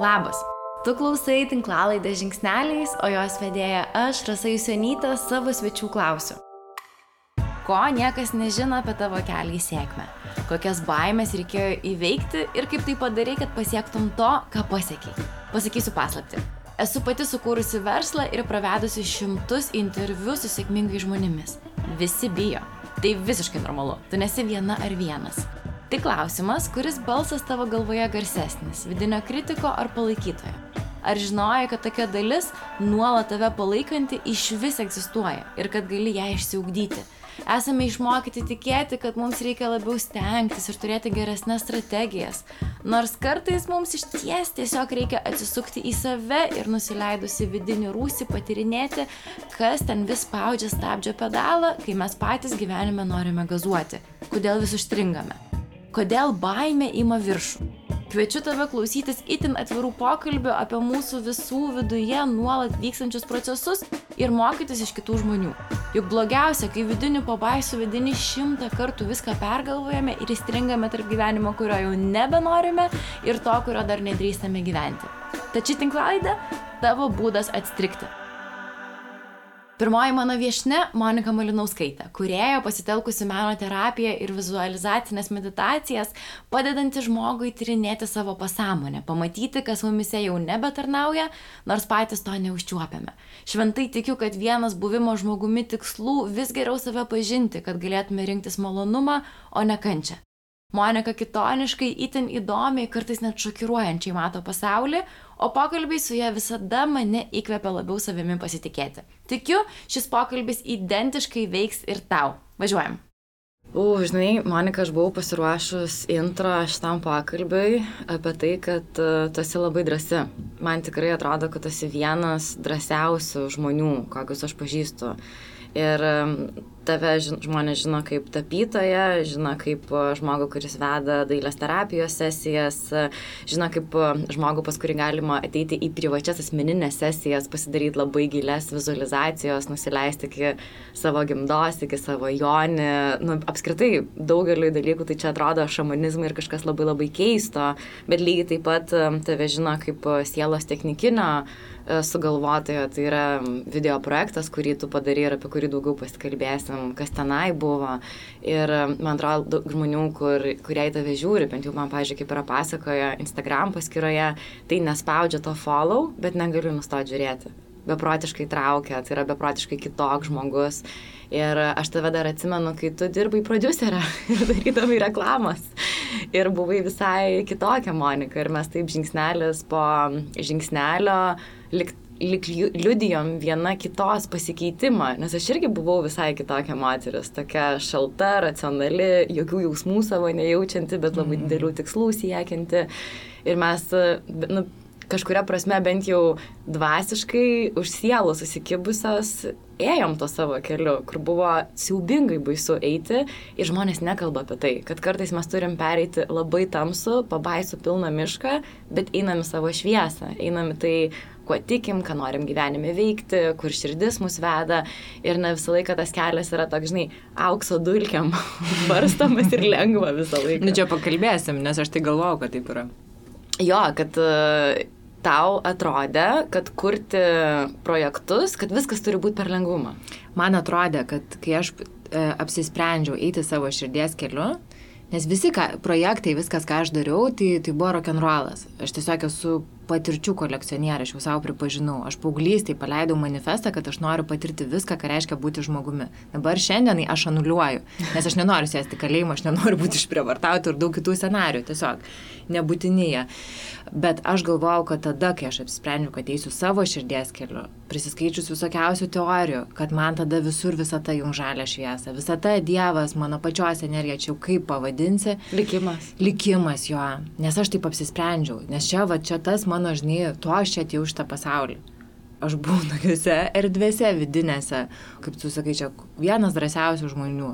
Labas. Tu klausai tinklalaidę žingsneliais, o jos vedėja aš, Rasa Jusionytė, savo svečių klausiu. Ko niekas nežino apie tavo kelią į sėkmę? Kokias baimės reikėjo įveikti ir kaip tai padarai, kad pasiektum to, ką pasiekiai? Pasakysiu paslapti. Esu pati sukūrusi verslą ir pravedusi šimtus interviu su sėkmingais žmonėmis. Visi bijo. Tai visiškai normalu. Tu nesi viena ar vienas. Tai klausimas, kuris balsas tavo galvoje garsesnis - vidinio kritiko ar palaikytojo? Ar žinojai, kad tokia dalis nuolat tave palaikanti iš vis egzistuoja ir kad gali ją išsiugdyti? Esame išmokyti tikėti, kad mums reikia labiau stengtis ir turėti geresnės strategijas. Nors kartais mums iš ties tiesiog reikia atsisukti į save ir nusileidusi vidinį rūsį patyrinėti, kas ten vis spaudžia stabdžio pedalą, kai mes patys gyvenime norime gazuoti. Kodėl vis užstringame? Kodėl baimė ima viršų. Kviečiu tave klausytis itin atvirų pokalbių apie mūsų visų viduje nuolat vykstančius procesus ir mokytis iš kitų žmonių. Juk blogiausia, kai vidinių pabaisų vidinį šimtą kartų viską pergalvojame ir įstringame tarp gyvenimo, kurio jau nebenorime ir to, kurio dar nedrįstame gyventi. Tačiau tinklalaidė - tavo būdas atstrikti. Pirmoji mano viešne - Monika Malinauskaitė, kuriejo pasitelkusi meno terapiją ir vizualizacinės meditacijas, padedanti žmogui tyrinėti savo pasąmonę, pamatyti, kas mumise jau nebetarnauja, nors patys to neužčiuopiame. Šventai tikiu, kad vienas buvimo žmogumi tikslų vis geriau save pažinti, kad galėtume rinktis malonumą, o ne kančią. Monika kitoniškai, itin įdomiai, kartais net šokiruojančiai mato pasaulį, o pokalbiai su ja visada mane įkvepia labiau savimi pasitikėti. Tikiu, šis pokalbis identiškai veiks ir tau. Važiuojam. U, žinai, Monika, aš buvau pasiruošus intro šitam pokalbiui apie tai, kad uh, tu esi labai drasi. Man tikrai atrodo, kad tu esi vienas drąsiausių žmonių, kokius aš pažįstu. Ir tave žmonės žino kaip tapytoją, žino kaip žmogų, kuris veda dailės terapijos sesijas, žino kaip žmogų, pas kurį galima ateiti į privačias asmeninės sesijas, pasidaryti labai gilias vizualizacijos, nusileisti iki savo gimdos, iki savo jonį. Nu, apskritai daugeliu dalykų tai čia atrodo šamanizmai ir kažkas labai labai keisto, bet lygiai taip pat tave žino kaip sielos technikinio E, sugalvotojo, tai yra video projektas, kurį tu padarai ir apie kurį daugiau pasikalbėsim, kas tenai buvo. Ir e, man atrodo, daug žmonių, kur, kurie į tave žiūri, bent jau man, pažiūrėjau, kaip yra pasakoja Instagram paskyroje, tai nespaudžia to follow, bet negaliu nustoti žiūrėti. Beprotiškai traukia, tai yra beprotiškai kitoks žmogus. Ir aš tave dar atsimenu, kai tu dirbai producerę ir darydavai reklamas. Ir buvai visai kitokia Monika. Ir mes taip žingsnelis po žingsnelio lik, lik liudijom viena kitos pasikeitimą, nes aš irgi buvau visai kitokia moteris, tokia šalta, racionali, jokių jausmų savo nejaučianti, bet labai mm. didelių tikslų siekianti. Ir mes, nu, kažkuria prasme bent jau dvasiškai už sielų susikibusios ėjom to savo keliu, kur buvo siaubingai baisu eiti ir žmonės nekalba apie tai, kad kartais mes turim pereiti labai tamsų, pabaisų pilną mišką, bet einam į savo šviesą, einam į tai, kuo tikim, ką norim gyvenime veikti, kur širdis mus veda ir ne visą laiką tas kelias yra toks, žinai, aukso dulkiam, barstamas ir lengva visą laiką. Nu čia pakalbėsim, nes aš tai galvojau, kad taip yra. Jo, kad uh, tau atrodė, kad kurti projektus, kad viskas turi būti per lengvumą? Man atrodė, kad kai aš e, apsisprendžiau eiti savo širdies keliu, nes visi ką, projektai, viskas, ką aš dariau, tai, tai buvo rock'n'rollas. Aš tiesiog esu patirčių kolekcionierė, aš jau savo pripažinau. Aš paauglystėje paleidau manifestą, kad aš noriu patirti viską, ką reiškia būti žmogumi. Dabar šiandienai aš anuliuoju, nes aš nenoriu sėsti kalėjimo, aš nenoriu būti išprievartauti ir daug kitų scenarių, tiesiog nebūtinėje. Bet aš galvojau, kad tada, kai aš apsprendžiau, kad eisiu savo širdies keliu, prisiskaičius visokiausių teorijų, kad man tada visur visata jums žalia šviesa, visata Dievas, mano pačios energija, čia jau kaip pavadinsi. Likimas. Likimas jo, nes aš taip apsisprendžiau, nes čia, va, čia tas mano, žinai, to aš čia atėjau šitą pasaulį aš buvau tokiuose erdvėse vidinėse, kaip tu sakai, čia vienas drąsiausių žmonių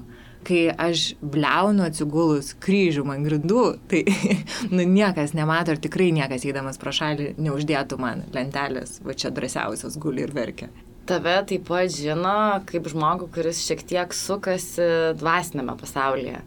kai aš bliaunu atsigulus kryžių man grindų, tai nu, niekas nemato ir tikrai niekas eidamas pro šalį neuždėtų man lentelės, va čia drąsiausias guli ir verkia. Tave taip pat žino kaip žmogų, kuris šiek tiek sukasi dvasinėme pasaulyje.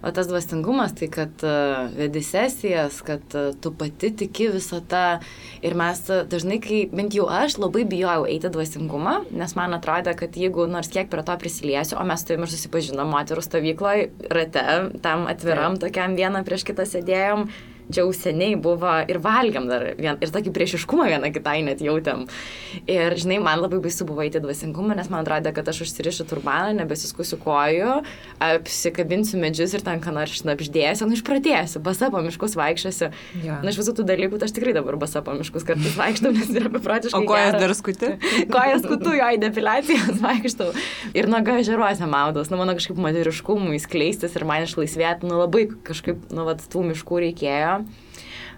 O tas dvasingumas, tai kad uh, vedi sesijas, kad uh, tu pati tiki visą tą. Ir mes uh, dažnai, kai bent jau aš labai bijojau eiti dvasingumą, nes man atrodė, kad jeigu nors kiek prie to prisiliesiu, o mes tavim ir susipažinom moterų stovykloje, rate, tam atviram, tokiam vieną prieš kitą sėdėjom, čia jau seniai buvo ir valgiam dar vien, ir tokį priešiškumą vieną kitai net jautėm. Ir, žinai, man labai baisu buvo eiti dvasingumą, nes man atrodė, kad aš užsirišiu turbaną, nebesiskusiu kojų, apsikabinsiu medžius ir ten ką nors šnapždėsiu, nu išpratėsiu, basa po miškus vaikščiosiu. Ja. Na, iš visų tų dalykų, tai aš tikrai dabar basa po miškus kartais vaikštau, nes yra beprotiškai. O kojas dar skuti? kojas skutu, jo į depiliacijas vaikštau. Ir nuoga žeruose maudos, nu mano kažkaip moteriškumui skleistis ir man išlaisvėti, nu labai kažkaip, nu, vat, tų miškų reikėjo.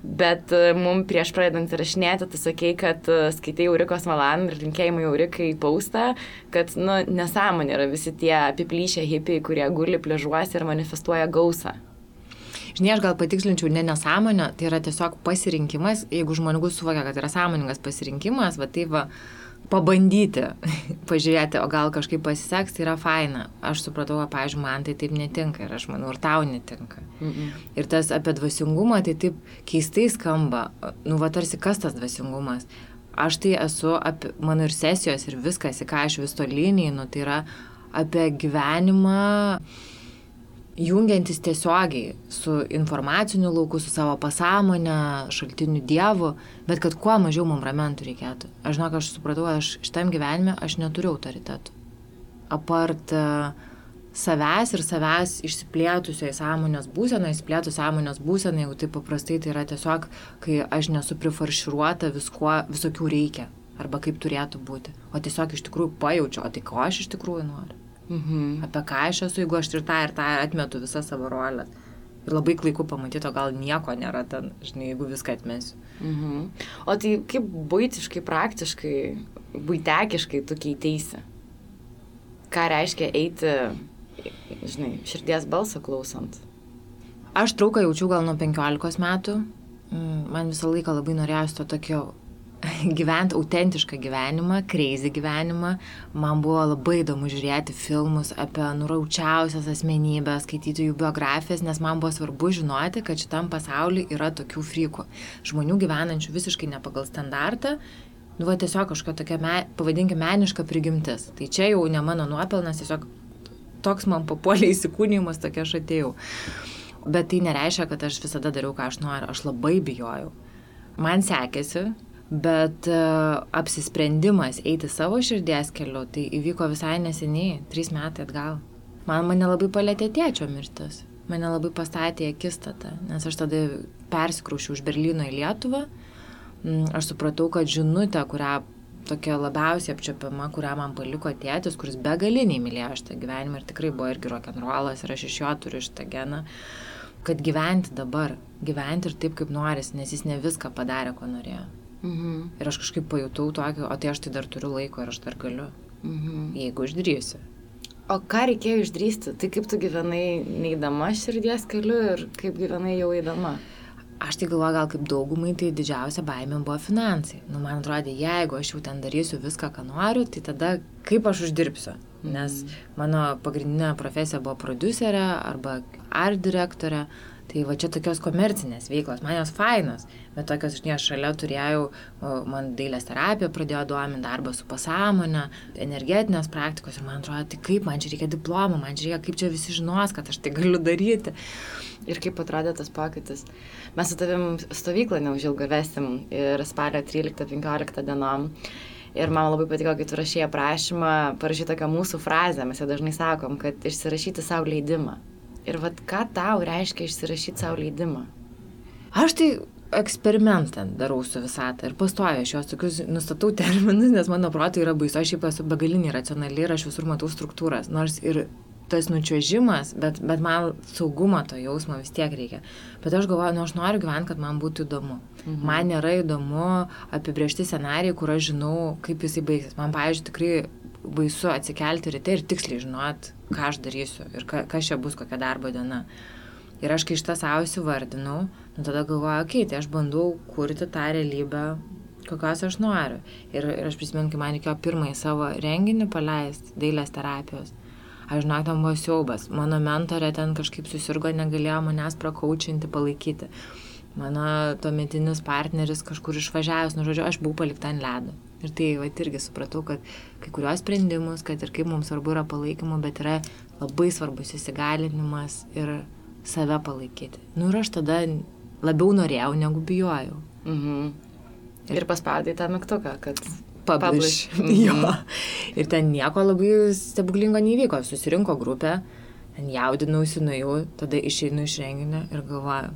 Bet e, mums prieš pradedant įrašinėti, tu sakei, kad e, skaitai Eurikos Valan ir linkėjimai Eurikai paustą, kad, nu, nesąmonė yra visi tie apiplyšę hipiai, kurie guli pležuosi ir manifestuoja gausą. Žinai, aš gal patikslinčiau, ne nesąmonė, tai yra tiesiog pasirinkimas, jeigu žmogus suvokia, kad yra sąmoningas pasirinkimas, va tai va, pabandyti, pažiūrėti, o gal kažkaip pasiseks, tai yra faina. Aš supratau, kad, pavyzdžiui, man tai taip netinka ir aš manau, ir tau netinka. Mm -mm. Ir tas apie dvasingumą tai taip keistai skamba, nu, va tarsi kas tas dvasingumas. Aš tai esu, apie, mano ir sesijos ir viskas, į ką aš vis to liniai, nu, tai yra apie gyvenimą jungiantis tiesiogiai su informaciniu lauku, su savo pasąmonė, šaltiniu dievu, bet kad kuo mažiau mums ramentų reikėtų. Aš žinau, aš supratau, aš šitam gyvenime aš neturiu autoritetų. Apart uh, savęs ir savęs išsiplėtusio į sąmonės būseną, išsiplėtus sąmonės būseną, jeigu tai paprastai tai yra tiesiog, kai aš nesu prifarširuota viskuo, visokių reikia, arba kaip turėtų būti, o tiesiog iš tikrųjų pajaučiu, o tai ko aš iš tikrųjų noriu. Mhm. Apie ką aš esu, jeigu aš ir tą ir tą atmetu visą savo rolę. Ir labai klaiku pamatyti, o gal nieko nėra ten, žinai, jeigu viską atmesiu. Mhm. O tai kaip būtiškai, praktiškai, būtekiškai tu keiteisi? Ką reiškia eiti, žinai, širdies balsą klausant? Aš trauką jaučiu gal nuo 15 metų. Mm, man visą laiką labai norėjosi to tokio gyventi autentišką gyvenimą, crazy gyvenimą. Man buvo labai įdomu žiūrėti filmus apie nuraučiausias asmenybės, skaityti jų biografijas, nes man buvo svarbu žinoti, kad šitam pasauliu yra tokių frykų. Žmonių gyvenančių visiškai ne pagal standartą. Nu, va, tiesiog kažkokia tokia, me, pavadinkime, meniška prigimtis. Tai čia jau ne mano nuopelnas, tiesiog toks man papuolė įsikūnymas, tokia aš atėjau. Bet tai nereiškia, kad aš visada dariau, ką aš noriu. Aš labai bijojau. Man sekėsi, Bet uh, apsisprendimas eiti savo širdies keliu, tai įvyko visai neseniai, trys metai atgal. Man mane labai palėtė tėčio mirtis. Mane labai pastatė akistatą, nes aš tada persikraušiu už Berlyno į Lietuvą. Mm, aš supratau, kad žinutė, kurią tokia labiausiai apčiopiama, kurią man paliko tėtis, kuris begaliniai mylėjo šitą gyvenimą ir tikrai buvo irgi rokenrolas ir aš iš jo turiu šitą geną, kad gyventi dabar, gyventi ir taip, kaip noris, nes jis ne viską padarė, ko norėjo. Mhm. Ir aš kažkaip pajutau tokį, o tai aš tai dar turiu laiko ir aš dar galiu. Mhm. Jeigu išdrįsiu. O ką reikėjo išdrįsti? Tai kaip tu gyvenai neįdama širdies keliu ir kaip gyvenai jau įdama? Aš tai galvoju, gal kaip daugumai, tai didžiausia baimė buvo finansai. Nu, man atrodo, jeigu aš jau ten darysiu viską, ką noriu, tai tada kaip aš uždirbsiu? Nes mhm. mano pagrindinė profesija buvo producerė arba art direktorė. Tai va čia tokios komercinės veiklos, man jos fainos, bet tokios, žinai, šalia turėjau, man dailės terapija pradėjo duominti darbą su pasąmonė, energetinės praktikos ir man atrodo, tai kaip man čia reikia diplomą, man čia reikia, kaip čia visi žinos, kad aš tai galiu daryti. Ir kaip atrodė tas pokytis. Mes su tavim stovyklą neužilgo vesim ir spalio 13-15 dienom. Ir man labai patiko, kai tu rašėjai aprašymą, parašyti tokią mūsų frazę, mes ją dažnai sakom, kad išsirašyti savo leidimą. Ir vad ką tau reiškia išsirašyti savo leidimą? Aš tai eksperimentą darau su visata ir pastoju aš juos tokius nustatau terminus, nes mano protai yra baisu, aš šiaip esu begalinį racionali ir aš visur matau struktūras, nors ir tas nučiuožimas, bet, bet man saugumo to jausmo vis tiek reikia. Bet aš galvoju, nu aš noriu gyventi, kad man būtų įdomu. Mhm. Man nėra įdomu apibriežti scenarijai, kur aš žinau, kaip jisai baigsis. Man, pavyzdžiui, tikrai baisu atsikelti ryte ir tiksliai žinot, ką aš darysiu ir ka, kas čia bus, kokia darbo diena. Ir aš kai šitą savo įsivardinau, nu tada galvoju, okei, okay, tai aš bandau kurti tą realybę, kokios aš noriu. Ir, ir aš prisimenu, kai man reikėjo pirmąjį savo renginį paleisti, dailės terapijos. Aš žinok, tam buvo siaubas. Mano mentorė ten kažkaip susirgo, negalėjo manęs prakaučinti, palaikyti. Mano tuometinis partneris kažkur išvažiavęs, nu žodžiu, aš buvau palikta ant ledo. Ir tai va irgi supratau, kad kai kurios sprendimus, kad ir kaip mums svarbu yra palaikymo, bet yra labai svarbus įsigalinimas ir save palaikyti. Nu ir aš tada labiau norėjau, negu bijojau. Mhm. Ir paspaudai tą mygtuką, kad Publish. jo. Ir ten nieko labai stebuklingo neįvyko. Susirinko grupė, ten jaudinausi, nuėjau, tada išeinu iš renginio ir galvoju,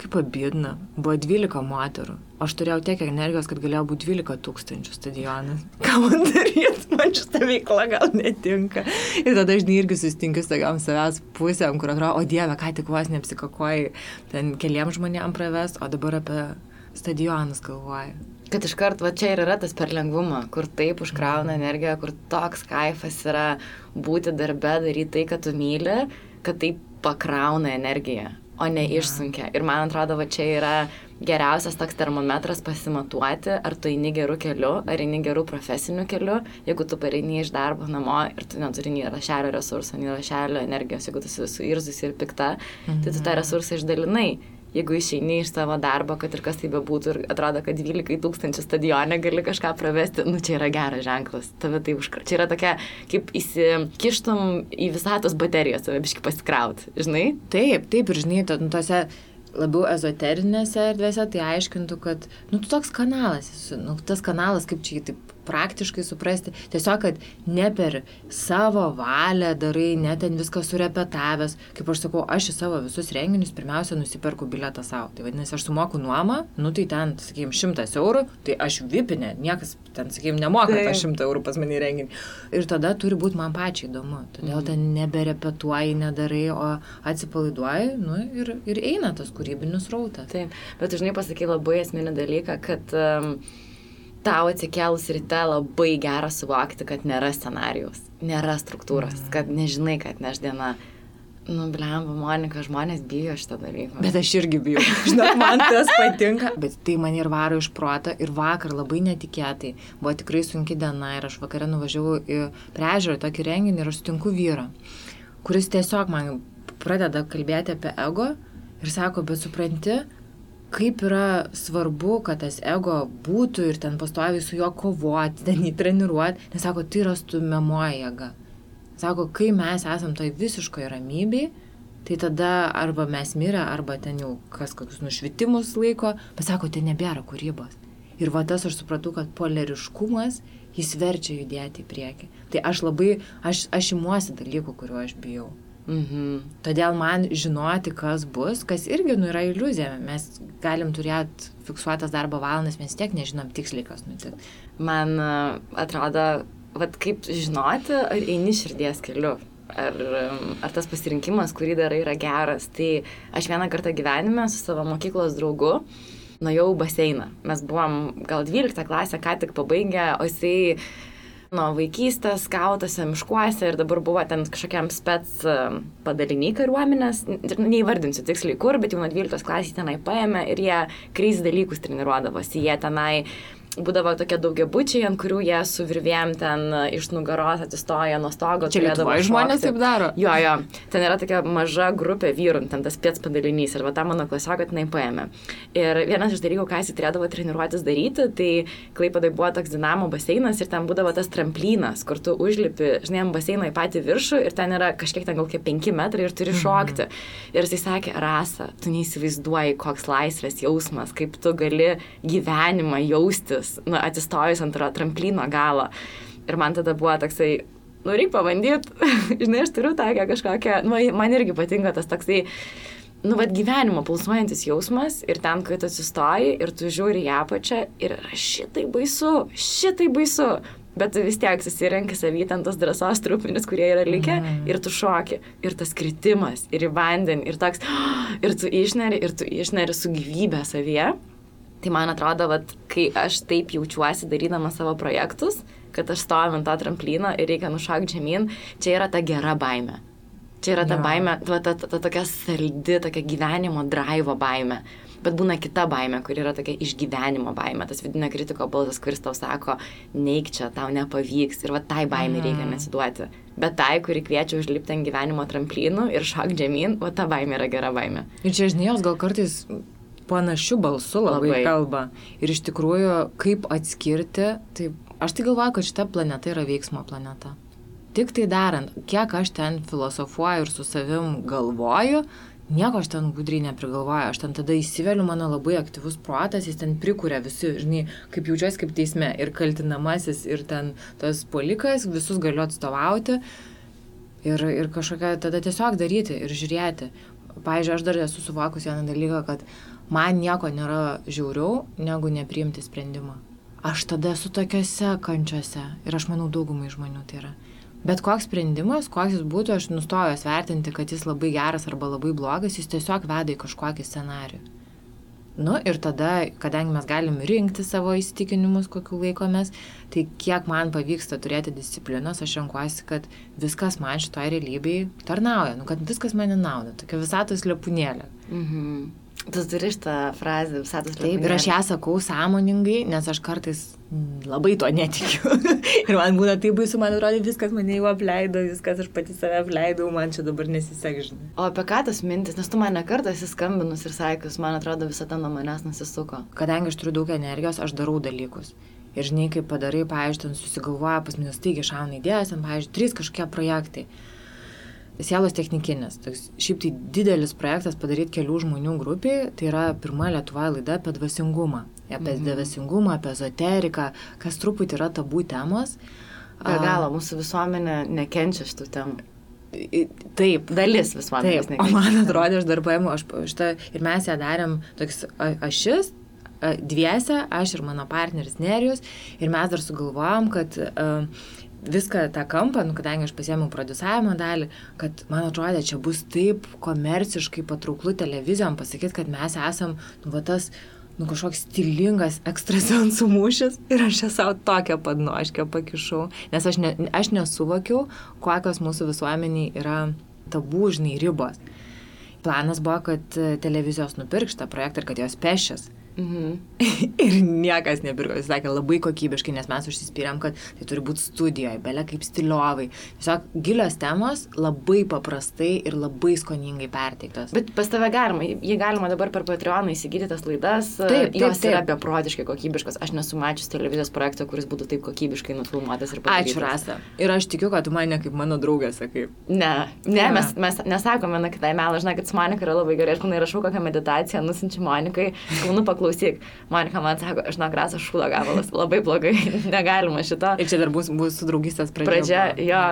kaip pabėdina. Buvo 12 moterų. Aš turėjau tiek energijos, kad galėjo būti 12 tūkstančių stadionas. Ką man daryti, man šitą veiklą gal netinka. Ir tada aš irgi susitinku su tokiam savęs pusėm, kur atrodo, o dieve, ką tik vos neapsikakoji, ten keliam žmonėm praves, o dabar apie stadionus galvoju. Kad iškart, va čia ir yra tas per lengvumą, kur taip užkrauna energiją, kur toks kaifas yra būti darbe, daryti tai, ką tu myli, kad taip pakrauna energiją, o ne išsunkia. Ir man atrodo, va čia yra geriausias toks termometras pasimatuoti, ar tu eini gerų kelių, ar eini gerų profesinių kelių. Jeigu tu pareini iš darbo namo ir tu neturi nei rašelio resursų, nei rašelio energijos, jeigu tu esi suirzusi ir pikta, mhm. tai tu tą resursą išdalinai jeigu išeini iš savo darbo, kad ir kas tai bebūtų ir atrodo, kad 12 tūkstančių stadione gali kažką pravesti, nu čia yra geras ženklas, tave tai užkra. Čia yra tokia, kaip įsikištum į visatos baterijos, save biški pasikrauti, žinai? Taip, taip, ir žinai, to, nu, tose labiau ezoterinėse erdvėse, tai aiškintų, kad, nu, tu toks kanalas, nu, tas kanalas, kaip čia jį taip praktiškai suprasti. Tiesiog, kad ne per savo valią darai, net ten viską surepetavęs. Kaip aš sakau, aš į savo visus renginius pirmiausia nusiperku bilietą savo. Tai vadinasi, aš sumoku nuomą, nu tai ten, sakykime, šimtas eurų, tai aš vipinė, niekas ten, sakykime, nemoka tą šimtą eurų pas mane renginį. Ir tada turi būti man pačiai įdomu. Todėl mm. ten neberepetuoji, nedarai, o atsipalaiduoji, nu ir, ir eina tas kūrybinis rautas. Taip, bet žinai pasakai labai esminį dalyką, kad um, tau atsikėlus ryte labai gera suvokti, kad nėra scenarijaus, nėra struktūros, mm. kad nežinai, kad neš diena. Nu, blemba, Monika, žmonės bijo šitą dalyką. Bet aš irgi bijau. Žinok, man tas patinka. Bet tai man ir varo iš proto. Ir vakar labai netikėtai. Buvo tikrai sunki diena ir aš vakarą nuvažiavau į priežiūrą tokį renginį ir aš sutinku vyrą, kuris tiesiog man pradeda kalbėti apie ego ir sako, bet supranti, kaip yra svarbu, kad tas ego būtų ir ten pastoviai su juo kovoti, ten jį treniruoti, nes sako, tai yra stumiamoji jėga. Sako, kai mes esam toj visiškoje ramybėje, tai tada arba mes mirę, arba ten jau kas kokius nušvitimus laiko, pasako, tai nebėra kūrybos. Ir va tas aš supratau, kad polariškumas jis verčia judėti į priekį. Tai aš labai, aš, aš imuosi dalykų, kuriuo aš bijau. Mhm. Todėl man žinoti, kas bus, kas irgi nu, yra iliuzija. Mes galim turėti fiksuotas darbo valandas, mes tiek nežinom tiksliai, kas nutiks. Man e, atrodo, vad kaip žinoti, ar eini širdies keliu. Ar, ar tas pasirinkimas, kurį darai, yra geras. Tai aš vieną kartą gyvenime su savo mokyklos draugu nuėjau baseiną. Mes buvom gal 12 klasę, ką tik pabaigę, o jisai nuo vaikystės, skautose, miškuose ir dabar buvo ten kažkokiam spets e, padaliniai kariuomenės, neįvardinsiu tiksliai kur, bet jau nuo 12 klasės tenai paėmė ir jie kriz dalykus treniruodavosi, jie tenai būdavo tokie daugiabučiai, ant kurių jie su virvėm ten iš nugaros atsistoja nuo stogo. Čia lietuvai žmonės taip daro. Jo, jo, ten yra tokia maža grupė vyrų, ten tas pėts padalinys ir va tą mano klasioką tenai paėmė. Ir vienas iš dalykų, ką jis turėdavo treniruotis daryti, tai klaipadai buvo toks dinamo baseinas ir ten būdavo tas tramplynas, kur tu užlipi, žinai, ant baseino į patį viršų ir ten yra kažkiek ten gal kiek 5 metrai ir turi mhm. šokti. Mm. Ir jisai sakė, Rasa, tu neįsivaizduoji, koks laisvės jausmas, kaip tu gali gyvenimą jaustis atsistojus, nu, atsistojus ant tramplino galo. Ir man tada buvo toksai, nu, reikia pabandyti, žinai, aš turiu tokią kažkokią, nu, man irgi patinka tas toksai, nu, vad gyvenimo pulsuojantis jausmas ir ten, kai tu atsistoji ir tu žiūri į apačią ir šitai baisu, šitai baisu. Bet vis tiek susirenki savy ten tos drąsos trupmenis, kurie yra likę mm. ir tu šoki. Ir tas kritimas, ir į vandenį, ir toks, ir tu išneri, ir tu išneri su gyvybė savyje. Tai man atrodo, vat, kai aš taip jaučiuosi darydama savo projektus, kad aš stoviu ant to tramplino ir reikia nušokti žemyn, čia yra ta gera baime. Čia yra ta ja. baime, ta, ta, ta, ta tokia saldi, tokia gyvenimo drivo baime. Bet būna kita baime, kur yra tokia išgyvenimo baime, tas vidinio kritiko balsas, kuris tau sako, neik čia, tau nepavyks ir va tai baime reikia Mm. nesiduoti. Bet tai, kuri kviečia užlipti ant gyvenimo tramplinų ir šok žemyn, va ta baime yra gera baime. Ir čia, žinai, jos gal kartais panašių balsų labai, Labai. labai kalba. Ir iš tikrųjų, kaip atskirti, tai aš tai galvoju, kad šita planeta yra veiksmo planeta. Tik tai darant, kiek aš ten filosofuoju ir su savim galvoju, nieko aš ten gudriai neprigalvoju. Aš ten tada įsiveliu, mano labai aktyvus protas, jis ten prikuria visi, žinai, kaip jaučiuosi kaip teisme. Ir kaltinamasis, ir ten tas polikas, visus galiu atstovauti. Ir, ir kažkokią tada tiesiog daryti ir žiūrėti. Pavyzdžiui, aš dar esu suvokus vieną dalyką, kad man nieko nėra žiauriau, negu nepriimti sprendimą. Aš tada esu tokiuose kančiuose ir aš manau daugumai žmonių tai yra. Bet koks sprendimas, koks jis būtų, aš nustoju jas vertinti, kad jis labai geras arba labai blogas, jis tiesiog veda į kažkokį scenarių. Nu ir tada, kadangi mes galim rinkti savo įsitikinimus, kokiu laikomės, tai kiek man pavyksta turėti disciplinos, aš renkuosi, kad viskas man šitoje realybėje tarnauja, nu, kad viskas mane nauda, tokia visatos lepūnėlė. Mhm. Tu turi šitą frazę visatos Taip, ir aš ją sakau sąmoningai, nes aš kartais labai to netikiu. ir man būna taip baisu, man atrodo, viskas mane jau apleido, viskas aš pati save apleidau, man čia dabar nesisek, žinai. O apie ką tas mintis, nes tu man nekartą esi skambinus ir sakius, man atrodo visą tą nuo manęs nusisuko. Kadangi aš turiu daug energijos, aš darau dalykus. Ir žinai, kaip padarai, ten susigalvoja pas mane staigiai šauna idėjas, ten, pavyzdžiui, trys kažkokie projektai. Sielos technikinis. Toks, šiaip tai didelis projektas padaryti kelių žmonių grupiai. Tai yra pirma Lietuvoje laida apie dvasingumą. Apie mhm. dvasingumą, apie ezoteriką, kas truputį yra tabų temos. Be galo, mūsų visuomenė nekenčia šitų temų. Taip, Dalis visuomenės Taip, o man atrodo, aš dar paėmiau, aš šitą, ir mes ją darėm toks ašis, dviese, aš ir mano partneris Nerijus, ir mes dar sugalvojom, kad a, viską tą kampą, nu, kadangi aš pasiėmiau produsavimo dalį, kad man atrodė, čia bus taip komerciškai patrauklu televizijom pasakyti, kad mes esam, nu, va tas, nu, kažkoks stilingas ekstrasensų mūšis ir aš čia savo tokią padnoškę pakišau, nes aš, ne, aš nesuvokiau, kokios mūsų visuomeniai yra tabų, žinai, ribos. Planas buvo, kad televizijos nupirks šitą projektą ir kad jos pešis. Mhm. ir niekas nepirko, jis sakė labai kokybiškai, nes mes užsispyrėm, kad tai turi būti studijoje, belia kaip stiliovai. Tiesiog gilios temos, labai paprastai ir labai skoningai perteiktos. Bet pas tave galima, jį galima dabar per Patreoną įsigyti tas laidas. Taip, taip, jos yra taip. beprotiškai kokybiškos. Aš nesu mačius televizijos projekto, kuris būtų taip kokybiškai nufilmuotas ir padarytas. Ačiū, Rasa. Ir aš tikiu, kad tu mane kaip mano draugė sakai. Ne, ne, Ne. mes, mes nesakome viena kitai melą, žinai, kad su Monika yra labai gerai. Aš būna įrašau kokią meditaciją, nusinčiu Monikai, kaunu paklausyk. Monika man sako, aš nuo graso šūlo gabalas, labai blogai, negalima šito. Ir čia dar bus, bus su draugystės pradžia. Pradžia, jo.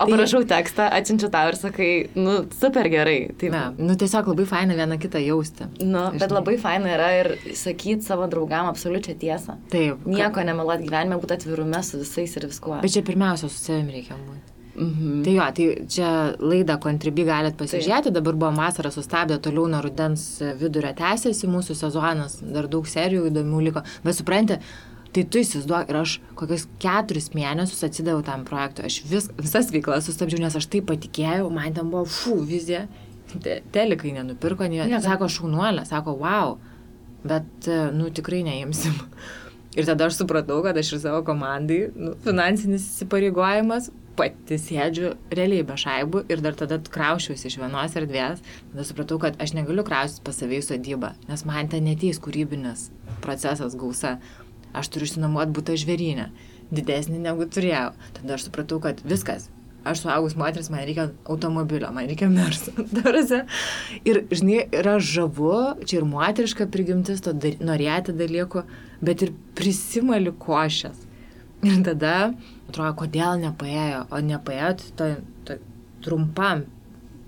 O Tai- parašau tekstą, atsinčiu tau ir sakai, nu, super gerai. Taip, Ne, nu tiesiog labai faina viena kitą jausti. Nu, bet labai faina yra ir sakyti savo draugam absoliučią tiesą. Taip. Nieko nemeluot gyvenime, būti atvirume su visais ir viskuo. Bet čia pirmiausia su savimi reikia būti. Mhm. Tai jo, tai čia laidą Contribui galit pasižiūrėti, dabar buvo vasara sustabdė, toliau nuo rudens vidurio tęsiasi mūsų sezonas, dar daug serijų įdomių liko. Bet supranti, tai tu įsivaizduok ir aš kokius keturis mėnesius atsidaviau tam projektui, aš vis, visas veiklas sustabdžiau, nes aš taip patikėjau, man ten buvo fu vizija, Te, telikai nenupirko, ne, Nieko. sako šaunuolė, sako wow, bet, e, nu, tikrai neimsim. Ir tada aš supratau, kad aš ir savo komandai, nu, finansinis įsipareigojimas, pati sėdžiu realiai be šaibų ir dar tada kraušiausi iš vienos erdvės, tada supratau, kad aš negaliu kraustytis pas save į sodybą, nes man ten neteis kūrybinis procesas gausa. Aš turiu išsinuomoti būtą žvėrynę, didesnį negu turėjau. Tada aš supratau, kad viskas, aš suaugus moteris, man reikia automobilio, man reikia merso. Ir, žinai, yra žavu, čia ir moteriška prigimtis, to dar, norėti dalykų, bet ir prisimali košės. Ir tada, atrodo, kodėl nepaėjo, o nepaėjo to, to trumpam,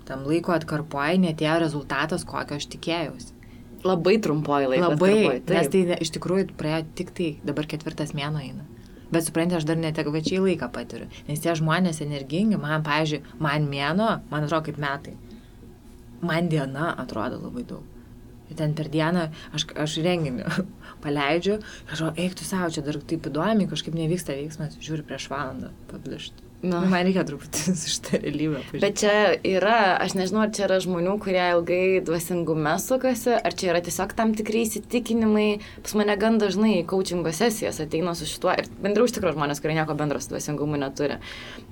tam laiko atkarpoje netėjo rezultatas, kokio aš tikėjausi. Labai trumpoji laiko. Labai, nes tai iš tikrųjų praėjo tik tai dabar ketvirtas mėno eina. Bet suprantate, aš dar netekvačiai laiką patiriu. Nes tie žmonės energingi, man, pavyzdžiui, man mėno, man atrodo kaip metai. Man diena atrodo labai daug. Ir ten per dieną aš, aš renginį paleidžiu, aš, eik tu savo, čia dar taip įdomiai, kažkaip nevyksta veiksmas, žiūri prieš valandą, pablišti. Nu. nu. Man reikia truputį su šitą realybę. Pažiūrėti. Bet čia yra, aš nežinau, ar čia yra žmonių, kurie ilgai dvasingume sukasi, ar čia yra tiesiog tam tikrai įsitikinimai. Pas mane gan dažnai į coachingo sesijas ateina su šituo ir bendrai iš tikrųjų žmonės, kurie nieko bendro su dvasingumu neturi.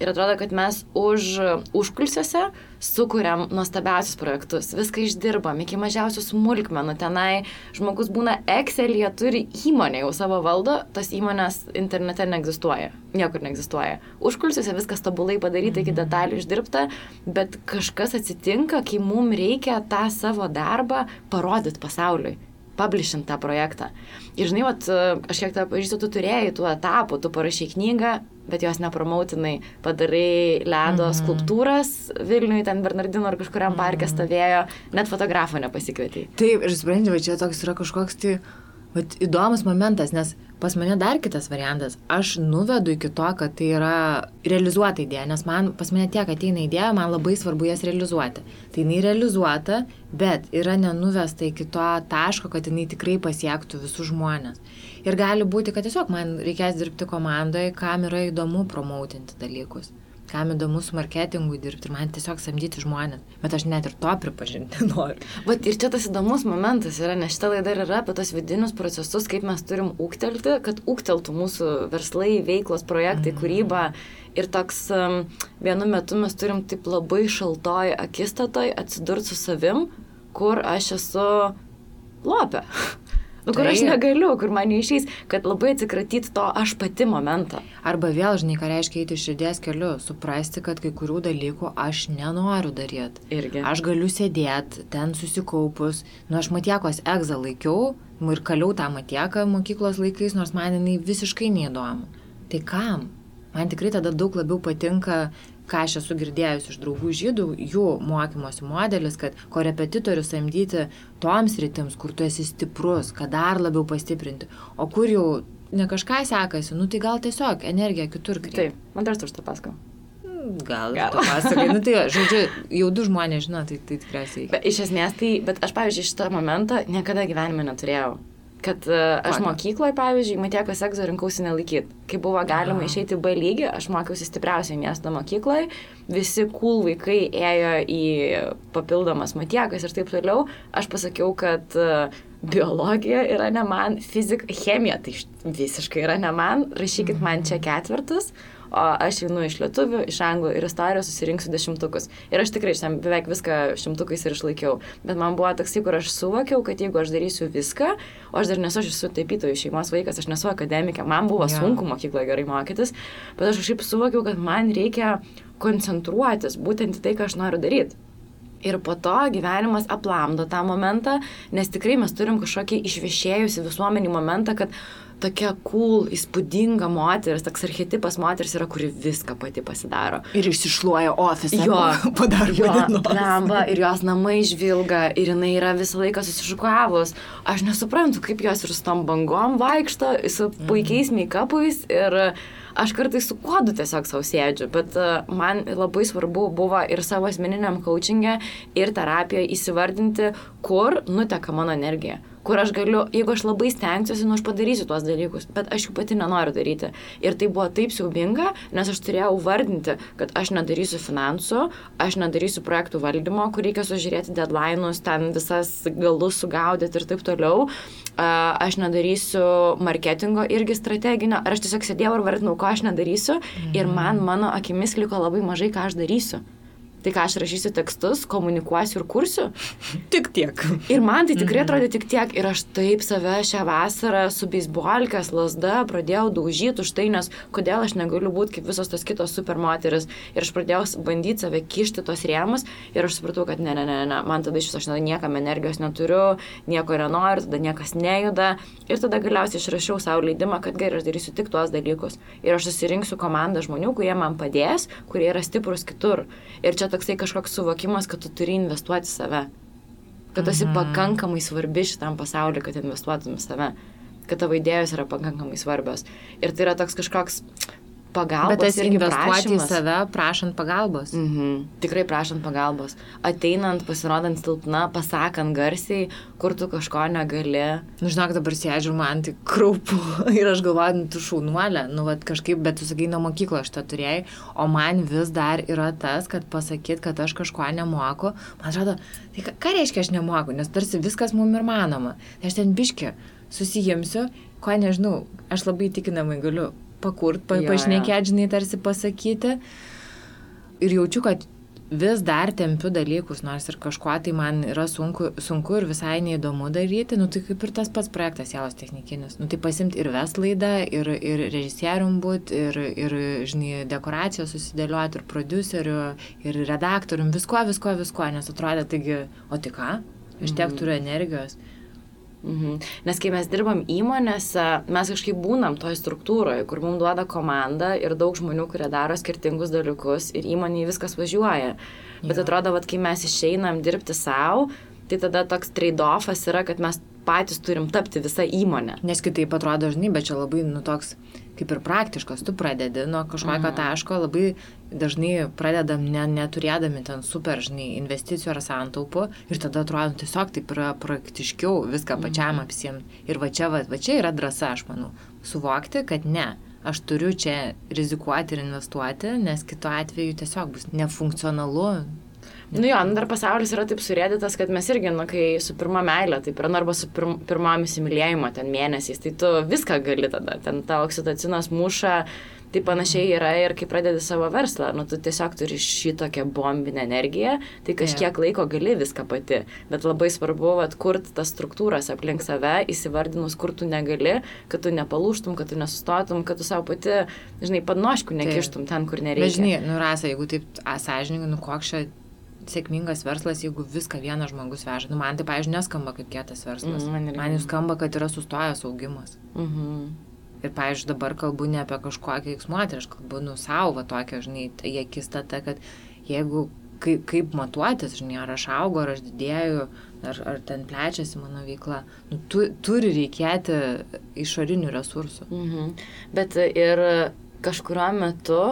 Ir atrodo, kad mes už užkulsiuose sukūrėm nuostabiausius projektus, viską išdirbam iki mažiausių smulkmenų. Tenai žmogus būna Excel'e, turi įmonę jau savo valdo, tas įmonės internete neegzistuoja, niekur neegzistuoja. Užkulsiuose viskas tobulai padaryta iki detalių išdirbta, bet kažkas atsitinka, kai mums reikia tą savo darbą parodyti pasauliui publishint tą projektą. Ir žinai, vat, aš kiek tą pažįstu, tu turėjai tų etapų, tu parašai knygą, bet jos nepromautinai, padarai ledo mhm. skulptūras Vilniui, ten Bernardino ar kažkuriam mhm. parke stovėjo, net fotografą nepasikvietei. Taip, ir suprantate, čia toks yra kažkoks tai, vat, įdomus momentas, nes Pas mane dar kitas variantas. Aš nuvedu iki to, kad tai yra realizuota idėja, nes man, pas mane tiek ateina idėja, man labai svarbu jas realizuoti. Tai jinai realizuota, bet yra nenuvesta iki to taško, kad jinai tikrai pasiektų visus žmonės. Ir gali būti, kad tiesiog man reikės dirbti komandoje, kam yra įdomu promautinti dalykus kam įdomu su marketingu dirbti ir man tiesiog samdyti žmonės. Bet aš net ir to pripažinti noriu. Bet ir čia tas įdomus momentas yra, nes šitą laidą yra apie tos vidinius procesus, kaip mes turim ūktelti, kad ūkteltų mūsų verslai, veiklos, projektai, mm. kūryba. Ir toks um, vienu metu mes turim taip labai šaltoj akistatoje atsidurti su savim, kur aš esu lopė. Nu, kur tai. aš negaliu, kur man neišeis, kad labai atsikratyti to aš pati momentą. Arba vėl, žinai, ką reiškia eiti širdies keliu, suprasti, kad kai kurių dalykų aš nenoriu daryti. Irgi. Aš galiu sėdėti ten susikaupus, nu aš matiekos egzą laikiau ir kaliau tą matieką mokyklos laikais, nors man jinai visiškai neįdomu. Tai kam? Man tikrai tada daug labiau patinka ką aš esu girdėjus iš draugų žydų, jų mokymosi modelis, kad korepetitorių samdyti toms rytims, kur tu esi stiprus, kad dar labiau pastiprinti, o kur jau ne kažką sekasi, nu tai gal tiesiog energija kitur kreipia. Taip, man dar tu už tą pasakau. Hmm, gal, gal. pasakai, nu tai, žodžiu, jau du žmonės žino, tai, tai tikriausiai. Bet iš esmės tai, bet aš, pavyzdžiui, šitą momentą niekada gyvenime neturėjau kad uh, aš mokykloje, pavyzdžiui, Matiekos egzo rinkausi nelaikyti. Kai buvo galima išeiti B lygį, aš mokiausi stipriausiai miesto mokykloje, visi cool vaikai ėjo į papildomas Matiekas ir taip toliau. Aš pasakiau, kad uh, biologija yra ne man, fizika, chemija tai visiškai yra ne man, rašykit man čia ketvirtus, o aš einu iš lietuvių, iš anglų ir istorijos susirinksiu dešimtukus. Ir aš tikrai šiam beveik viską šimtukais ir išlaikiau. Bet man buvo toksai, kur aš suvokiau, kad jeigu aš darysiu viską, o aš dar nesu, aš esu taipytojų šeimos vaikas, aš nesu akademikė, man buvo ja. sunku mokykloje gerai mokytis, bet aš kažkaip suvokiau, kad man reikia koncentruotis būtent į tai, ką aš noriu daryti. Ir po to gyvenimas aplamdo tą momentą, nes tikrai mes turim kažkokį išviešėjusi visuomenį momentą, kad tokia cool, įspūdinga moteris, toks archetipas moteris yra, kuri viską pati pasidaro. Ir išsišluoja ofisą. Jo, padaro. Jo, lamba, ir jos namai žvilga, ir jinai yra visą laiką susišukavus. Aš nesuprantu, kaip jos ir su tom bangom vaikšto, su puikiais make-upais ir aš kartais su kodu tiesiog savo sėdžiu, bet uh, man labai svarbu buvo ir savo asmeniniam coachingė, ir terapijoje įsivardinti, kur nuteka mano energija kur aš galiu, jeigu aš labai stengsiuosi, nu aš padarysiu tuos dalykus, bet aš jų pati nenoriu daryti. Ir tai buvo taip siaubinga, nes aš turėjau vardinti, kad aš nedarysiu finansų, aš nedarysiu projektų valdymo, kur reikia sužiūrėti deadline'us, ten visas galus sugaudyti ir taip toliau. Aš nedarysiu marketingo irgi strateginio, ar aš tiesiog sėdėjau ir vardinau, ko aš nedarysiu. Mhm. Ir man, mano akimis liko labai mažai, ką aš darysiu. Tai ką aš rašysiu tekstus, komunikuosiu ir kursiu. Tik tiek. Ir man tai tikrai mhm. atrodė tik tiek. Ir aš taip save šią vasarą su beisbolkės lasda pradėjau daužyti už tai, nes kodėl aš negaliu būti kaip visos tos kitos supermoteris. Ir aš pradėjau bandyti save kišti tos rėmus ir aš supratau, kad ne, ne, ne, ne, man tada iš viso aš niekam energijos neturiu, nieko nenoriu, tada niekas nejuda. Ir tada galiausiai išrašiau savo leidimą, kad gerai, aš darysiu tik tuos dalykus. Ir aš susirinksiu komandą žmonių, kurie man padės, kurie yra stiprus kitur. Ir čia toksai kažkoks suvokimas, kad tu turi investuoti save. Kad tu esi mhm. pakankamai svarbi šitam pasauliu, kad investuotum save. Kad tavo idėjos yra pakankamai svarbios. Ir tai yra toks kažkoks pagalbos. Bet tas investuoti į prašymas. save, prašant pagalbos. Mhm. Tikrai prašant pagalbos. Ateinant, pasirodant silpna, pasakant garsiai, kur tu kažko negali. Nu, žinok, dabar sėdžiu, man tai kraupu. Ir aš galvoju, nu, tu šaunuolė, nu, vat, kažkaip, bet tu sakai, nuo mokyklo aš tą turėjai, o man vis dar yra tas, kad pasakyt, kad aš kažko nemoku. Man atrodo, tai ką, ką reiškia aš nemoku, nes tarsi viskas mum ir manoma. Tai aš ten biški susijimsiu, ko nežinau, aš labai tikinamai galiu pakurt, pa, jo. pašnekėti, žinai, tarsi pasakyti. Ir jaučiu, kad vis dar tempiu dalykus, nors ir kažko tai man yra sunku, sunku ir visai neįdomu daryti, nu tai kaip ir tas pats projektas Jelos technikinis. Nu tai pasimti ir ves laidą, ir, ir režisierium būti, ir, ir, žinai, dekoracijos susidėlioti, ir produceriu, ir redaktorium, visko, visko, visko, nes atrodė, taigi, o tai ką, aš tiek turiu energijos. Mhm. Nes kai mes dirbam įmonėse, mes kažkaip būnam toj struktūroje, kur mums duoda komanda ir daug žmonių, kurie daro skirtingus dalykus ir įmonėje viskas važiuoja. Bet Jo. atrodo, kad kai mes išeinam dirbti savo, tai tada toks trade-offas yra, kad mes patys turim tapti visą įmonę. Nes kitaip atrodo, žinai, bet čia labai, nu, toks kaip ir praktiškas, tu pradedi nuo kažkokio Mhm. taško, labai dažnai pradedam ne, neturėdami ten super, žinai, investicijų ar santaupų ir tada atrodo, nu, tiesiog taip yra praktiškiau viską pačiam apsimti. Ir va čia, va, va čia yra drąsa, aš manau, suvokti, kad ne. Aš turiu čia rizikuoti ir investuoti, nes kitu atveju tiesiog bus nefunkcionalu. Nu jo, nu dar pasaulis yra taip surėdytas, kad mes irgi, nu, kai su pirma meilė, tai yra, nu, arba su pirm, pirmam įsimylėjimo ten mėnesiais, tai tu viską gali tada, ten tavo oksitocinas muša, tai panašiai yra ir kai pradedi savo verslą, nu, tu tiesiog turi šitokią bombinę energiją, tai kažkiek laiko gali viską pati, bet labai svarbu, vat, kurti tas struktūras aplink save, įsivardinus, kur tu negali, kad tu nepalūštum, kad tu nesustotum, kad tu savo pati, žinai, padnoškų nekištum ten, kur nereikia. Žinai, nu rasa, jeigu taip sąžininkai, nu koks čia sėkmingas verslas, jeigu viską vienas žmogus veža. Nu man tai, pavyzdžiui, neskamba kaip kietas verslas. Mm, man man jau skamba, kad yra sustojęs augimas. Mhm. Ir, pavyzdžiui, dabar kalbu ne apie kažkokią veiksmuotę, aš kalbu, nu, savo tokią, žinai, į akistatą, kad jeigu kaip, kaip matuotis, žinai, ar aš augu, ar aš didėju, ar, ar ten plečiasi mano veikla, nu, tu, turi reikėti išorinių resursų. Mhm. Bet ir kažkurio metu,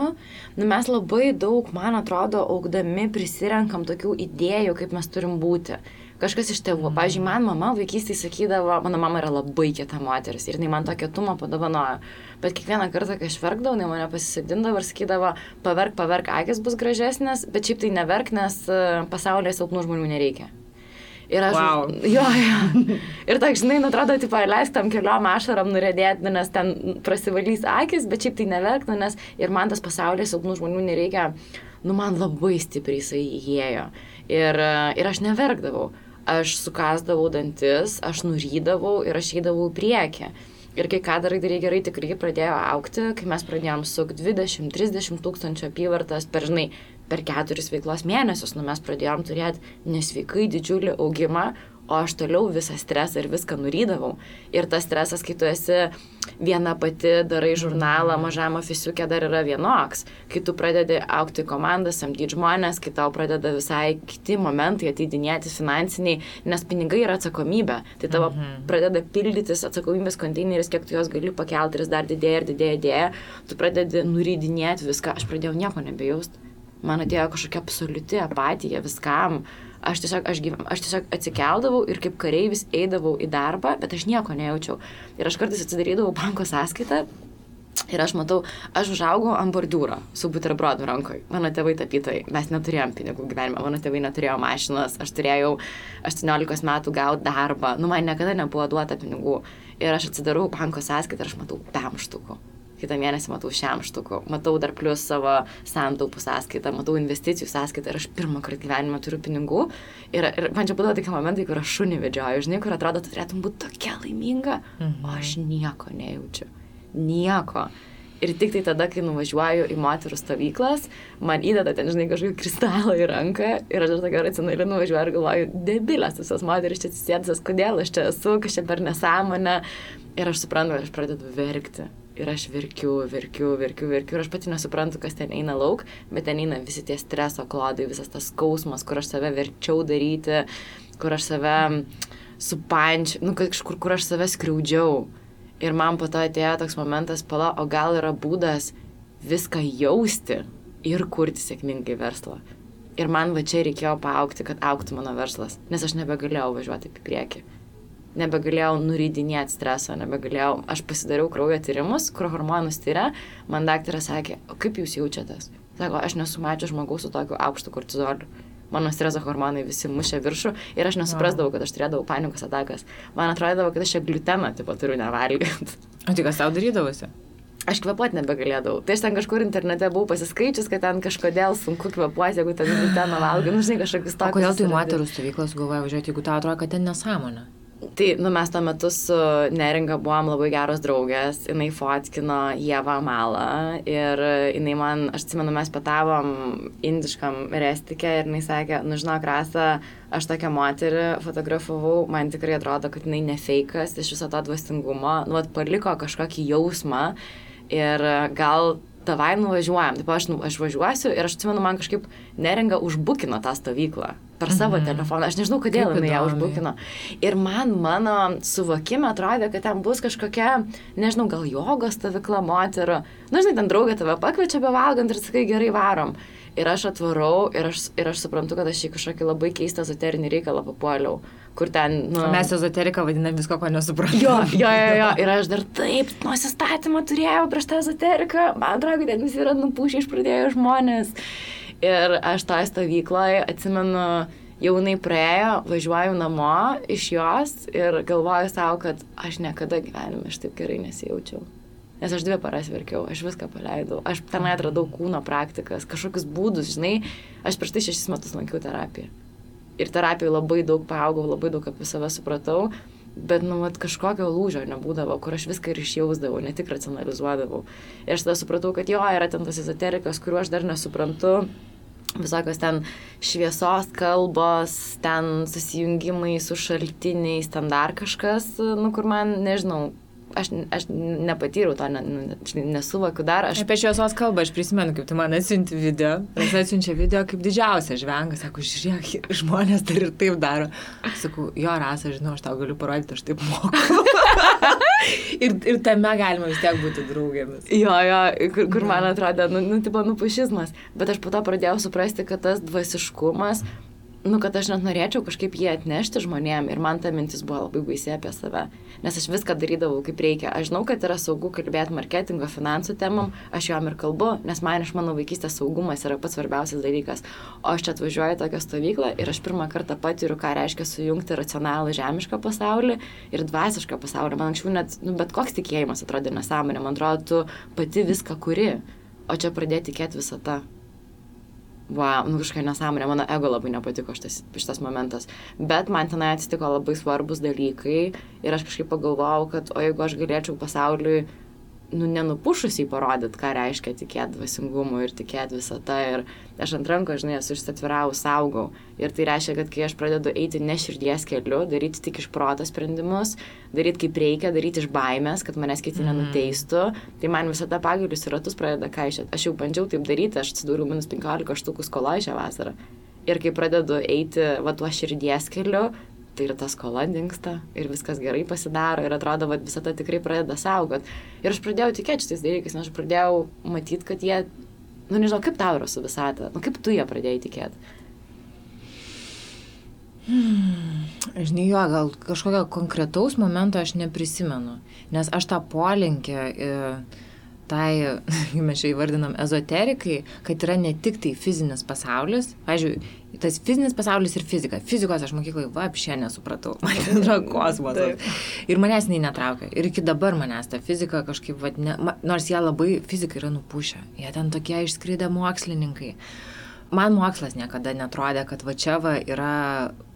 nu, mes labai daug, man atrodo, augdami prisirenkam tokių idėjų, kaip mes turim būti. Kažkas iš tėvų. Pavyzdžiui, man mama vaikystėje sakydavo, mano mama yra labai kieta moteris ir jinai man tokią tumą padovanojo. Bet kiekvieną kartą, kai aš verkdavau, jinai mane pasisadindavo ir sakydavo, paverk, paverk, akis bus gražesnės, bet šiaip tai neverk, nes e, pasaulyje silpnų žmonių nereikia. Ir aš... Vau. Jo, jo. Ir tak, žinai, nu, atrodo, tipo, leist tam keliom ašaram nuredėti, nu, nes ten prasivalys akis, bet šiaip tai neverk, nu, nes ir man tas pasaulyje silpnų žmonių nereikia, nu, man labai stipriai jisai įėjo. Ir, e, ir aš neverkdavau. Aš sukasdavau dantis, aš nurydavau ir aš eidavau į priekį. Ir kai ką darai, darai gerai, tikrai pradėjo aukti, kai mes pradėjom su 20-30 tūkstančių apyvartas per, žinai, per keturis veiklos mėnesius, nu mes pradėjom turėti nesveikai didžiulį augimą, o aš toliau visą stresą ir viską nurydavau. Ir tas stresas, kai tu esi viena pati, darai žurnalą, mažam ofisiukė dar yra vienoks. Kai tu pradedi aukti komandą, samdyti žmonės, kai tau pradeda visai kiti momentai ateidinėti finansiniai, nes pinigai yra atsakomybė. Tai tavo mhm. pradeda pildytis atsakomybės konteineris, kiek tu jos gali pakelti ir jis dar didėja ir didėja, didėja. Tu pradedi nurydinėti viską. Aš pradėjau nieko nebejausti. Man atėjo kažkokia absoliuti apatija viskam. Aš tiesiog, aš, gyven, aš tiesiog atsikeldavau ir kaip kareivis eidavau į darbą, bet aš nieko nejaučiau. Ir aš kartais atsidarydavau banko sąskaitą ir aš matau, aš užaugau ant bordiūro su buterbrodu rankoje. Mano tėvai tapytojai, mes neturėjom pinigų gyvenime, mano tėvai neturėjo mašinos, aš turėjau 18 metų gauti darbą, nu man niekada nebuvo duota pinigų. Ir aš atsidarau banko sąskaitą ir aš matau pem štukų kitą mėnesį matau šiam štuku, matau dar plus savo santaupų sąskaitą, matau investicijų sąskaitą ir aš pirmą kartą gyvenime turiu pinigų. Ir, ir man čia būdavo tokie momentai, kur aš šunį vedžioju, žinai, kur atrodo, tu turėtum būti tokia laiminga, o aš nieko nejaučiu. Nieko. Ir tik tai tada, kai nuvažiuoju į moterų stovyklas, man įdeda ten, žinai, kažkokį kristalą į ranką ir aš dar tokia racionaliai nuvažiuoju ir galvoju, debilės visas moteris čia atsisėdusios, kodėl aš čia esu, kas čia per nesąmonę. Ir aš suprantu, ir aš pradedu verkti. Ir aš verkiu, verkiu, verkiu, verkiu. Ir aš pati nesuprantu, kas ten eina lauk, bet ten eina visi tie streso klodai, visas tas skausmas, kur aš save verčiau daryti, kur aš save supančiu, nu, kažkur, kur aš save skriaudžiau. Ir man po to atėjo toks momentas, pala, o gal yra būdas viską jausti ir kurti sėkmingai verslą. Ir man va čia reikėjo paaukti, kad auktų mano verslas, nes aš nebegalėjau važiuoti į priekį. Nebegalėjau nuridinėti streso, nebegalėjau. Aš pasidariau kraujo tyrimus, kur hormonus tyria, man daktaras sakė, o kaip jūs jaučiatės? Sako, aš nesu mačięs žmogaus su tokiu aukštu kortizoliu. Mano streso hormonai visi mušė viršų ir aš nesuprasdavau, kad aš turėdavau panikos atakas. Man atrodavo, kad aš čia gliuteną, tipo, turiu nevalgyti. O tai kas tau darydavosi? aš kvepuoti nebegalėdavau. Tai aš ten kažkur internete buvau pasiskaičius, kad ten kažkodėl sunku kvepuoti, jeigu ten gliuteną valgai, nu žinai, kažkokius tokius. Kodėl tai moterų stovyklos sugalvoja važiuoti, jeigu tau atrodo, kad ten nesąmonė? Tai, nu, mes tuo metu su Neringa buvom labai geros draugės, jinai fotkino Jėvą Malą ir jinai man, aš atsimenu, mes patavom indiškam restikė ir jinai sakė, nu, žinok, Rasa, aš tokią moterį fotografavau, man tikrai atrodo, kad jinai nefeikas iš viso to dvasingumo, nu, paliko kažkokį jausmą ir gal tavai nuvažiuojam. Taip aš, nu, aš važiuosiu ir aš atsimenu, man kažkaip neringa užbukino tą stovyklą per savo mhm. telefoną. Aš nežinau, kodėl jinai ją užbukino. Ir man mano suvokime atrodė, kad ten bus kažkokia, nežinau, gal jogos stovykla moterų. Na, nu, žinai, ten draugė tave pakviečia bevalgant ir sakai, gerai varom. Ir aš atvarau ir aš, ir aš suprantu, kad aš į kažkokį labai keistą ezoterinį reikalą papuoliau, kur ten... Nu... Mes ezoteriką vadiname visko, ko nesuprantame. Jo, jo, jo, jo. Ir aš dar taip, nusistatymą turėjau prieš tą ezoteriką. Man atrodo, kad ten visi yra nupūšę išpradėjo žmonės. Ir aš tą stovykloje atsimenu, jau jinai praėjo, važiuoju namo iš jos ir galvoju savo, kad aš niekada gyvenime šitaip gerai nesijaučiau. Nes aš dvi paras verkiau, aš viską paleidau. Aš tenai atradau kūno praktikas, kažkokius būdus, žinai. Aš prieš tai šešis metus lankiau terapiją. Ir terapijoje labai daug paaugau, labai daug apie save supratau. Bet, nu, vat, kažkokio lūžio nebūdavo, kur aš viską ir išjausdavau, ne tik racionalizuodavau. Ir aš tada supratau, kad jo, yra ten tas ezoterikas, kuriuo aš dar nesuprantu, visokios ten šviesos kalbos, ten susijungimai su šaltiniais, ten dar kažkas, nu, kur man, nežinau, aš, aš nepatyriau to, ne, ne, nesuvokiu dar. Aš... Apie šviesos kalbą aš prisimenu, kaip tu man atsiunti video. Jis atsiunčia video kaip didžiausia žvenga, sako, žiūrėk, žmonės dar ir taip daro. Sakau, jo, rasa, žinau, aš tau galiu parodyti, aš taip moku. ir, ir tame galima vis tiek būti draugėmis. Jo, jo, kur, kur man atrodo, nu, nu, tipo, nupušizmas. Bet aš po to pradėjau suprasti, kad tas dvasiškumas, mm nu, kad aš net norėčiau kažkaip jį atnešti žmonėm ir man ta mintis buvo labai baisi apie save, nes aš viską darydavau kaip reikia. Aš žinau, kad yra saugu kalbėti marketingo, finansų temam, aš juom ir kalbu, nes man iš mano vaikystės saugumas yra pats svarbiausias dalykas. O aš čia atvažiuoju į tokią stovyklą ir aš pirmą kartą patiriu, ką reiškia sujungti racionalų žemišką pasaulį ir dvasišką pasaulį. Man anksčiau net, nu, bet koks tikėjimas atrodė nesąmonė, man atrodo, tu pati viską kuri, o čia pradėti tikėti visą tą wow, nu kažkokia nesąmonė, mano ego labai nepatiko šitas, šitas momentas. Bet man tenai atsitiko labai svarbus dalykai ir aš kažkaip pagalvojau, kad o jeigu aš galėčiau pasauliui nu, nenupušusiai parodyt, ką reiškia tikėti dvasingumu ir tikėti visą tą. Ir aš ant ranko, žinai, esu išsatvirau, saugau. Ir tai reiškia, kad kai aš pradedu eiti ne širdies keliu, daryti tik iš proto sprendimus, daryti kaip reikia, daryti iš baimės, kad manęs kiti mm. nenuteistų, tai man visada pagalius ir ratus pradeda kaišėti. Aš jau bandžiau taip daryti, aš atsidūriau minus 15 štukų skolo šią vasarą. Ir kai pradedu eiti va tuo širdies keliu, tai ir ta skola dinksta ir viskas gerai pasidaro ir atrodo, kad visą tą tikrai pradeda saugot. Ir aš pradėjau tikėti šitais dalykais, nes aš pradėjau matyti, kad jie, nu nežinau, kaip tau yra su visata, nu kaip tu ją pradėjai tikėti. Hmm, žinai, jo, gal kažkokio konkretaus momento aš neprisimenu, nes aš tą polinkį... E, tai, mes čia įvardinam, ezoterikai, kad yra ne tik tai fizinis pasaulis, pažiūrėjau, tas fizinis pasaulis ir fizika. Fizikos aš mokykloje va, apšė nesupratau. Man tai yra kosmosas. ir manęs jinai netraukia. Ir iki dabar manęs ta fizika kažkaip, va, ne, nors jie labai, fizika yra nupušę. Jie ten tokie išskridę mokslininkai. Man mokslas niekada netrodė, kad va čia va yra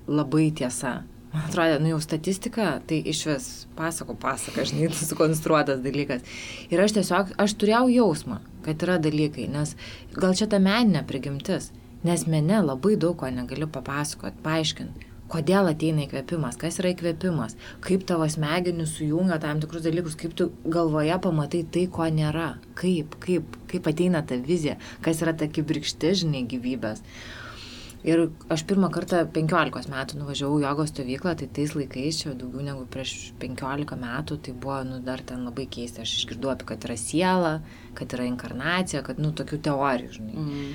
labai tiesa. Man atrodo, nu jau statistika, tai iš vis pasako pasaka, žinai, sukonstruotas dalykas. Ir aš tiesiog, aš turėjau jausmą, kad yra dalykai, nes gal čia ta meninė prigimtis, nes mene labai daug ko negali papasakoti, paaiškinti. Kodėl ateina įkvėpimas, kas yra įkvėpimas, kaip tavo smegenys sujungia tam tikrus dalykus, kaip tu galvoje pamatai tai, ko nėra, kaip, kaip, kaip ateina ta vizija, kas yra ta kibirkšti, žinai, gyvybės. Ir aš pirmą kartą 15 metų nuvažiavau jogos stovyklą, tai tais laikais, čia daugiau negu prieš 15 metų, tai buvo, nu, dar ten labai keista. Aš išgirdau apie, kad yra siela, kad yra inkarnacija, kad, nu, tokių teorijų, žinai. Mm.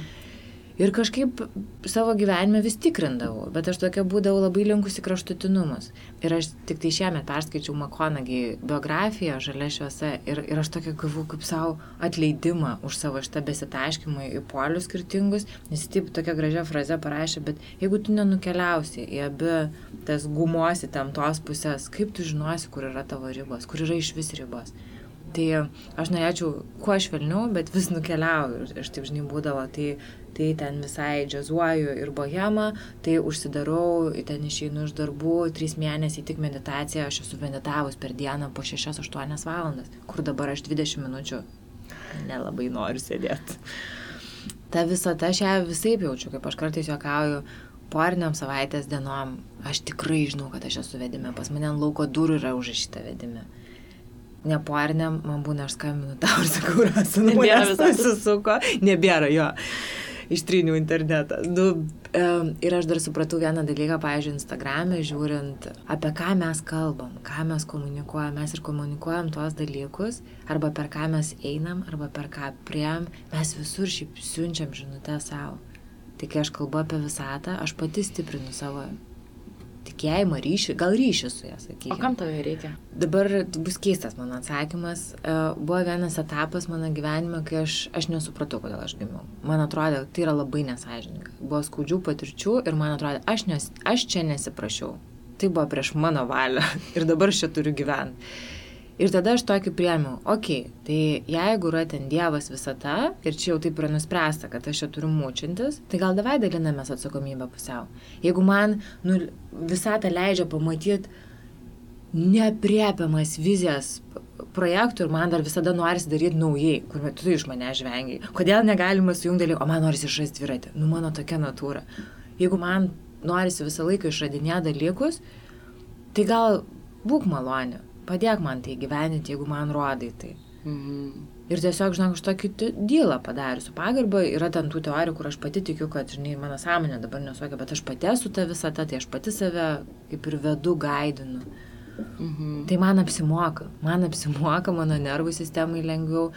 Ir kažkaip savo gyvenime vis tikrindavau, bet aš tokia būdavau labai linkusi kraštutinumus. Ir aš tik tai šiemet perskaičiau Makonagį biografiją Žalia šviesa ir, ir aš tokia gavau kaip savo atleidimą už savo šitą besitaškimą į polius skirtingus, nes taip tokia gražia fraze parašė, bet jeigu tu nenukeliausi į abi tas gumosi tam tos pusės, kaip tu žinosi, kur yra tavo ribos, kur yra iš vis ribos. Tai aš norėčiau kuo švelniau, bet vis nukeliauju ir aš taip žinai būdavo, tai tai ten visai džiazuoju ir bohemą, tai užsidarau, ten išeinu iš darbų, trys mėnesiai tik meditacija, aš esu meditavus per dieną po 6-8 valandas, kur dabar aš 20 minučių nelabai noriu sėdėti. Ta visata aš ją visai jaučiu, kaip aš kartais juokauju, poriniam savaitės dienom, aš tikrai žinau, kad aš esu vedime, pas mane lauko durų yra užrašyta vedime. Neporiniam, man būna aš skambinu tau ir sakau, rasu, nebėra visas susisuko, nebėra jo ištryniau internetą. Nu, ir aš dar supratau vieną dalyką, pavyzdžiui, Instagram'e, žiūrint, apie ką mes kalbam, ką mes komunikuojam, mes ir komunikuojam tuos dalykus, arba per ką mes einam, arba per ką priem, mes visur šiaip siunčiam žinutę savo. Tai kai aš kalbu apie visatą, aš pati stiprinu savo tikėjimą, ryšį, gal ryšį su ją, sakykime. O kam tau reikia? Dabar bus keistas mano atsakymas. E, buvo vienas etapas mano gyvenime, kai aš, aš nesupratau, kodėl aš gimiau. Man atrodo, tai yra labai nesažininga. Buvo skaudžių patirčių ir man atrodo, aš, nes, aš čia nesiprašiau. Tai buvo prieš mano valią ir dabar aš čia turiu gyventi. Ir tada aš tokį priemiau, okei, okay, tai jeigu yra ten Dievas visata ir čia jau taip yra nuspręsta, kad aš čia turiu mūčintis, tai gal davai dalinamės atsakomybę pusiau. Jeigu man nu, visata leidžia pamatyti nepriepiamas vizijas projektų ir man dar visada norisi daryti naujai, kur tu iš mane žvengiai. Kodėl negalima sujungti dalykų, o man norisi išrasti dviratį. Nu, mano tokia natūra. Jeigu man norisi visą laiką išradinėti dalykus, tai gal būk malonė padėk man tai gyveninti, jeigu man rodai tai. Mhm. Ir tiesiog, žinok, aš tokį dylą padariusiu pagarbą, yra ten tų teorijų, kur aš pati tikiu, kad, žinai, mano sąmonė dabar nesuokia, bet aš pati esu ta visata, tai aš pati save kaip ir vedu, gaidinu. Mhm. Tai man apsimoka, man apsimoka, mano nervų sistemai lengviau.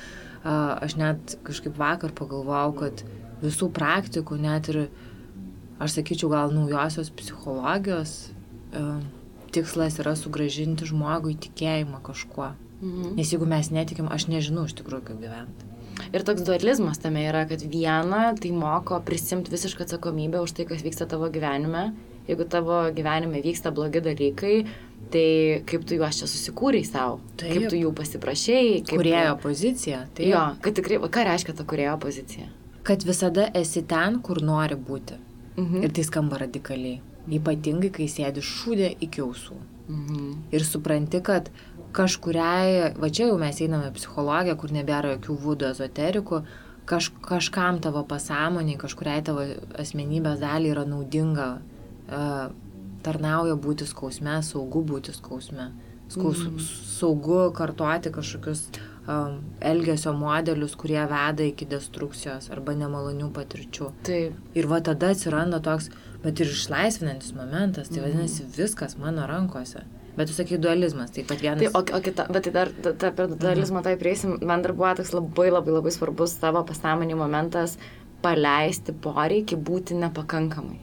Aš net kažkaip vakar pagalvojau, kad visų praktikų, net ir, aš sakyčiau, gal naujosios psichologijos, tikslas yra sugražinti žmogui tikėjimą kažkuo. Mhm. Nes jeigu mes netikim, aš nežinau iš tikrųjų, kaip gyventi. Ir toks dualizmas tame yra, kad viena tai moko prisimti visišką atsakomybę už tai, kas vyksta tavo gyvenime. Jeigu tavo gyvenime vyksta blogi dalykai, tai kaip tu juos čia susikūrei savo, taip. kaip tu jų pasiprašėjai. Kaip... Kurėjo pozicija. Taip. Jo, kad tikrai, ką reiškia ta kurėjo pozicija? Kad visada esi ten, kur nori būti. Mhm. Ir tai skamba radikaliai. Ypatingai, kai sėdi šūdė iki ausų. Mhm. Ir supranti, kad kažkuriai, va čia jau mes einame psichologiją, kur nebėra jokių būdų ezoterikų, kaž, kažkam tavo pasąmoniai, kažkuriai tavo asmenybės dalį yra naudinga, uh, tarnauja būti skausme, saugu būti skausme. Skaus, mm. Saugu kartuoti kažkokius um, elgesio modelius, kurie veda iki destrukcijos arba nemalonių patirčių. Taip. Ir va tada atsiranda toks, uh, bet ir išlaisvinantis momentas, tai vadinasi viskas mano rankose. Bet tu sakai dualizmas, taip pat vienas. Tai, o, o kita, bet tai dar ta, ta, per dualizmą tai prieisim, man dar buvo toks labai labai labai svarbus tavo pasąmonį momentas paleisti poreikį būti nepakankamai.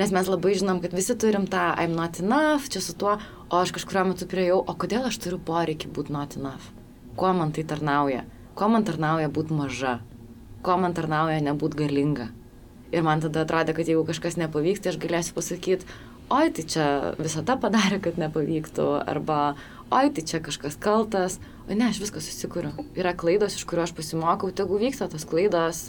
Nes mes labai žinom, kad visi turim tą I'm not enough, čia su tuo, o aš kažkurio metu priejau, o kodėl aš turiu poreikį būti not enough? Kuo man tai tarnauja? Kuo man tarnauja būti maža? Kuo man tarnauja nebūti galinga? Ir man tada atrodė, kad jeigu kažkas nepavyks, tai aš galėsiu pasakyti, oi, tai čia visata padarė, kad nepavyktų, arba oi, tai čia kažkas kaltas, o ne, aš viską susikūriu. Yra klaidos, iš kurių aš pasimokau, tegu vyksta tos klaidos,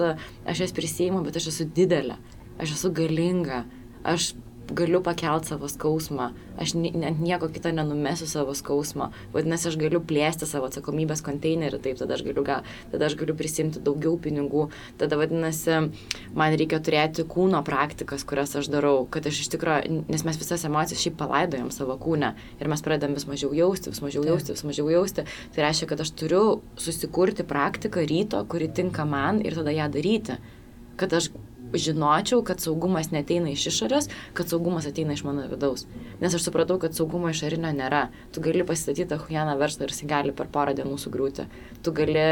aš jas prisėjimu, bet aš esu didelė, aš esu galinga, aš galiu pakelt savo skausmą, aš net nieko kito nenumesiu savo skausmo, vadinasi, aš galiu plėsti savo atsakomybės konteinerį, taip, tada aš galiu, tada aš galiu prisimti daugiau pinigų, tada vadinasi, man reikia turėti kūno praktikas, kurias aš darau, kad aš iš tikrųjų, nes mes visas emocijas šiaip palaidojam savo kūną ir mes pradedam vis mažiau jausti, vis mažiau jausti, vis mažiau jausti, tai reiškia, kad aš turiu susikurti praktiką ryto, kuri tinka man ir tada ją daryti, kad aš žinočiau, kad saugumas neteina iš išorės, kad saugumas ateina iš mano vidaus. Nes aš supratau, kad saugumo išorinio nėra. Tu gali pasistatyti tą hujaną verslą ir jis gali per porą dienų sugriūti. Tu gali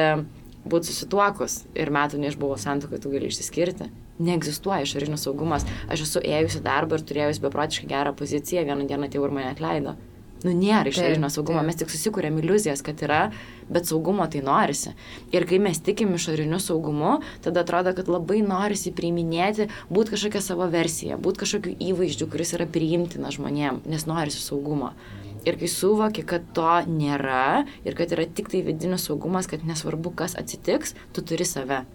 būti susituokus ir metų neišbuvo santokai, tu gali išsiskirti. Neegzistuoja išorinis saugumas. Aš esu ėjusi darbą ir turėjusi beprotiškai gerą poziciją, vieną dieną atėjau ir mane atleido. Nu, nėra išorinio saugumo, mes tik susikūrėm iliuzijas, kad yra, bet saugumo tai norisi. Ir kai mes tikim išoriniu saugumu, tada atrodo, kad labai norisi priiminėti, būti kažkokią savo versiją, būti kažkokiu įvaizdžiu, kuris yra priimtina žmonėm, nes norisi saugumo. Ir kai suvoki, kad to nėra ir kad yra tik tai vidinis saugumas, kad nesvarbu, kas atsitiks, tu turi save.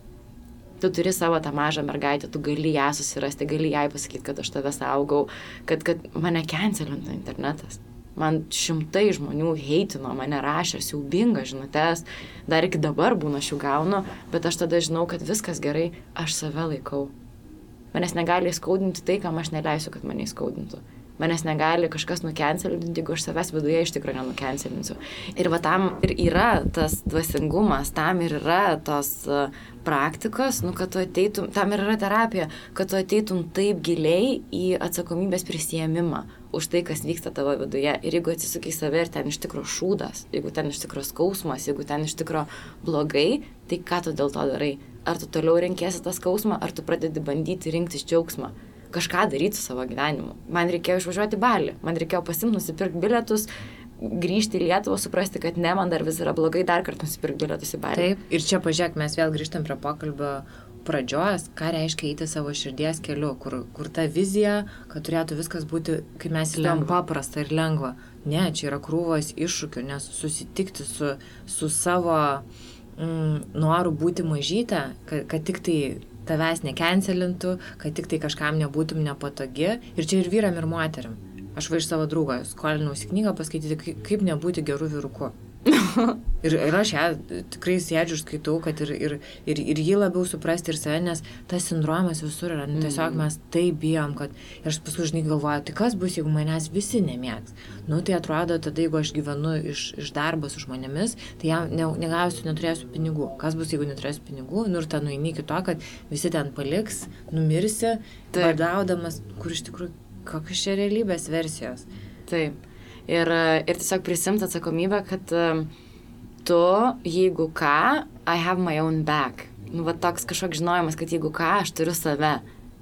Tu turi savo tą mažą mergaitę, tu gali ją susirasti, gali jai pasakyti, kad aš tave saugau, kad, kad mane cancelintų internetas. Man šimtai žmonių heitino, mane rašė siaubingas žinutės, dar iki dabar būna aš jų gaunu, bet aš tada žinau, kad viskas gerai, aš save laikau. Manęs negali įskaudinti tai, kam aš neleisiu, kad mane įskaudintų. Manęs negali kažkas nukencelinti, jeigu aš savęs viduje iš tikrųjų nenukencelinsiu. Ir va tam ir yra tas dvasingumas, tam ir yra tos uh, praktikos, nu, kad tu ateitum, tam ir yra terapija, kad tu ateitum taip giliai į atsakomybės prisėmimą už tai, kas vyksta tavo viduje. Ir jeigu atsisukai save ir ten iš tikrųjų šūdas, jeigu ten iš tikrųjų skausmas, jeigu ten iš tikrųjų blogai, tai ką tu dėl to darai? Ar tu toliau renkėsi tą skausmą, ar tu pradedi bandyti rinktis džiaugsmą? Kažką daryti su savo gyvenimu. Man reikėjo išvažiuoti balį, man reikėjo pasimti, nusipirkti bilietus, grįžti į Lietuvą, suprasti, kad ne, man dar vis yra blogai, dar kartą nusipirkti bilietus į balį. Taip, ir čia pažiūrėk, mes vėl grįžtam prie pokalbio pradžios, ką reiškia eiti savo širdies keliu, kur, kur ta vizija, kad turėtų viskas būti, kaip mes įsivaizduojam, paprasta ir lengva. Ne, čia yra krūvos iššūkių, nes susitikti su, su savo mm, noru būti mažytę, kad, kad tik tai tavęs nekencelintų, kad tik tai kažkam nebūtum nepatogi. Ir čia ir vyram, ir moteriam. Aš va iš savo draugo skolinausi knygą paskaityti, kaip nebūti gerų vyrukų ir, ir aš ją tikrai sėdžiu ir skaitau, kad ir, ir, ir, ir jį labiau suprasti ir save, nes tas sindromas visur yra. Nu, tiesiog mm. mes taip bijom, kad ir aš paskui žinai galvoju, tai kas bus, jeigu manęs visi nemėgs. Nu, tai atrodo, tada jeigu aš gyvenu iš, iš darbo su žmonėmis, tai jam ne, negausiu, neturėsiu pinigų. Kas bus, jeigu neturėsiu pinigų? Nu, ir ten nueini iki to, kad visi ten paliks, numirsi, badaudamas, kur iš tikrųjų kokios čia realybės versijos. Taip ir, ir tiesiog prisimti atsakomybę, kad tu, jeigu ką, I have my own back. Nu, va toks kažkoks žinojimas, kad jeigu ką, aš turiu save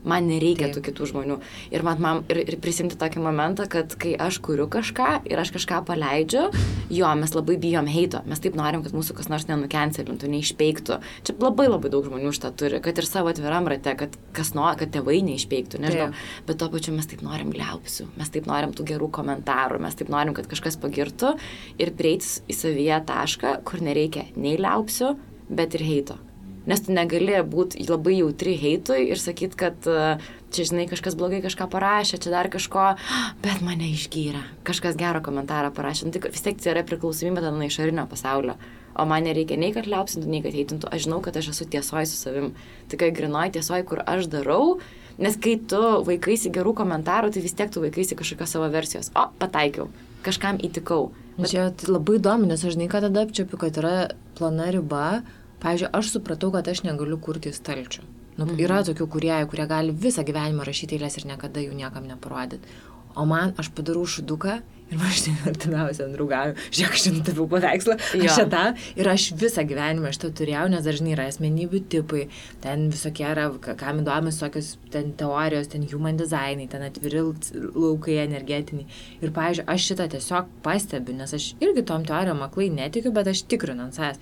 man nereikia Taip. tų kitų žmonių. Ir, man, man, ir, ir prisimti tokį momentą, kad kai aš kuriu kažką ir aš kažką paleidžiu, jo, mes labai bijom heito, mes taip norim, kad mūsų kas nors nenukencelintų, neišpeiktų. Čia labai labai daug žmonių šitą turi, kad ir savo atviram rate, kad, kas nori, kad tėvai neišpeiktų, nežinau. Taip. Bet tuo pačiu mes taip norim liaupsių, mes taip norim tų gerų komentarų, mes taip norim, kad kažkas pagirtų ir prieits į savyje tašką, kur nereikia nei liaupsių, bet ir heito. Nes tu negali būti labai jautri heitui ir sakyti, kad čia, žinai, kažkas blogai kažką parašė, čia dar kažko, bet mane išgyrė. Kažkas gerą komentarą parašė. Nu, tai vis tiek tai yra priklausomybė nuo išorinio pasaulio. O man nereikia nei kad liaupsintų, nei kad heitintų. Aš žinau, kad aš esu tiesoj su savim. Tik grinoj tiesoj, kur aš darau. Nes kai tu vaikaisi gerų komentarų, tai vis tiek tu vaikaisi kažkokios savo versijos. O, pataikiau. Kažkam įtikau. Bet... Čia labai įdomu, nes aš žinai, kad tada apčiapiu, kad yra plana riba, Pavyzdžiui, aš supratau, kad aš negaliu kurti stalčių. Nu, mhm. Yra tokių kuriejų, kurie gali visą gyvenimą rašyti eilės ir niekada jų niekam neparodyti. O man, aš padarau šuduką ir man štai artimiausiam draugavim, žiūrėk, aš nutapiau paveikslą, aš šitą ir aš visą gyvenimą šitą turėjau, nes dažnai yra asmenybių tipai, ten visokie yra, kam įdomis tokios ten teorijos, ten human designai, ten atviri laukai energetiniai. Ir, pavyzdžiui, aš šitą tiesiog pastebiu, nes aš irgi tom teorijom aklai netikiu, bet aš tikrinu ant savęs.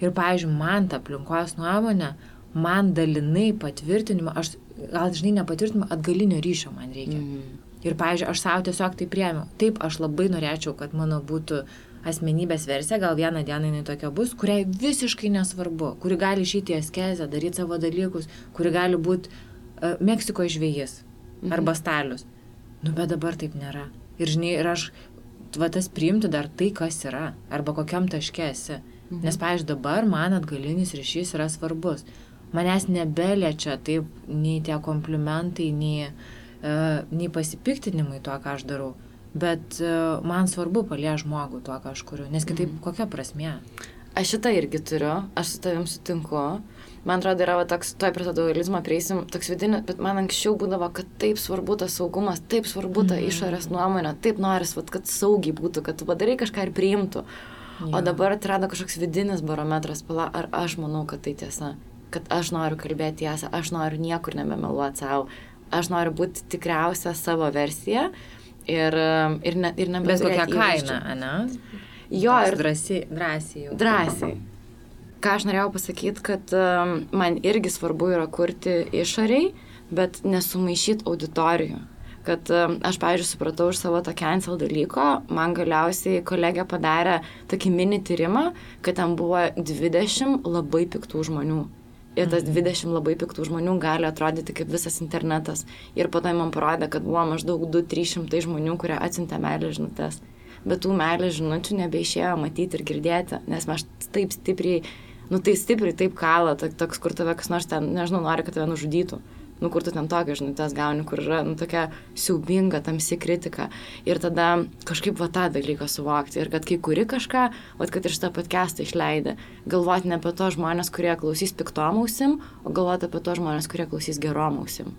Ir, pavyzdžiui, man ta aplinkos nuomonė, man dalinai patvirtinimo, aš gal žinai nepatvirtinimo, atgalinio ryšio man reikia. Mm. Ir, pavyzdžiui, aš savo tiesiog tai priemiau. Taip, aš labai norėčiau, kad mano būtų asmenybės versija, gal vieną dieną jinai tokia bus, kuriai visiškai nesvarbu, kuri gali išeiti į askezę, daryti savo dalykus, kuri gali būti uh, Meksiko žvėjys mhm. arba stalius. Nu, bet dabar taip nėra. Ir žinai, ir aš, va tas priimti dar tai, kas yra, arba kokiam taške esi. Mhm Mhm. Nes, pavyzdžiui, dabar man atgalinis ryšys yra svarbus. Manęs nebeliečia taip nei tie komplimentai, nei, uh, nei pasipiktinimai tuo, ką aš darau. Bet uh, man svarbu palie žmogų tuo, ką aš kuriu. Nes kitaip mhm. kokia prasme? Aš šitą irgi turiu, aš su tavim sutinku. man atrodo, yra va, toks, toj prie to dualizmo prieisim, toks vidinis, bet man anksčiau būdavo, kad taip svarbu tas saugumas, taip svarbu ta mm. išorės nuomonė, taip noris, va, kad saugiai būtų, kad tu padarai kažką ir priimtų. Ja. O dabar atrado kažkoks vidinis barometras, pala, ar aš manau, kad tai tiesa, kad aš noriu kalbėti tiesą, aš noriu niekur nebemeluoti savo, aš noriu būti tikriausia savo versija ir, ir, ne, ir nebebūti. Bet kokią kainą, ne? Jo, ir drąsiai. Drąsiai. Drąsiai ką aš norėjau pasakyti, kad um, man irgi svarbu yra kurti išoriai, bet nesumaišyti auditorijų. Kad um, aš, pavyzdžiui, supratau iš savo to cancel dalyko, man galiausiai kolegė padarė tokį mini tyrimą, kad ten buvo 20 labai piktų žmonių. Ir tas 20 mhm. labai piktų žmonių gali atrodyti kaip visas internetas. Ir po to man parodė, kad buvo maždaug 2-300 žmonių, kurie atsintė meilės žinutės. Bet tų meilės žinučių nebeišėjo matyti ir girdėti, nes mes taip stipriai nu tai stipriai taip kala, toks, kur tave kas nors ten, nežinau, nori, kad tave nužudytų. Nu, kur tu ten tokią žinutės gauni, kur yra, nu, tokia siaubinga, tamsi kritika. Ir tada kažkaip va tą dalyką suvokti. Ir kad kai kuri kažką, va kad ir šitą podcastą išleidė, galvoti ne apie to žmonės, kurie klausys piktomausim, o galvoti apie to žmonės, kurie klausys geromausim.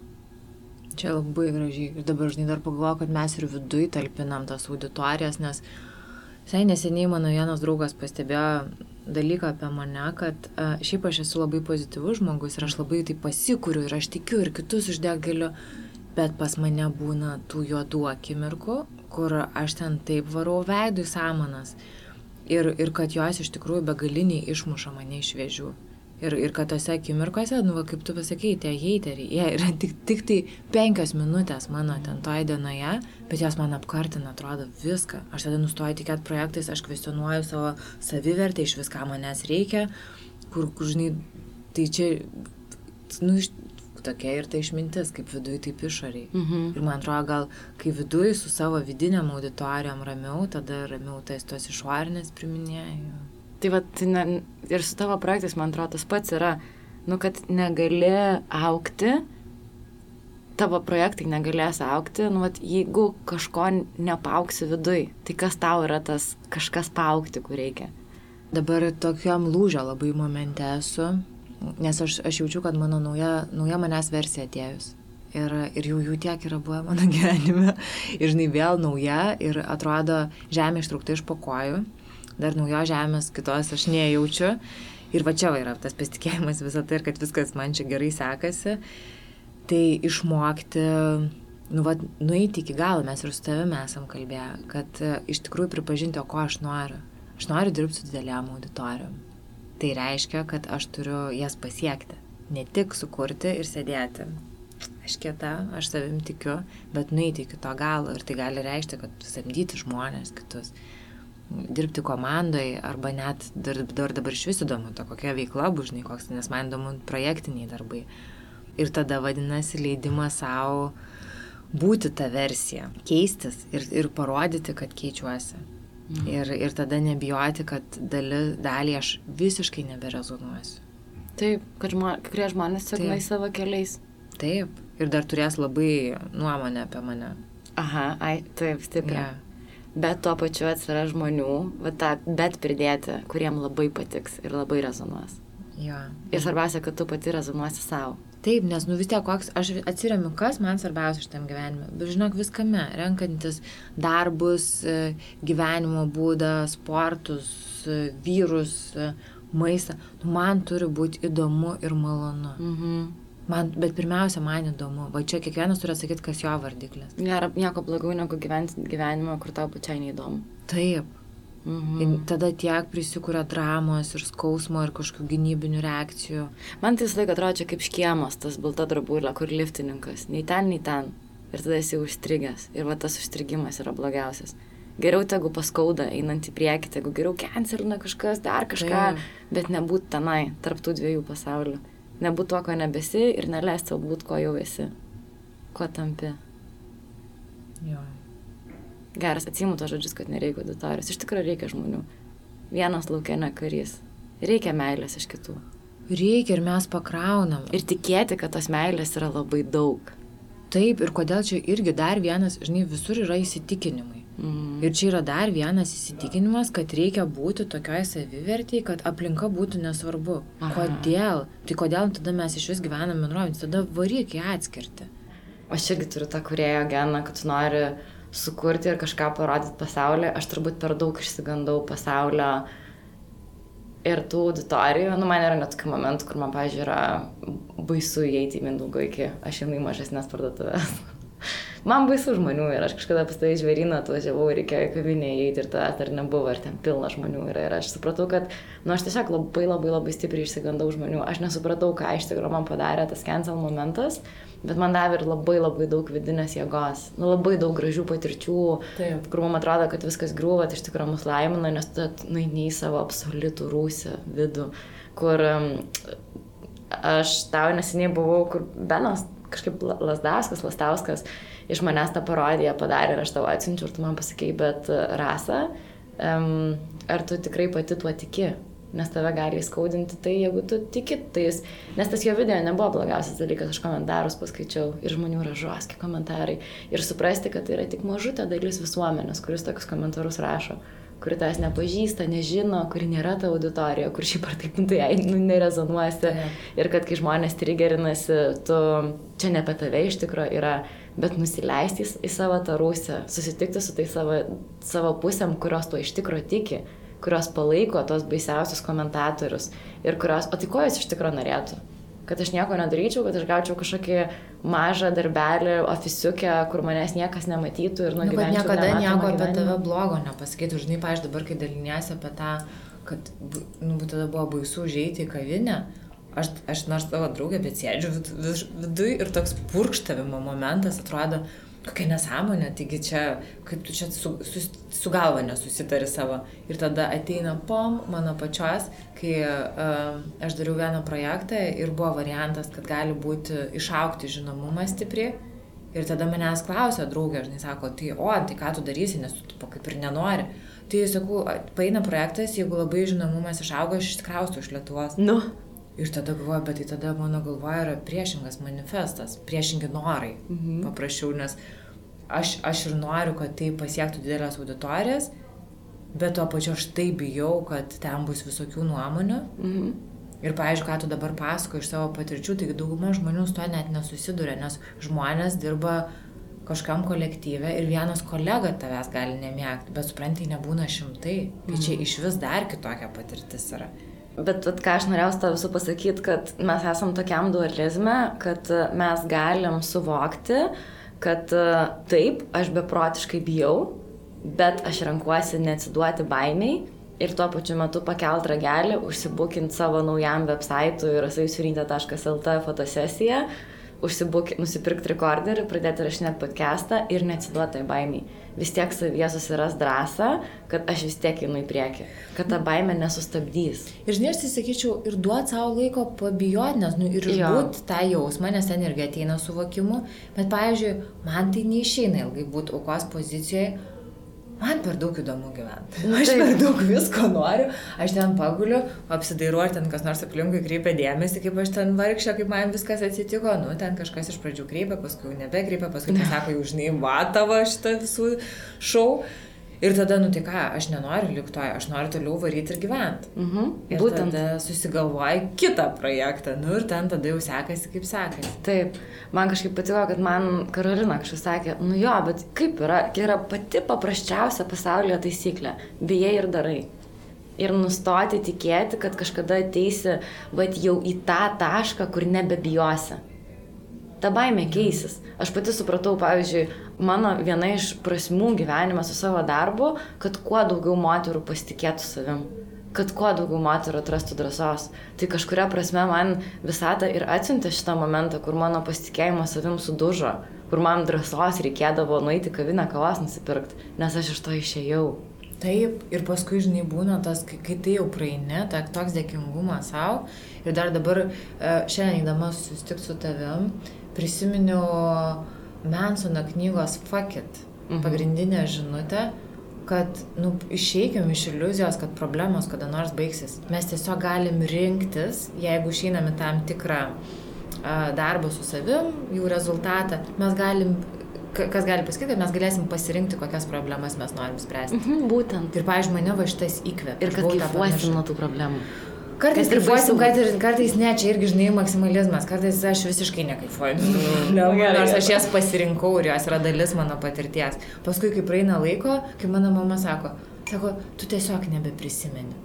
Čia labai gražiai. Ir dabar žinai dar pagalvoju, kad mes ir viduj talpinam tas auditorijas, nes visai neseniai mano vienas draugas pastebėjo dalyką apie mane, kad a, šiaip aš esu labai pozityvus žmogus ir aš labai tai pasikūriu ir aš tikiu ir kitus uždėk galiu, bet pas mane būna tų juodų akimirkų, kur aš ten taip varau veidų į samanas ir, ir kad jos iš tikrųjų begaliniai išmuša mane iš vėžių. Ir, ir kad tose akimirkose, nu, va, kaip tu pasakėjai, tie heiteriai, jie yra tik, tik tai penkios minutės mano ten toje dienoje, bet jos man apkartina, atrodo, viską. Aš tada nustoju tikėti projektais, aš kvestionuoju savo savivertę, iš viską manęs reikia, kur, kur žinai, tai čia, nu, iš, tokia ir ta išmintis, kaip viduje, taip išoriai. Mhm. Ir man atrodo, gal kai viduje su savo vidiniam auditorijom ramiau, tada ramiau tais tos išorinės priminėjau. Tai va, tai ne, ir su tavo projektais, man atrodo, tas pats yra, nu, kad negali aukti, tavo projektai negalės aukti, nu, va, jeigu kažko nepauksi viduj, tai kas tau yra tas kažkas paukti, kur reikia. Dabar tokiam lūžio labai momente esu, nes aš, aš jaučiu, kad mano nauja, nauja manęs versija atėjus. Ir, ir jau jų tiek yra buvę mano gyvenime. Ir žinai, vėl nauja ir atrodo žemė ištraukta iš pokojų dar naujos žemės, kitos aš nejaučiu. Ir va čia yra tas pasitikėjimas visą tai ir kad viskas man čia gerai sekasi. Tai išmokti, nu, va, nueiti iki galo, mes ir su tavimi esam kalbėję, kad uh, iš tikrųjų pripažinti, o ko aš noriu. Aš noriu dirbti su dideliam auditorijom. Tai reiškia, kad aš turiu jas pasiekti. Ne tik sukurti ir sėdėti. Aš kieta, aš savim tikiu, bet nueiti iki to galo. Ir tai gali reikšti, kad samdyti žmonės kitus dirbti komandoje arba net dar, dar dabar iš vis įdomu, to kokia veikla bus, žinai, koks, nes man įdomu projektiniai darbai. Ir tada vadinasi leidimas savo būti tą versiją, keistis ir, ir parodyti, kad keičiuosi. Mhm. Ir, ir tada nebijoti, kad dalį, dalį aš visiškai neberezonuosiu. Taip, kad žmo, kai kurie žmonės sėkmai savo keliais. Taip, ir dar turės labai nuomonę apie mane. Aha, ai, taip, stipriai. Yeah bet tuo pačiu atsiras žmonių, va tą bet pridėti, kuriem labai patiks ir labai rezonuos. Jo. Ir svarbiausia, kad tu pati rezonuosi savo. Taip, nes nu vis tiek, koks, aš atsiriamiu, kas man svarbiausia šitam gyvenime. Bet žinok, viskame, renkantis darbus, gyvenimo būdą, sportus, vyrus, maistą, nu, man turi būti įdomu ir malonu. Mhm. Man, bet pirmiausia, man įdomu, va čia kiekvienas turi atsakyti, kas jo vardiklis. Nėra nieko blogiau negu gyventi gyvenimą, kur tau pačiai neįdomu. Taip. Mhm. Ir tada tiek prisikuria dramos ir skausmo ir kažkokių gynybinių reakcijų. Man tai visą laiką atrodo čia kaip škiemas, tas balta drabulė, kur liftininkas. Nei ten, nei ten. Ir tada esi užstrigęs. Ir va tas užstrigimas yra blogiausias. Geriau tegu paskauda einant į priekį, tegu geriau cancelina kažkas, dar kažką, Taip. bet nebūt tenai, tarptų dviejų pasaulių nebūti tuo, ko nebesi ir neleisti savo būti, ko jau esi, ko tampi. Jo. Geras, atsimu tos žodžius, kad nereikia auditorijos. Iš tikrųjų reikia žmonių. Vienas laukia ne karys. Reikia meilės iš kitų. Reikia ir mes pakraunam. Ir tikėti, kad tos meilės yra labai daug. Taip, ir kodėl čia irgi dar vienas, žinai, visur yra įsitikinimai. Mm. Ir čia yra dar vienas įsitikinimas, kad reikia būti tokioj savivertėjai, kad aplinka būtų nesvarbu. Aha. Kodėl? Tai kodėl tada mes iš vis gyvename bendruomenės, tada varyk į atskirti. Aš irgi turiu tą kurėjo geną, kad tu nori sukurti ir kažką parodyti pasaulyje. Aš turbūt per daug išsigandau pasaulio ir tų auditorijų. Nu, man yra net tokių momentų, kur man, pažiūrėjau, yra baisu įeiti į Mindaugo iki aš einu į mažesnės parduotuvės. man baisu žmonių ir aš kažkada pas tai žvėryną atvažiavau ir reikėjo į kavinę įeiti ir tavęs dar nebuvo, ir ten pilna žmonių yra. Ir aš supratau, kad, nu, aš tiesiog labai labai labai stipriai išsigandau žmonių. Aš nesupratau, ką iš tikrųjų man padarė tas cancel momentas bet man davė ir labai labai daug vidinės jėgos, nu, labai daug gražių patirčių, Taip. kur man atrodo, kad viskas griūva, tai iš tikrųjų mus laimina, nes tu nueini į savo absoliutų rūsį vidų, kur um, aš tau neseniai buvau, kur Benas kažkaip Lasdauskas, Lastauskas iš manęs tą parodiją padarė ir aš tau atsiunčiu ir tu man pasakėjai, bet Rasa, um, ar tu tikrai pati tuo tiki? nes tave gali įskaudinti tai, jeigu tu tiki tais. Nes tas jo video nebuvo blogiausias dalykas, aš komentarus paskaičiau ir žmonių yra žoski komentarai. Ir suprasti, kad tai yra tik mažutė dalis visuomenės, kuris tokius komentarus rašo kuri tavęs nepažįsta, nežino, kuri nėra ta auditorija, kur šiaip ar taip tai nu, nerezonuosi. Yeah. Ir kad kai žmonės trigerinasi, tu čia ne apie tave iš tikrųjų yra, bet nusileisti į savo tą rūsę, susitikti su tai savo, savo pusėm, kurios to iš tikrųjų tiki kurios palaiko tos baisiausius komentatorius ir kurios, o tai ko jis iš tikrųjų norėtų? Kad aš nieko nedaryčiau, kad aš gaučiau kažkokį mažą darbelį, ofisiukę, kur manęs niekas nematytų ir nugyvenčiau. Nu, niekada nieko apie tave blogo nepasakytų. Žinai, pažiūrėjau, dabar, kai daliniesi apie tą, kad nu, tada buvo baisu užėjti į kavinę, aš, aš nors tavo draugė, bet sėdžiu vid, vid, viduje ir toks purkštavimo momentas atrodo, kokia nesąmonė, taigi čia, kaip tu čia su, su, su galva nesusitari savo. Ir tada ateina pom mano pačios, kai uh, aš dariau vieną projektą ir buvo variantas, kad gali būti išaukti žinomumas stipriai. Ir tada manęs klausia draugė, žinai, sako, tai o, tai ką tu darysi, nes tu kaip ir nenori. Tai sakau, paina projektas, jeigu labai žinomumas išauga, aš išsikraustau iš Lietuvos. Nu. Ir tada galvoju, bet tai tada mano galvoje yra priešingas manifestas, priešingi norai. Mhm. Paprašiau, nes aš, aš ir noriu, kad tai pasiektų didelės auditorijas, bet tuo pačiu aš taip bijau, kad ten bus visokių nuomonių. Mhm. Ir, pavyzdžiui, ką tu dabar pasako iš savo patirčių, tai dauguma žmonių su to net nesusiduria, nes žmonės dirba kažkam kolektyve ir vienas kolega tavęs gali nemėgti, bet suprantai, nebūna šimtai. Tai čia mhm. iš vis dar kitokia patirtis yra. Bet vat, ką aš norėjau tą visų pasakyti, kad mes esam tokiam dualizme, kad mes galim suvokti, kad e, taip, aš beprotiškai bijau, bet aš renkuosi neatsiduoti baimiai ir tuo pačiu metu pakelt ragelį, užsibukinti savo naujam website'ui rasajusiuryntė.lt fotosesiją, nusipirkti rekorderį, pradėti rašinėti podcastą ir neatsiduoti tai baimiai vis tiek savyje susiras drąsą, kad aš vis tiek einu į priekį, kad ta baime nesustabdys. Ir žinai, aš tai sakyčiau, ir duoti savo laiko pabijoti, nes, nu, ir išbūti tą jausmą, nes ten irgi ateina suvokimu, bet, pavyzdžiui, man tai neišeina ilgai būti aukos pozicijoje, man per daug įdomu gyventi. Nu, aš per daug visko noriu, aš ten paguliu, apsidairuoju, ar ten kas nors aplinkui kreipia dėmesį, kaip aš ten vargšė, kaip man viskas atsitiko, nu, ten kažkas iš pradžių kreipia, paskui nebekreipia, paskui pasako, jau žinai, va tavo šitą visų šau. Ir tada, nu tai ką, aš nenoriu liktoje, aš noriu toliau varyti ir gyventi. Mhm. Ir Būtent. tada susigalvoji kitą projektą, nu ir ten tada jau sekasi, kaip sekasi. Taip, man kažkaip patiko, kad man Karolina kažkas sakė, nu jo, bet kaip yra, tai yra pati paprasčiausia pasaulyje taisyklė - bijai ir darai. Ir nustoti tikėti, kad kažkada ateisi, bet jau į tą tašką, kur nebebijosi ta baimė keisis. Aš pati supratau, pavyzdžiui, mano viena iš prasmų gyvenime su savo darbu, kad kuo daugiau moterų pasitikėtų savim, kad kuo daugiau moterų atrastų drąsos. Tai kažkuria prasme man visata ir atsiuntė šitą momentą, kur mano pasitikėjimas savim sudužo, kur man drąsos reikėdavo nueiti kavinę kavos nusipirkti, nes aš iš to išėjau. Taip, ir paskui, žinai, būna tas, kai, kai tai jau praeini, ta, toks dėkingumas savo. Ir dar dabar, e, šiandien įdama susitikti su tavim, prisiminiau Mansono knygos Fuck It, mhm. pagrindinę žinutę, kad nu, išeikim iš iliuzijos, kad problemos kada nors baigsis. Mes tiesiog galim rinktis, jeigu išeiname tam tikrą darbą su savim, jų rezultatą, mes galim kas gali pasakyti, kad mes galėsim pasirinkti, kokias problemas mes norim spręsti. Mhm, būtent. Ir, pavyzdžiui, mane va šitas įkvėpė. Ir kad kaifuosim nuo tų problemų. Kartais kaifuosim, kad ir kartais ne, čia irgi žinai maksimalizmas, kartais aš visiškai nekaifuoju. Ne, Nors aš jas pasirinkau ir jos yra dalis mano patirties. Paskui, kai praeina laiko, kai mano mama sako, sako, tu tiesiog nebeprisimeni.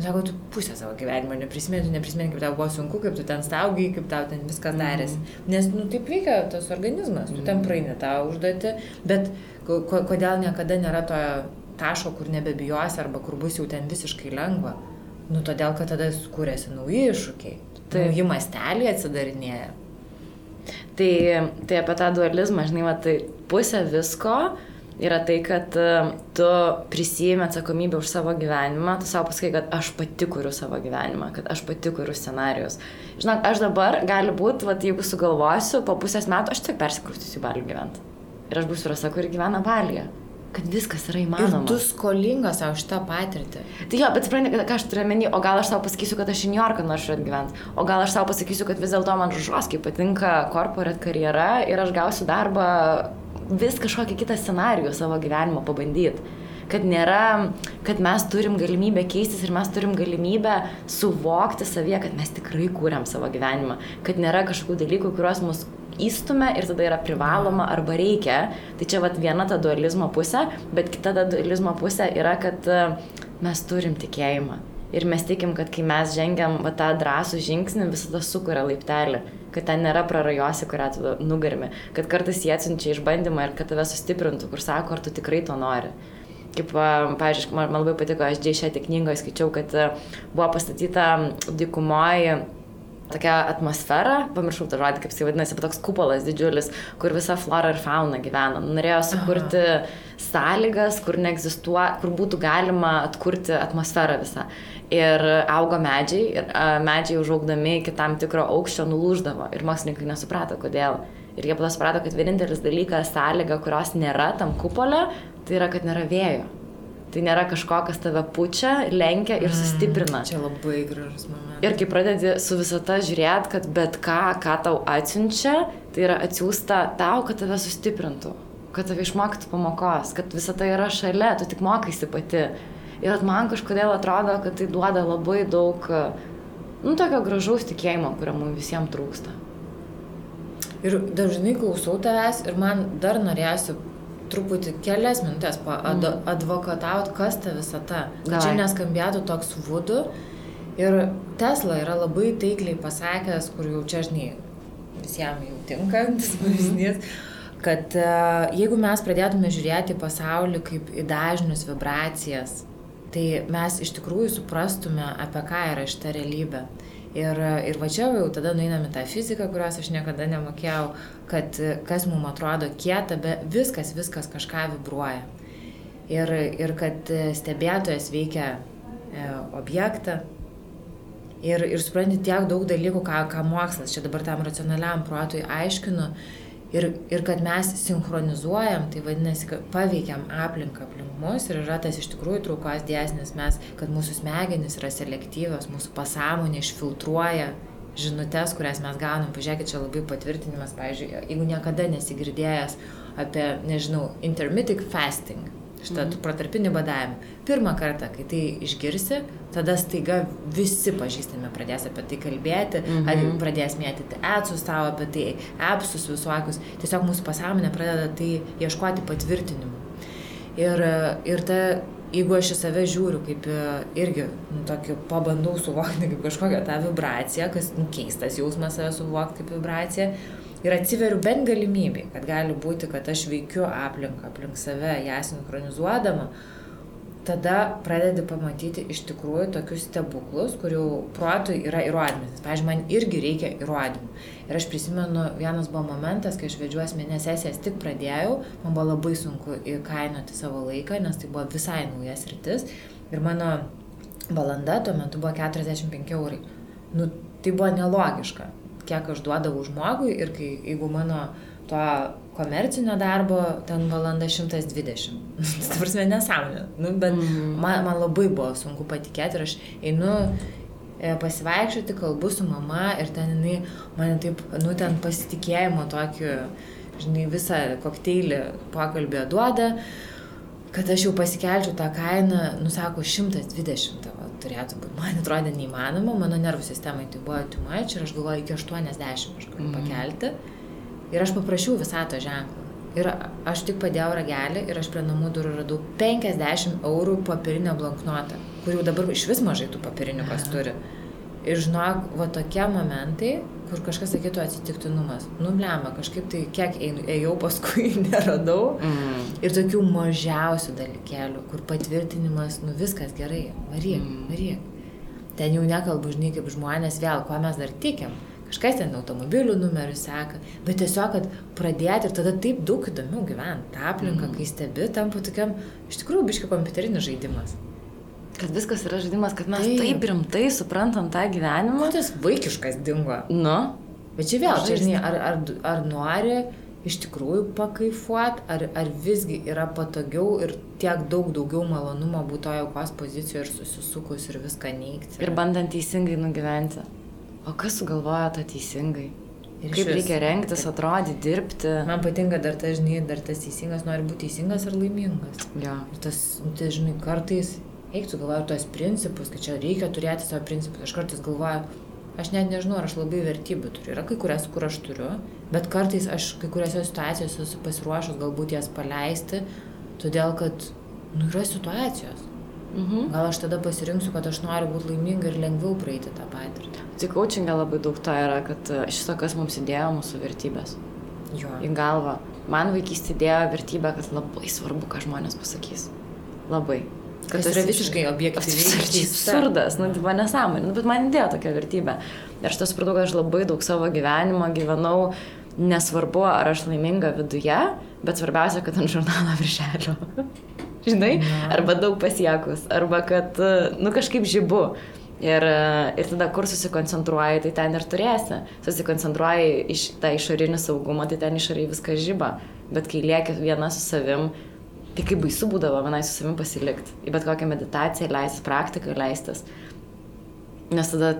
Sako, tu pusę savo gyvenimo neprisimeni, tu neprisimeni, kaip tau buvo sunku, kaip tu ten staugiai, kaip tau ten viskas darėsi. Mm. Nes, nu, taip veikia tas organizmas, tu ten praeini tą užduotį, bet ko, kodėl niekada nėra to taško, kur nebebijosi arba kur bus jau ten visiškai lengva. Nu, todėl, kad tada kūrėsi nauji iššūkiai. Tai nauji masteliai atsidarinėja. Tai, tai apie tą dualizmą, žinai, va, tai pusė visko yra tai, kad e, tu prisijimi atsakomybę už savo gyvenimą, tu savo pasakai, kad aš pati kuriu savo gyvenimą, kad aš pati kuriu scenarius. Žinok, aš dabar gali būti, jeigu sugalvosiu, po pusės metų aš tik persikraustysiu į Balį gyventi. Ir aš būsiu rasa, kuri gyvena Balyje kad viskas yra įmanoma. Ir tu skolingas savo šitą patirtį. Tai jo, bet supranti, ką aš turiu menį, o gal aš tau pasakysiu, kad aš į New Yorką noriu atgyventi, o gal aš tau pasakysiu, kad vis dėlto man žužoskai patinka corporate karjera ir aš gausiu darbą vis kažkokį kitą scenarijų savo gyvenimo pabandyti kad nėra, kad mes turim galimybę keistis ir mes turim galimybę suvokti savyje, kad mes tikrai kūriam savo gyvenimą, kad nėra kažkokių dalykų, kuriuos mus įstumia ir tada yra privaloma arba reikia. Tai čia vat viena ta dualizmo pusė, bet kita ta dualizmo pusė yra, kad e, mes turim tikėjimą. Ir mes tikim, kad kai mes žengiam va, tą drąsų žingsnį, visada sukuria laiptelį kad ten nėra prarajosi, kurią tu nugarmi, kad kartais jie atsiunčia išbandymą ir kad tave sustiprintų, kur sako, ar tu tikrai to nori. Kaip, pavyzdžiui, man, man labai patiko, aš džiai knygoje skaičiau, kad e, buvo pastatyta dykumoje tokia atmosfera, pamiršau tą žodį, kaip jis vadinasi, bet toks kupolas didžiulis, kur visa flora ir fauna gyvena. Norėjo sukurti Aha. sąlygas, kur neegzistuoja, kur būtų galima atkurti atmosferą visą. Ir augo medžiai, ir medžiai užaugdami iki tam tikro aukščio nulūždavo. Ir mokslininkai nesuprato, kodėl. Ir jie pada suprato, kad vienintelis dalykas, sąlyga, kurios nėra tam kupole, tai yra, kad nėra vėjo. Tai nėra kažko, kas tave pučia, lenkia ir sustiprina. Mm, čia labai gražus momentas. Ir kai pradedi su visata žiūrėti, kad bet ką, ką tau atsiunčia, tai yra atsiųsta tau, kad tave sustiprintų, kad tave išmoktų pamokos, kad visata yra šalia, tu tik mokaisi pati. Ir man kažkodėl atrodo, kad tai duoda labai daug, nu, tokio gražaus tikėjimo, kurio mums visiems trūksta. Ir dažnai klausau tavęs ir man dar norėsiu truputį kelias minutės advokataut, kas ta visata. Kad čia neskambėtų toks vudu. Ir Tesla yra labai taikliai pasakęs, kur jau čia žinai, visiems jau tinkantis pavyzdys, kad uh, jeigu mes pradėtume žiūrėti pasaulį kaip į dažnius vibracijas, tai mes iš tikrųjų suprastume, apie ką yra šita realybė. Ir, ir va čia jau tada nueinam į tą fiziką, kurios aš niekada nemokėjau, kad kas mums atrodo kieta, bet viskas, viskas kažką vibruoja. Ir, ir kad stebėtojas veikia e, objektą. Ir, ir supranti tiek daug dalykų, ką, ką mokslas čia dabar tam racionaliam protui aiškinu, Ir, ir kad mes sinchronizuojam, tai vadinasi, kad paveikiam aplinką aplink mus ir yra tas iš tikrųjų traukos dėsnis, mes, kad mūsų smegenys yra selektyvios, mūsų pasąmonė išfiltruoja žinutės, kurias mes gaunam. Pažiūrėkit, čia labai patvirtinimas, pavyzdžiui, jeigu niekada nesigirdėjęs apie, nežinau, intermittent fasting, šitą mhm. protarpinį badavimą. Pirmą kartą, kai tai išgirsi, tada staiga visi pažįstami pradės apie tai kalbėti, mhm. pradės mėtyti etsus tavo apie tai, apsus visokius. Tiesiog mūsų pasąmonė pradeda tai ieškoti patvirtinimų. Ir, ir ta, jeigu aš į save žiūriu kaip irgi, nu, tokį pabandau suvokti kaip kažkokią tą vibraciją, kas nu, keistas jausmas save suvokti kaip vibraciją, ir atsiveriu bent galimybė, kad gali būti, kad aš veikiu aplinką, aplink save, ją sinchronizuodama, tada pradedi pamatyti iš tikrųjų tokius stebuklus, kurių protui yra įrodymas. Pavyzdžiui, man irgi reikia įrodymų. Ir aš prisimenu, vienas buvo momentas, kai aš vedžiu asmenės sesijas tik pradėjau, man buvo labai sunku įkainoti savo laiką, nes tai buvo visai naujas rytis. Ir mano valanda tuo metu buvo 45 eurai. Nu, tai buvo nelogiška kiek aš duodavau žmogui ir kai, jeigu mano to komercinio darbo ten valanda 120. Tai prasme nesąmonė. Nu, bet mm. man, man labai buvo sunku patikėti ir aš einu pasivaikščioti, kalbu su mama ir ten jinai mane taip, nu ten pasitikėjimo tokį žinai, visą kokteilį pokalbį duoda, kad aš jau pasikelčiau tą kainą, nusako 120 tavo turėtų būti. Man atrodė neįmanoma, mano nervų sistemai tai buvo much ir aš galvoju, iki 80 aš galiu mm. pakelti. Ir aš paprašiau visą to ženklą. Ir aš tik padėjau ragelį ir aš prie namų durų radau 50 eurų papirinę blanknotą, kur jau dabar iš vis mažai tų papirinių kas turi. Ir žinok, va tokie momentai, kur kažkas sakytų atsitiktinumas. Nublema, kažkaip tai kiek ėjau, paskui neradau. Mm. Ir tokių mažiausių dalykėlių, kur patvirtinimas, nu viskas gerai, varyk, mm. varyk. Ten jau nekalbu, žinai, kaip žmonės vėl, ko mes dar tikim. Kažkas ten automobilių numerių seka, bet tiesiog, kad pradėti ir tada taip daug įdomiau gyventi. Ta aplinka, mm. kai stebi, tampa tokiam, iš tikrųjų, biški kompiuterinis žaidimas. Kad viskas yra žaidimas, kad mes taip, taip rimtai suprantam tą gyvenimą. Nu, tas vaikiškas dingo. Nu. Bet čia vėl, čia, žinai, ar, ar, ar nori iš tikrųjų pakaifuot, ar, ar visgi yra patogiau ir tiek daug daugiau malonumo būti toje aukos pozicijoje ir susisukus ir viską neigti. Ir bandant teisingai nugyventi. O kas sugalvoja tą teisingai? Ir kaip vis, reikia rengtis, atrodyti, dirbti. Man patinka dar tas, žinai, dar tas teisingas nori būti teisingas ir laimingas. Ja. Ir tas, nu, tai, žinai, kartais eik tu galvoju tos principus, kad čia reikia turėti savo principus. Aš kartais galvoju, aš net nežinau, ar aš labai vertybių turiu. Yra kai kurias, kur aš turiu, bet kartais aš kai kuriuose situacijose esu pasiruošęs galbūt jas paleisti, todėl kad, nu, yra situacijos. Mhm. Gal aš tada pasirinksiu, kad aš noriu būti laiminga ir lengviau praeiti tą patirtį. Tik coachingė labai daug to yra, kad e, šis to, kas mums įdėjo mūsų vertybės. Jo. Į galvą. Man vaikystė įdėjo vertybę, kad labai svarbu, ką žmonės pasakys. Labai. Kad tas yra visiškai objektyviai. Absurdas, nu, tai buvo nesąmonė, nu, bet man įdėjo tokia vertybė. Ir aš tas supratau, kad aš labai daug savo gyvenimo gyvenau, nesvarbu, ar aš laiminga viduje, bet svarbiausia, kad ant žurnalo viršelio. Žinai, Na. arba daug pasiekus, arba kad, nu, kažkaip žybu. Ir, ir tada, kur susikoncentruoji, tai ten ir turėsi. Susikoncentruoji iš tą išorinį saugumą, tai ten išoriai viskas žyba. Bet kai lieki viena su savim, Tai kaip baisu būdavo vienai su savim pasilikti, į bet kokią meditaciją leistis, praktiką leistis. Nes tada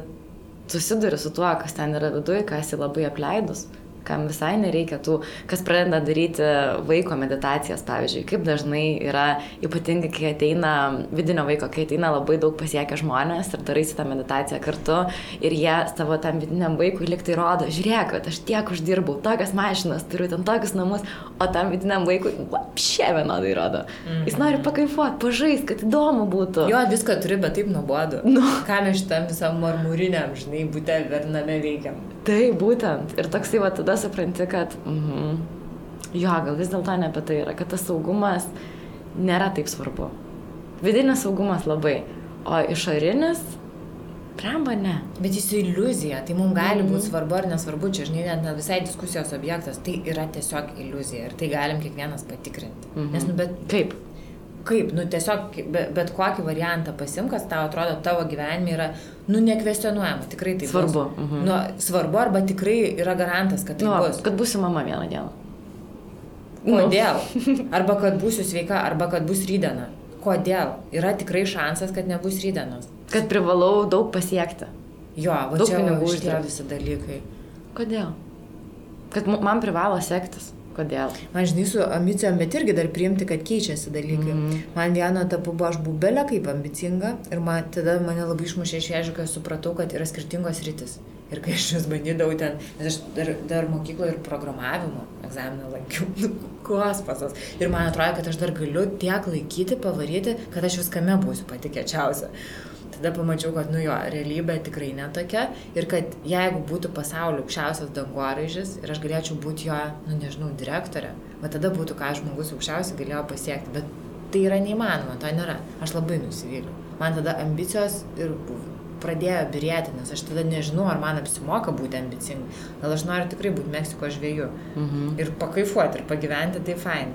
susiduri su tuo, kas ten yra viduje, ką esi labai apleidus kam visai nereikia tų, kas pradeda daryti vaiko meditacijas, pavyzdžiui, kaip dažnai yra, ypatingai kai ateina vidinio vaiko, kai ateina labai daug pasiekę žmonės ir darai tą meditaciją kartu ir jie savo tam vidiniam vaikui liktai rodo, žiūrėk, aš tiek uždirbau, tokias mašinas turiu, ten tokius namus, o tam vidiniam vaikui šie vienodai rodo. Jis nori pakaifuoti, pažaisti, kad įdomu būtų. Jo, viską turi, bet taip nuobodu. Nu. Ką mes šitam visam marmuriniam, žinai, būte vername veikiam. Tai būtent. Ir toksai va tada supranti, kad, mhm, jo, gal vis dėlto ne apie tai yra, kad tas saugumas nėra taip svarbu. Vidinis saugumas labai, o išorinis, pramba ne. Bet jis iliuzija, tai mums gali būti mhm. svarbu ar nesvarbu, čia, žinai, net visai diskusijos objektas, tai yra tiesiog iliuzija ir tai galim kiekvienas patikrinti. Mhm. Nes, nu, bet kaip? kaip, nu tiesiog bet, bet kokį variantą pasim, kas tau atrodo tavo gyvenime yra, nu nekvestionuojama, tikrai tai svarbu. Bus. Mhm. Nu, svarbu arba tikrai yra garantas, kad tai nu, bus. Kad būsi mama vieną dieną. Kodėl? Nu. Arba kad būsiu sveika, arba kad bus rydena. Kodėl? Yra tikrai šansas, kad nebus rydenos. Kad privalau daug pasiekti. Jo, va daug čia pinigų uždirbti visi dalykai. Kodėl? Kad man privalo sektis. Kodėl? Man žinai, su ambicijom, bet irgi dar priimti, kad keičiasi dalykai. Mm -hmm. Man vieno etapu buvo, aš buvau belė kaip ambicinga ir man, tada mane labai išmušė iš vėžių, kai supratau, kad yra skirtingos rytis. Ir kai aš vis bandydavau ten, nes aš dar, dar mokykloje ir programavimo egzaminą lankiau, nu, kosmosas. Ir man atrodo, kad aš dar galiu tiek laikyti, pavaryti, kad aš viskame būsiu pati kečiausia tada pamačiau, kad, nu jo, realybė tikrai netokia ir kad jeigu būtų pasaulio aukščiausias dangoraižis ir aš galėčiau būti jo, nu nežinau, direktorė, va tada būtų, ką žmogus aukščiausiai galėjo pasiekti, bet tai yra neįmanoma, to nėra. Aš labai nusivyliau. Man tada ambicijos ir pradėjo birėti, nes aš tada nežinau, ar man apsimoka būti ambicingai. Gal aš noriu tikrai būti Meksiko žvėjų mhm. ir pakaifuoti ir pagyventi, tai fain.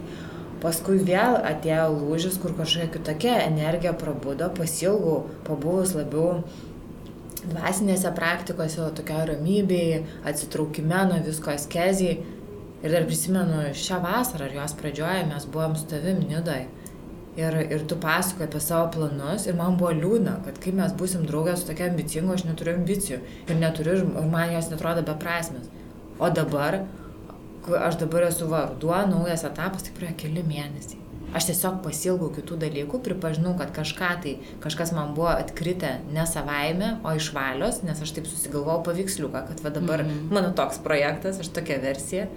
Paskui vėl atėjo lūžis, kur kažkokia kitokia energija prabudo, pasilgau, pabuvus labiau dvasinėse praktikose, tokio ramybėje, atsitraukime nuo visko askezijai. Ir dar prisimenu, šią vasarą ar jos pradžioje mes buvom su tavim Nidai. Ir, ir tu pasakoji apie savo planus ir man buvo liūdna, kad kai mes busim draugės su tokia ambicinga, aš neturiu ambicijų ir neturiu, ir man jos netrodo beprasmės. O dabar aš dabar esu varduo, naujas etapas, tai praėjo keli mėnesiai. Aš tiesiog pasilgau kitų dalykų, pripažinau, kad kažką tai, kažkas man buvo atkritę ne savaime, o iš valios, nes aš taip susigalvojau paveiksliuką, kad va dabar mm -hmm. mano toks projektas, aš tokia versija.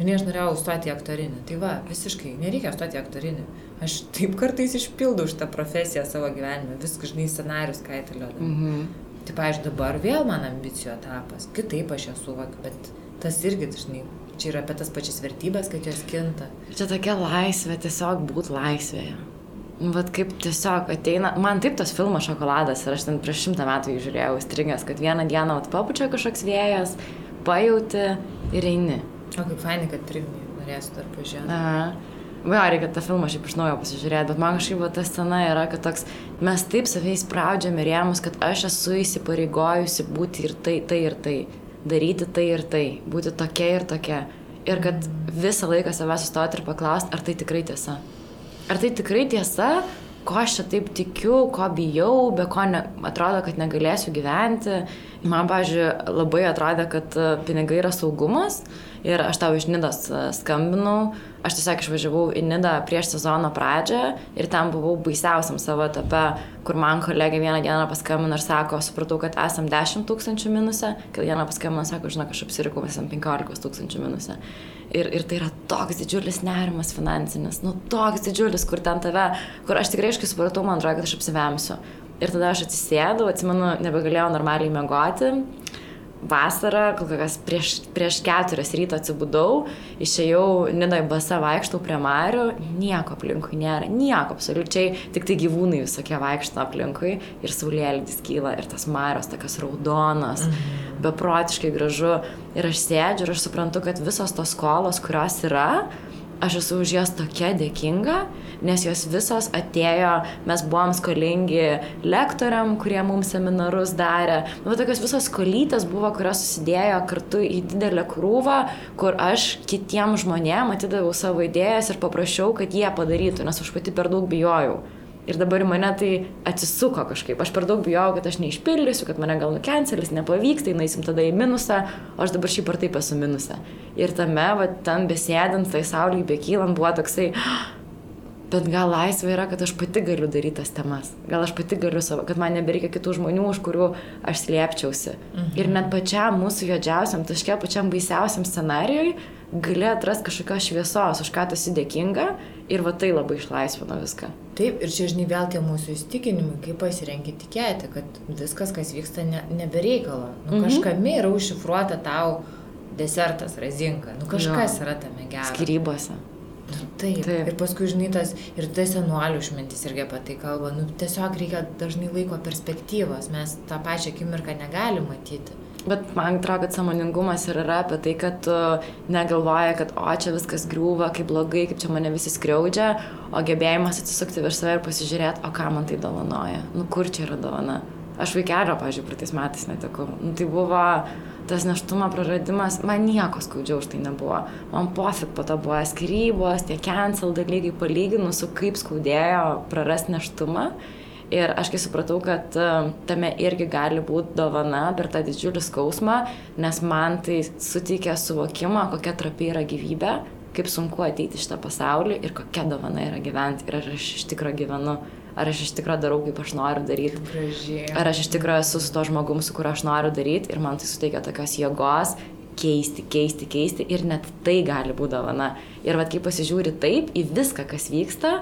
Ir aš norėjau stoti į aktorinį. Tai va, visiškai, nereikia stoti į aktorinį. Aš taip kartais išpildau šitą profesiją savo gyvenime, viskas, žinai, scenarius kaitaliodama. Mm -hmm. Tai, pavyzdžiui, dabar vėl man ambicijų etapas, kitaip aš ją suvokiu, bet tas irgi dažnai čia yra apie tas pačias vertybės, kad jos kinta. Čia tokia laisvė, tiesiog būti laisvėje. Vat kaip tiesiog ateina, man taip tas filmas šokoladas ir aš ten prieš šimtą metų jį žiūrėjau, stringęs, kad vieną dieną vat papučia kažkoks vėjas, pajauti ir eini. O kaip fainai, kad priminė, norėsiu dar pažiūrėti. Aha. Va, reikia tą filmą šiaip iš naujo pasižiūrėti, bet man kažkaip va, ta scena yra, kad toks, mes taip savai spraudžiame rėmus, kad aš esu įsipareigojusi būti ir tai, tai ir tai, daryti tai ir tai, būti tokia ir tokia. Ir kad visą laiką savęs sustoti ir paklausti, ar tai tikrai tiesa. Ar tai tikrai tiesa, ko aš čia taip tikiu, ko bijau, be ko ne, atrodo, kad negalėsiu gyventi. Man, pažiūrėjau, labai atrodė, kad pinigai yra saugumas ir aš tau iš Nidos skambinau aš tiesiog išvažiavau į Nidą prieš sezono pradžią ir ten buvau baisiausiam savo etape, kur man kolegė vieną dieną paskambino ir sako, supratau, kad esam 10 tūkstančių minuse, kitą dieną paskambino ir sako, žinok, aš apsirikau, esam 15 tūkstančių minuse. Ir, ir tai yra toks didžiulis nerimas finansinis, nu toks didžiulis, kur ten tave, kur aš tikrai aiškiai supratau, man atrodo, kad aš apsivemsiu. Ir tada aš atsisėdau, atsimenu, nebegalėjau normaliai mėgoti vasarą, kol kas prieš, prieš keturias ryto atsibudau, išėjau Nidai basa vaikštau prie Marių, nieko aplinkui nėra, nieko absoliučiai, tik tai gyvūnai visokie vaikšto aplinkui ir saulėlydis kyla ir tas Marios tokios raudonos, mhm. beprotiškai gražu ir aš sėdžiu ir aš suprantu, kad visos tos skolos, kurios yra, aš esu už jas tokia dėkinga, nes jos visos atėjo, mes buvom skolingi lektoriam, kurie mums seminarus darė. Nu, tokios visos skolytės buvo, kurios susidėjo kartu į didelę krūvą, kur aš kitiem žmonėm atidaviau savo idėjas ir paprašiau, kad jie padarytų, nes aš pati per daug bijojau. Ir dabar į mane tai atsisuko kažkaip. Aš per daug bijojau, kad aš neišpildysiu, kad mane gal nukencelis, nepavyks, tai naisim tada į minusą, o aš dabar šiaip ar taip esu minusą. Ir tame, va, ten besėdint, tai saulį bekylant buvo toksai, bet gal laisvė yra, kad aš pati galiu daryti tas temas. Gal aš pati galiu savo, kad man nebereikia kitų žmonių, už kurių aš slėpčiausi. Mhm. Ir net pačiam mūsų juodžiausiam, taške pačiam baisiausiam scenarijui gali atrasti kažkokios šviesos, už ką tu esi dėkinga ir va tai labai išlaisvino viską. Taip, ir čia žinai vėl tie mūsų įstikinimai, kaip pasirenki tikėti, kad viskas, kas vyksta, ne, nebereikalo. Nu, mhm. Kažkame yra užšifruota tau desertas, razinka. Nu, kažkas jo. yra tame gero. Skirybose. Taip. taip. Ir paskui, žinai, tas, ir tai senuolių išmintis irgi apie tai kalba. Nu, tiesiog reikia dažnai laiko perspektyvos. Mes tą pačią akimirką negalime matyti. Bet man atrodo, kad samoningumas ir yra apie tai, kad tu negalvoji, kad o čia viskas griūva, kaip blogai, kaip čia mane visi skriaudžia, o gebėjimas atsisukti virš save ir pasižiūrėti, o ką man tai dovanoja, nu kur čia yra dovana. Aš vaikelio, pažiūrėjau, praeitais metais netekau. Nu, tai buvo tas neštumo praradimas, man nieko skaudžiau už tai nebuvo. Man pofik po to buvo skirybos, tie cancel dalykai palyginus su kaip skaudėjo prarasti neštumą. Ir aš kai supratau, kad e, tame irgi gali būti dovana per tą didžiulį skausmą, nes man tai suteikia suvokimą, kokia trapi yra gyvybė, kaip sunku ateiti šitą pasaulį ir kokia dovana yra gyventi ir aš iš tikrųjų gyvenu, ar aš iš tikrųjų darau, kaip aš noriu daryti. Ar aš iš tikrųjų esu su to žmogum, su kuriuo aš noriu daryti ir man tai suteikia tokios jėgos keisti, keisti, keisti ir net tai gali būti dovana. Ir vad kai pasižiūri taip į viską, kas vyksta,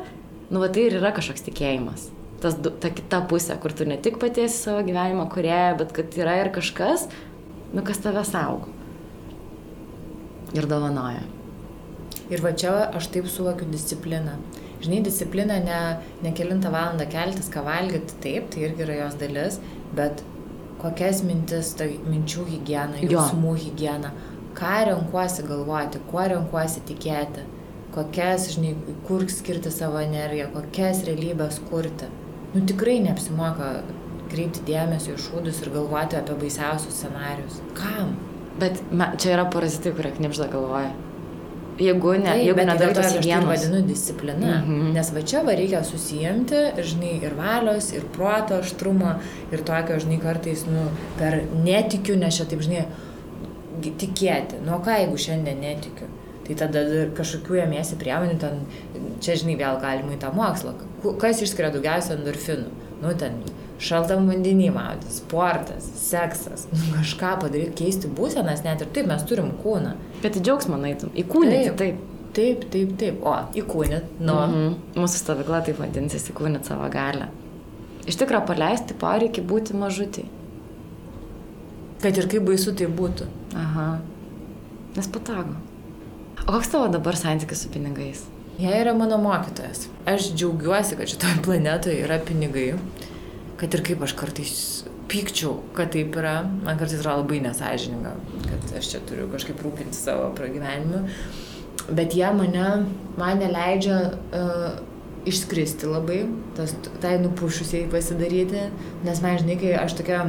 nu va tai ir yra kažkoks tikėjimas tas, ta kita pusė, kur tu ne tik paties savo gyvenimo kurieja, bet kad yra ir kažkas, nu, kas tave saugo. Ir dovanoja. Ir va čia aš taip suvokiu discipliną. Žinai, disciplina ne, ne kilintą valandą keltis, ką valgyti, taip, tai irgi yra jos dalis, bet kokias mintis, tai minčių higiena, jausmų higiena, ką renkuosi galvoti, kuo renkuosi tikėti, kokias, žinai, kur skirti savo energiją, kokias realybės kurti nu tikrai neapsimoka kreipti dėmesio į šūdus ir galvoti apie baisiausius scenarius. Kam? Bet me, čia yra parazitai, kurie knipžda galvoja. Jeigu ne, Taip, jeigu nedarai tos. Tai vadinu disciplina. Mm -hmm. Nes va čia va reikia susijimti, žinai, ir valios, ir proto aštrumo, ir tokio, žinai, kartais, nu, per netikiu, nes čia taip, žinai, tikėti. Nu, ką jeigu šiandien netikiu? Tai tada kažkokių jėmėsi priemonių, ten, čia žinai, vėl galima į tą mokslą. Kas išskiria daugiausia endorfinų? Nu, ten šaltam vandenį maudytis, sportas, seksas, nu, kažką padaryti, keisti būsenas, net ir taip mes turim kūną. Bet į džiaugsmą naitum, į kūną. Taip, taip. Taip, taip, taip. O, įkūnit, nu. Mm -hmm. Mūsų stovykla taip vadinsis, įkūnit savo galę. Iš tikrųjų, paleisti poreikį būti mažutį. Kad ir kaip baisu tai būtų. Aha. Nes patogu. O koks tavo dabar santykis su pinigais? Jie yra mano mokytojas. Aš džiaugiuosi, kad šitoje planetoje yra pinigai. Kad ir kaip aš kartais pykčiau, kad taip yra, man kartais yra labai nesažininga, kad aš čia turiu kažkaip rūpinti savo pragyvenimu. Bet jie mane, man neleidžia uh, išskristi labai, tas, tai nupušusiai pasidaryti, nes man žinai, kai aš tokia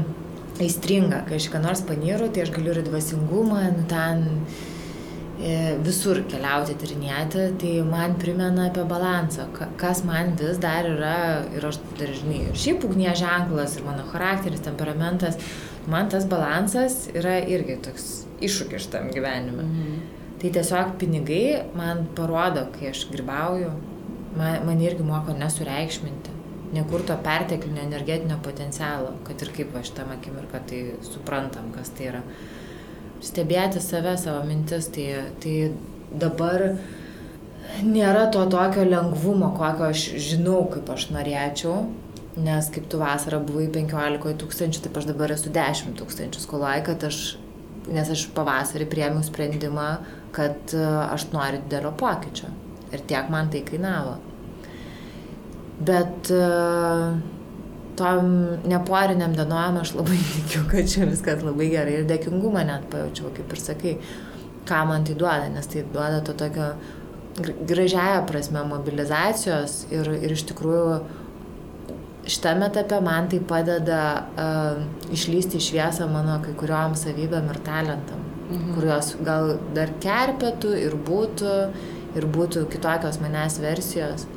aistringa, kai aš ką nors panyru, tai aš galiu ir dvasingumą, nu ten e, visur keliauti, tyrinėti, tai man primena apie balansą, kas man vis dar yra, ir aš dar žinai, ir šiaip ugnie ženklas, ir mano charakteris, temperamentas, man tas balansas yra irgi toks iššūkis šitam gyvenime. Mhm. Tai tiesiog pinigai man parodo, kai aš gribauju, man, man irgi moko nesureikšminti, nekurto perteklinio energetinio potencialo, kad ir kaip aš tam akimirką tai suprantam, kas tai yra. Stebėti save, savo mintis, tai, tai dabar nėra to tokio lengvumo, kokio aš žinau, kaip aš norėčiau, nes kaip tu vasarą buvai 15 tūkstančių, taip aš dabar esu 10 tūkstančių skolai, kad aš, nes aš pavasarį priemiau sprendimą, kad e, aš noriu didelio pokyčio. Ir tiek man tai kainavo. Bet e, tom neporiniam dienom aš labai tikiu, kad čia viskas labai gerai ir dėkingumą net pajaučiau, kaip ir sakai, ką man tai duoda, nes tai duoda to tokio gražiaja prasme mobilizacijos ir, ir iš tikrųjų šitame etape man tai padeda uh, išlysti į šviesą mano kai kuriuom savybėm ir talentam mhm. kurios gal dar kerpėtų ir būtų, ir būtų kitokios manęs versijos.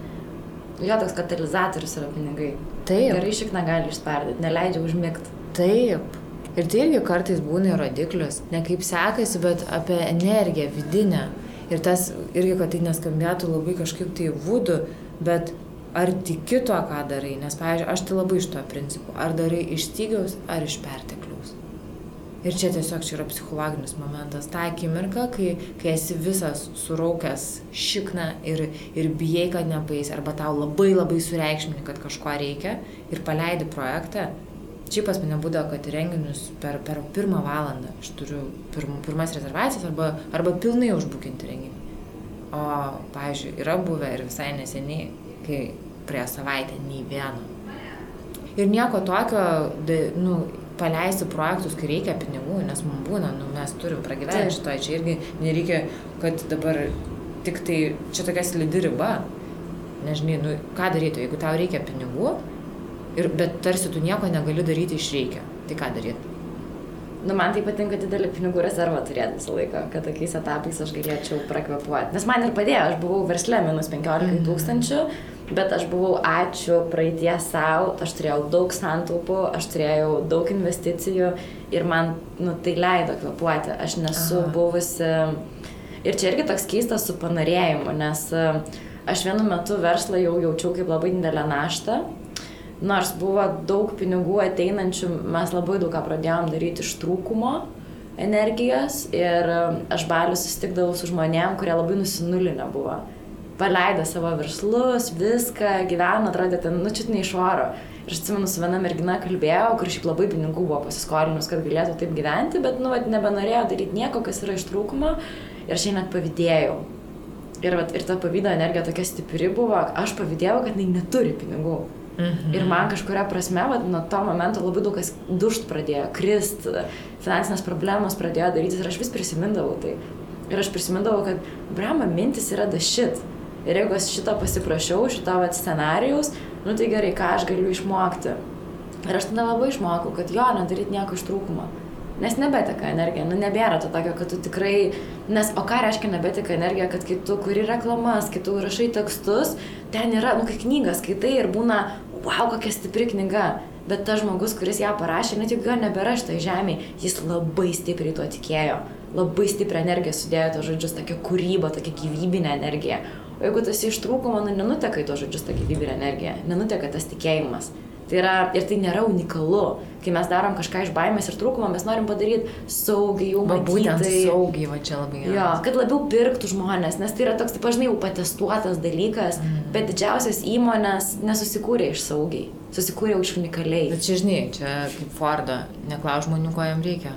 Jo, toks katalizatorius yra pinigai. Taip. Gerai šikną gali išspardyti, neleidžia užmigti. Taip. Ir tai irgi kartais būna rodiklis. Ne kaip sekasi, bet apie energiją vidinę. Ir tas irgi, kad tai neskambėtų labai kažkaip tai būdu, bet ar tiki tuo, ką darai. Nes, pavyzdžiui, aš tai labai iš to principų. Ar darai iš stygiaus, ar iš pertekliaus. Ir čia tiesiog čia yra psichologinis momentas. Ta akimirka, kai, kai esi visas suraukęs šikną ir, ir bijai, kad nepaeis, arba tau labai labai sureikšmini, kad kažko reikia ir paleidi projektą. Čia pas mane būdavo, kad renginius per, per pirmą valandą aš turiu pirm, pirmas rezervacijas arba, arba pilnai užbukinti renginį. O, pavyzdžiui, yra buvę ir visai neseniai, kai prie savaitę nei vieno. Ir nieko tokio, nu, paleisti projektus, kai reikia pinigų, nes mums būna, nu, mes turim pragyventi šitoje, čia irgi nereikia, kad dabar tik tai, čia tokia slidi riba, nežinai, nu, ką daryti, jeigu tau reikia pinigų, ir, bet tarsi tu nieko negali daryti iš reikia, tai ką daryti? Nu, man tai patinka didelį pinigų rezervą turėti visą laiką, kad tokiais etapais aš galėčiau prakvepuoti. Nes man ir padėjo, aš buvau verslė minus 15 mhm. tūkstančių. Mm -hmm bet aš buvau ačiū praeitie savo, aš turėjau daug santaupų, aš turėjau daug investicijų ir man nu, tai leido kvepuoti. Aš nesu Aha. buvusi. Ir čia irgi toks keistas su panorėjimu, nes e, aš vienu metu verslą jau jaučiau kaip labai didelę naštą. Nors buvo daug pinigų ateinančių, mes labai daug ką pradėjom daryti iš trūkumo energijos ir e, aš baliu susitikdavau su žmonėm, kurie labai nusinulinę buvo paleido savo verslus, viską, gyveno, atrodė ten, nu, čia ne iš oro. Ir aš atsimenu, su viena mergina kalbėjau, kur šiaip labai pinigų buvo pasiskolinus, kad galėtų taip gyventi, bet, nu, vat, nebenorėjo daryti nieko, kas yra iš trūkumo. Ir aš jai net pavydėjau. Ir, vat, ir ta pavydo energija tokia stipri buvo, aš pavydėjau, kad jinai neturi pinigų. Mhm. Ir man kažkuria prasme, vat, nuo to momento labai daug kas dušt pradėjo, krist, finansinės problemos pradėjo darytis ir aš vis prisimindavau tai. Ir aš prisimindavau, kad, brama, mintis yra dašit. Ir jeigu aš šitą pasiprašiau, šitą vat scenarijaus, nu tai gerai, ką aš galiu išmokti. Ir aš tada labai išmokau, kad jo, nedaryti nieko iš trūkumo. Nes nebeteka energija, nu nebėra to tokio, kad tu tikrai, nes o ką reiškia nebeteka energija, kad kai tu kuri reklamas, kai tu rašai tekstus, ten yra, nu kai knygas skaitai ir būna, wow, kokia stipri knyga. Bet tas žmogus, kuris ją parašė, net jeigu jo nebėra šitoje žemėje, jis labai stipriai tuo tikėjo. Labai stiprią energiją sudėjo tos žodžius, tokia kūryba, tokia gyvybinė energija. O jeigu tas iš trūkumo, nu, nenuteka į tos žodžius ta gyvybinė energija, nenuteka tas tikėjimas. Tai yra, ir tai nėra unikalu. Kai mes darom kažką iš baimės ir trūkumo, mes norim padaryti saugiai, jau Va, būtent saugiai, va čia labai Jo, gerai. kad labiau pirktų žmonės, nes tai yra toks, taip žinai, jau patestuotas dalykas, mm. bet didžiausias įmonės nesusikūrė iš saugiai, susikūrė iš unikaliai. Bet čia žinai, čia kaip Fordo, neklaus žmonių, ko jam reikia.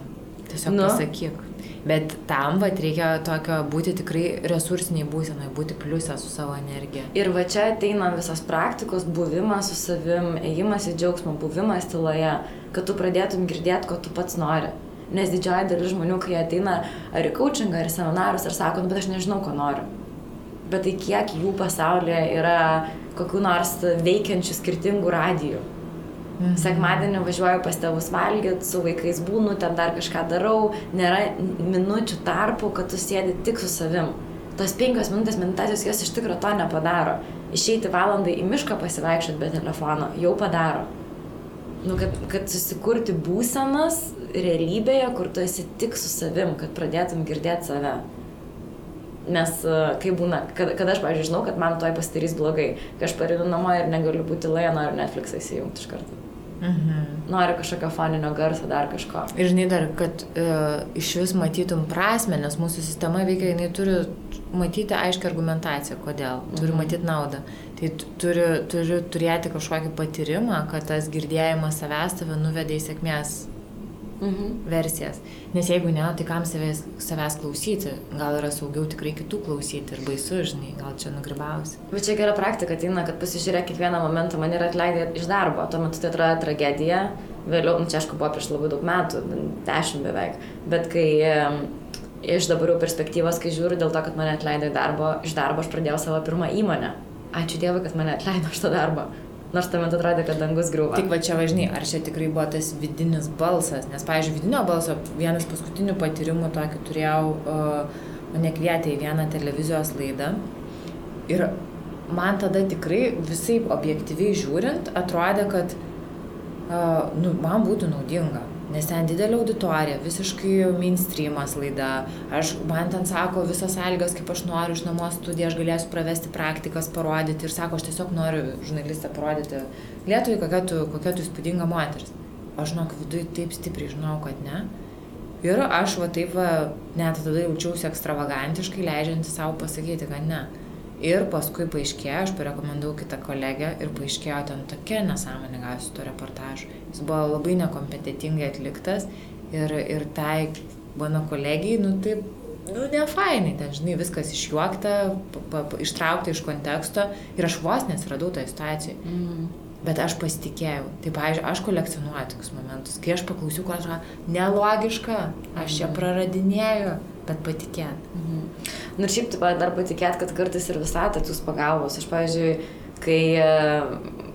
Tiesiog nu. pasakyk. Bet tam, va, reikia tokio būti tikrai resursiniai būsenai, būti pliusę su savo energija. Ir va čia ateina visas praktikos, buvimas su savim, ėjimas į džiaugsmą, buvimas tyloje, kad tu pradėtum girdėti, ko tu pats nori. Nes didžioji dalis žmonių, kai ateina ar į coachingą, ar į seminarus, ar sako, nu, bet aš nežinau, ko noriu. Bet tai kiek jų pasaulyje yra kokių nors veikiančių skirtingų radijų. Mhm. Sekmadienį važiuoju pas tėvus valgyti, su vaikais būnu, ten dar kažką darau, nėra minučių tarpų, kad tu sėdi tik su savim. Tos penkios minutės meditacijos jos iš tikrųjų to nepadaro. Išeiti valandai į mišką pasivaikščioti be telefono jau padaro. Nu, kad, kad susikurti būsenas realybėje, kur tu esi tik su savim, kad pradėtum girdėti save. Nes e, kai būna, kad, kad aš, pavyzdžiui, žinau, kad man toj pasidarys blogai, kai aš pareinu namo ir negaliu būti laja, noriu Netflixą įsijungti iš karto. Mhm. Noriu kažkokio foninio garso, dar kažko. Ir žinai dar, kad e, iš vis matytum prasme, nes mūsų sistema veikia, jinai turi matyti aiškę argumentaciją, kodėl, turi Mhm. matyti naudą. Tai tu- turi, turi turėti kažkokį patyrimą, kad tas girdėjimas savęs tave nuvedė į sėkmės Mhm. versijas. Nes jeigu ne, tai kam savęs, savęs klausyti? Gal yra saugiau tikrai kitų klausyti ir baisu, žinai, gal čia nugribausi. Bet čia gera praktika ateina, kad pasižiūrėk kiekvieną momentą, man yra atleidę iš darbo, tuo metu tai atrodo tragedija, vėliau, nu čia aišku buvo prieš labai daug metų, dešimt beveik, bet kai iš dabar jau perspektyvos, kai žiūriu dėl to, kad mane atleido darbo, iš darbo aš pradėjau savo pirmą įmonę. Ačiū Dievui, kad mane atleido iš to darbo. Nors tuo metu atrodė, kad dangus griūva. Tik va čia važinai, ar čia tikrai buvo tas vidinis balsas, nes, pavyzdžiui, vidinio balso vienas paskutinių patyrimų tokį turėjau, uh, mane kvietė į vieną televizijos laidą ir man tada tikrai visai objektyviai žiūrint atrodė, kad uh, nu, man būtų naudinga. Nes ten didelė auditorija, visiškai mainstreamas laida. Aš, man ten sako visas sąlygas, kaip aš noriu iš namos studiją, aš galėsiu pravesti praktikas, parodyti. Ir sako, aš tiesiog noriu žurnalistę parodyti Lietuvai, kokia tu, kokia tu įspūdinga moteris. Aš žinok, viduje taip stipriai žinau, kad ne. Ir aš va taip va, net tada jaučiausi ekstravagantiškai, leidžianti savo pasakyti, kad ne. Ir paskui paaiškėjo, aš parekomendavau kitą kolegę ir paaiškėjo ten tokia nesąmonė gausi to reportažu. Jis buvo labai nekompetitingai atliktas ir, ir tai mano kolegijai, nu taip, nu ne fainai, ten žinai, viskas išjuokta, pa, pa, ištraukta iš konteksto ir aš vos nesiradau toje situacijoje. Mm. Bet aš pasitikėjau. Tai, pavyzdžiui, aš kolekcionuoju tokius momentus. Kai aš paklausiu, ko atrodo nelogiška, aš čia praradinėju, bet patikėt. Mhm. Nu ir šiaip taip pat dar patikėt, kad kartais ir visata atsiūs pagalbos. Aš, pavyzdžiui, kai e,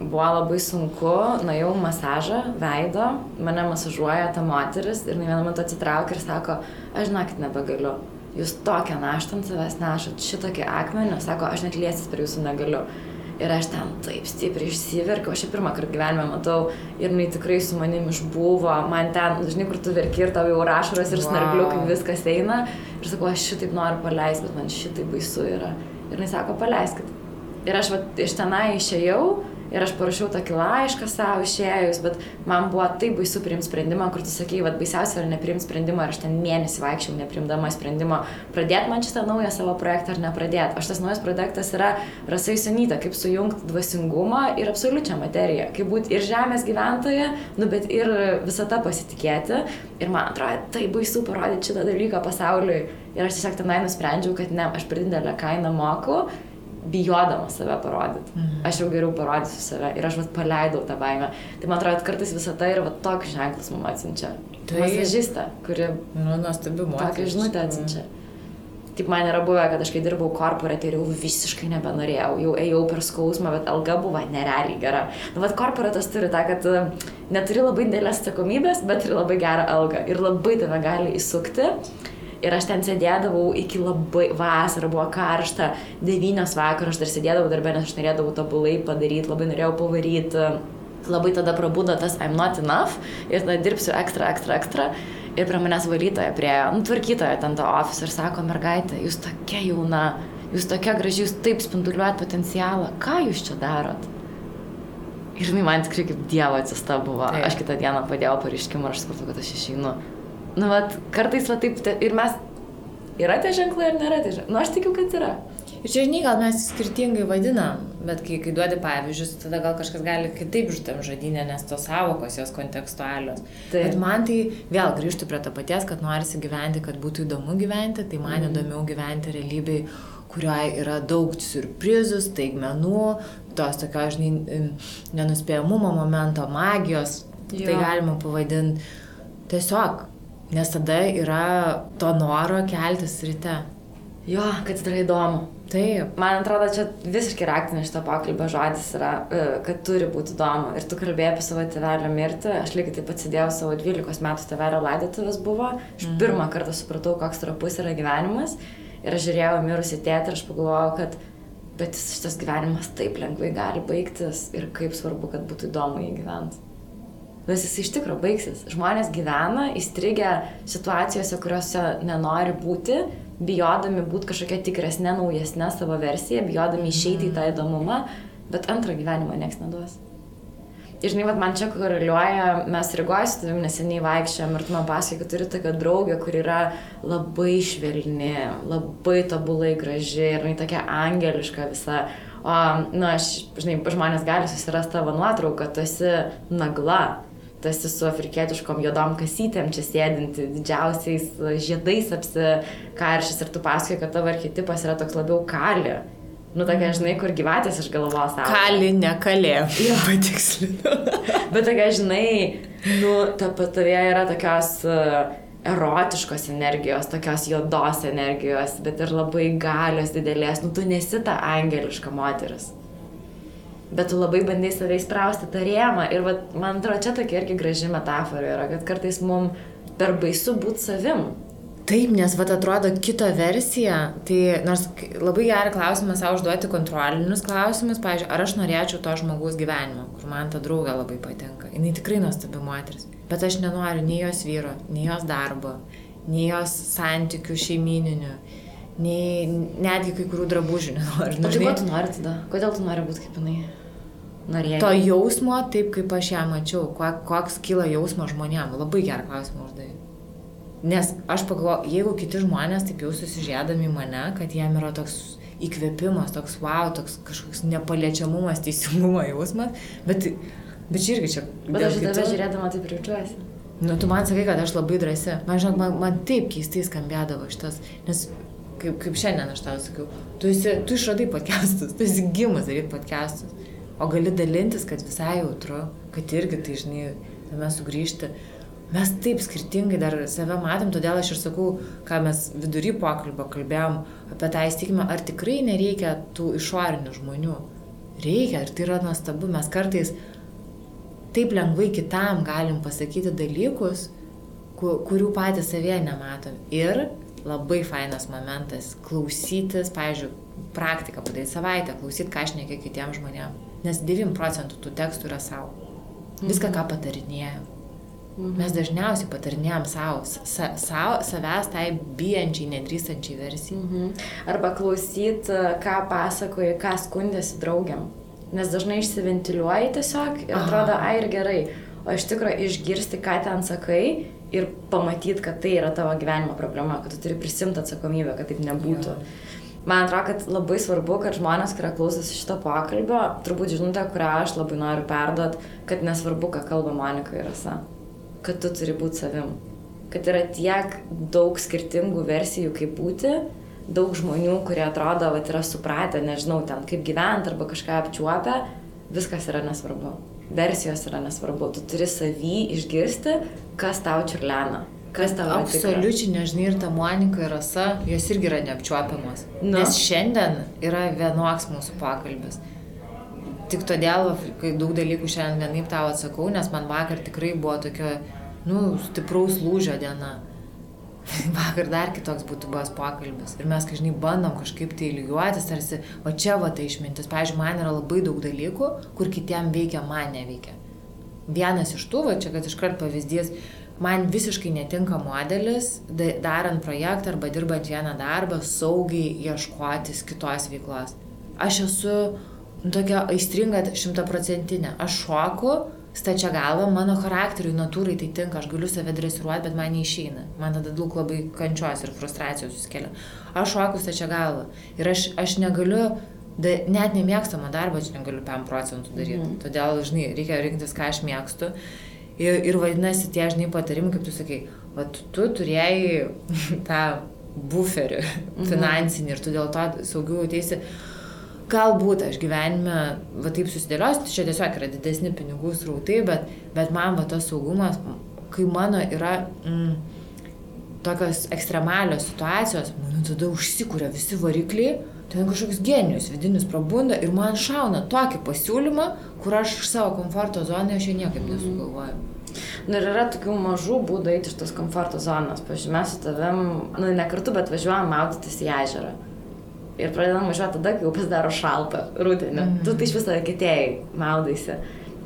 buvo labai sunku, nuėjau masažą veido, mane masažuoja ta moteris ir jinai vieną metą atsitraukia ir sako, aš žinokit nebegaliu. Jūs tokią naštą ant savęs nešat, šitokį akmenį, sako, aš net liestis per jūsų negaliu. Ir aš ten taip stipriai išsiverkiau, aš ją pirmą kartą gyvenime matau ir jinai tikrai su manim išbuvo, man ten, nu, žinai, kur tu verki ir tau jau rašaras ir Vau. snargliu, kaip viskas eina. Ir sakau, aš šitaip noriu paleisti, bet man šitaip baisu yra. Ir jinai sako, paleiskit. Ir aš va, iš tenai išėjau ir aš parašiau tokį laišką savo išėjus, bet man buvo taip baisu priimti sprendimą, kur tu sakai, va, baisiausia yra nepriimti sprendimą ir aš ten mėnesį vaikščiau neprimdama sprendimo, pradėti man šitą naują savo projektą ar nepradėti. O šitas naujas projektas yra Rasai Senyta, kaip sujungti dvasingumą ir absoliučią materiją, kaip būti ir žemės gyventoja, nu bet ir visata pasitikėti. Ir man atrodo, tai baisu parodyti šitą dalyką pasauliui. Ir aš tiesiog tenai nusprendžiau, kad ne, aš per didelę kainą moku, bijodama save parodyti. Mhm. Aš jau geriau parodysiu save ir aš vat paleidau tą baimę. Tai man atrodo, kad kartais visą tai yra vat toks ženklas mums atsiunčia. Tai- masažistė, kuri Nu, nuostabi moteris. tokią žinutę atsiunčia. Taip man yra buvę, kad aš kai dirbau korporate ir jau visiškai nebenorėjau, jau ėjau per skausmą, bet alga buvo nerealiai gera. Nu, vad korporatas turi tą, kad e, neturi labai didelės atsakomybės, bet turi labai gerą algą ir labai tave gali įsukti. Ir aš ten sėdėdavau iki labai vasarą, buvo karšta, devynios vakaro, aš dar sėdėdavau darbę, nes aš norėdavau tobulai padaryti, labai norėjau pavaryti. Labai tada prabudo tas I'm not enough ir tada dirbsiu ekstra, ekstra, ekstra. Ir prie manęs valytoja, prie, nu, tvarkytoja ten to ofisą ir sako, mergaitė, jūs tokia jauna, jūs tokia graži, jūs taip spinduliuojat potencialą, ką jūs čia darot? Ir jinai man tikrai kaip Dievo atsista buvo. Taip. Aš kitą dieną padėjau pareiškimą ir aš supratau, kad aš išeinu. Nu, vat, kartais va taip, ir mes, yra tie ženklai ar nėra tie ženklai? Nu, aš tikiu, kad yra. Ir čia, žinai, gal mes skirtingai vadinam, bet kai, kai duodi pavyzdžius, tada gal kažkas gali kitaip žutam žodinę, nes tos savokos jos kontekstualios. Taip. Bet man tai vėl grįžtų prie to paties, kad norisi gyventi, kad būtų įdomu gyventi, tai man mm. įdomiau gyventi realybėj kurioje yra daug surprizų, staigmenų, tos tokio, žinai, nenuspėjamumo momento, magijos, jo. tai galima pavadinti tiesiog, nes tada yra to noro keltis ryte. Jo, kad yra įdomu. Taip. Man atrodo, čia visiškai raktinis šito pokalbio žodis yra, e, kad turi būti įdomu. Ir tu kalbėjai apie savo tėvelio mirtį. Aš lygiai taip pat sėdėjau savo 12 metų tėvelio laidotuvės buvo. Aš mhm. pirmą kartą supratau, koks trapus yra gyvenimas. Ir aš žiūrėjau mirusi tėtį ir aš pagalvojau, kad bet šitas gyvenimas taip lengvai gali baigtis ir kaip svarbu, kad būtų įdomu jį gyventi. Nes jis iš tikrųjų baigsis. Žmonės gyvena įstrigę situacijose, kuriuose nenori būti, bijodami būti kažkokia tikresnė, naujesnė savo versija, bijodami išeiti į tą įdomumą, bet antrą gyvenimą niekas neduos. Ir žinai, vat, man čia koreliuoja, mes Rygoje su tavimi neseniai vaikščiam ir tu man pasakai, kad turi tokią draugę, kur yra labai švelni, labai tobulai graži ir jinai tokia angeliška visa. O, na, nu, aš, žinai, žmonės gali susirasti tavo nuotrauką, tu esi nagla, esi su afrikietiškom juodom kasytėm čia sėdinti, didžiausiais žiedais apsikaršys ir tu pasakai, kad tavo archetipas yra toks labiau kali Nu, tokia, žinai, kur gyvatės iš galvos. Kali, ne kalė. Jo, patikslinu. Bet tokia, žinai, nu, ta patavė yra tokios uh, erotiškos energijos, tokios juodos energijos, bet ir labai galios didelės. Nu, tu nesi ta angeliška moteris. Bet tu labai bandai save įsprausti tą rėmą. Ir vat, man atrodo, čia tokia irgi graži metafora yra, kad kartais mums per baisu būti savim. Taip, nes vat atrodo kito versija, tai nors labai gerą klausimą savo užduoti kontrolinius klausimus, pavyzdžiui, ar aš norėčiau to žmogaus gyvenimo, kur man ta draugė labai patinka. Jis tikrai nuostabi moteris, bet aš nenoriu nei jos vyro, nei jos darbo, nei jos santykių šeimininių, nei netgi kai kurių drabužių nenoriu. Nu, tai ko tu nori tada? Kodėl tu nori būti kaip jinai? Norėjai. To jausmo, taip kaip aš ją mačiau, koks kyla jausmas žmonėm. Labai gerą klausimą uždavė. Nes aš pagalvoju, jeigu kiti žmonės taip jau susižėdami mane, kad jiem yra toks įkvėpimas, toks wow, toks kažkoks nepaliečiamumas, teisingumo jausmas, bet, bet čia irgi čia. Bet aš kitų... tave žiūrėdama taip jaučiuosi. Nu, tu man sakai, kad aš labai drąsi. Man, žinok, man, man taip keistai skambėdavo šitas, nes kaip, kaip šiandien aš tau sakiau, tu, esi, tu išradai podcastus, tu esi gimas daryti podcastus, o gali dalintis, kad visai jautru, kad irgi tai, žinai, tame sugrįžti mes taip skirtingai dar save matom, todėl aš ir sakau, ką mes vidury pokalbio kalbėjom apie tą įstikimą, ar tikrai nereikia tų išorinių žmonių. Reikia ir tai yra nuostabu, mes kartais taip lengvai kitam galim pasakyti dalykus, kurių patys savie nematom. Ir labai fainas momentas klausytis, pavyzdžiui, praktiką padaryti savaitę, klausyti, ką aš nekiek kitiems žmonėms. Nes 9 procentų tų tekstų yra savo. Viską, ką patarinėjau Mhm. Mes dažniausiai patarinėjom savo, sa, sa, savęs tai bijančiai, nedrįstančiai versijai. Mhm. Arba klausyt, ką pasakoji, ką skundėsi draugiam. Nes dažnai išsiventiliuoji tiesiog ir atrodo, ai ir gerai. O iš tikrųjų išgirsti, ką ten sakai ir pamatyti, kad tai yra tavo gyvenimo problema, kad tu turi prisimti atsakomybę, kad taip nebūtų. Jo. Man atrodo, kad labai svarbu, kad žmonės, kurie klausosi šito pokalbio, turbūt žinutė, kurią aš labai noriu perduot, kad nesvarbu, ką kalba Monika ir Rasa kad tu turi būti savim. Kad yra tiek daug skirtingų versijų, kaip būti, daug žmonių, kurie atrodo, kad yra supratę, nežinau, ten kaip gyventi arba kažką apčiuopę, viskas yra nesvarbu. Versijos yra nesvarbu. Tu turi savį išgirsti, kas tau čiurlena. Kas tau Absoliučiai nežinai ir ta Monika ir Rasa, jos irgi yra neapčiuopiamos. Nu. Nes šiandien yra vienoks mūsų pokalbis. Tik todėl, kai daug dalykų šiandien vienaip tau atsakau, nes man vakar tikrai buvo tokia nu, stipraus lūžio diena. Vakar dar kitoks būtų buvęs pokalbis. Ir mes, kažkaip, bandom kažkaip tai lygiuotis, tarsi, o čia va tai išmintis. Pavyzdžiui, man yra labai daug dalykų, kur kitiem veikia, man neveikia. Vienas iš tų, va čia, kad iškart pavyzdys, man visiškai netinka modelis, darant projektą arba dirbant vieną darbą, saugiai ieškotis kitos veiklos. Aš esu tokia aistringa šimtaprocentinė. Aš šoku, stačia galva, mano charakteriui, natūrai tai tinka, aš galiu save dresiruoti, bet man neišeina. Man tada daug labai kančios ir frustracijos susikelia. Aš šoku stačia galva ir aš, aš negaliu, da, net nemėgstamą darbą aš negaliu 5 procentų daryti. Mm. Todėl, žinai, reikia rinktis, ką aš mėgstu. Ir, ir vadinasi, tie, žinai, patarimai, kaip tu sakai, va, tu turėjai tą buferį mhm. finansinį ir tu dėl to saugiau teisi galbūt aš gyvenime, va taip susidėliosiu, čia tiesiog yra didesni pinigų srautai, bet, bet man va tas saugumas, kai mano yra mm, tokios ekstremalios situacijos, man tada užsikūrė visi varikliai, ten kažkoks genijus vidinis prabunda ir man šauna tokį pasiūlymą, kur aš iš savo komforto zoną aš jo niekaip mhm. nesugalvoju. Nu, ir yra tokių mažų būdų eiti iš tos komforto zonos. Pavyzdžiui, mes su tavim, nu, ne kartu, bet važiuojam maudytis į ežerą ir pradedam važiuoti tada, kai jau pasidaro šalta, rudenį. Mm. Tu tai iš viso kitėjai maudaisi.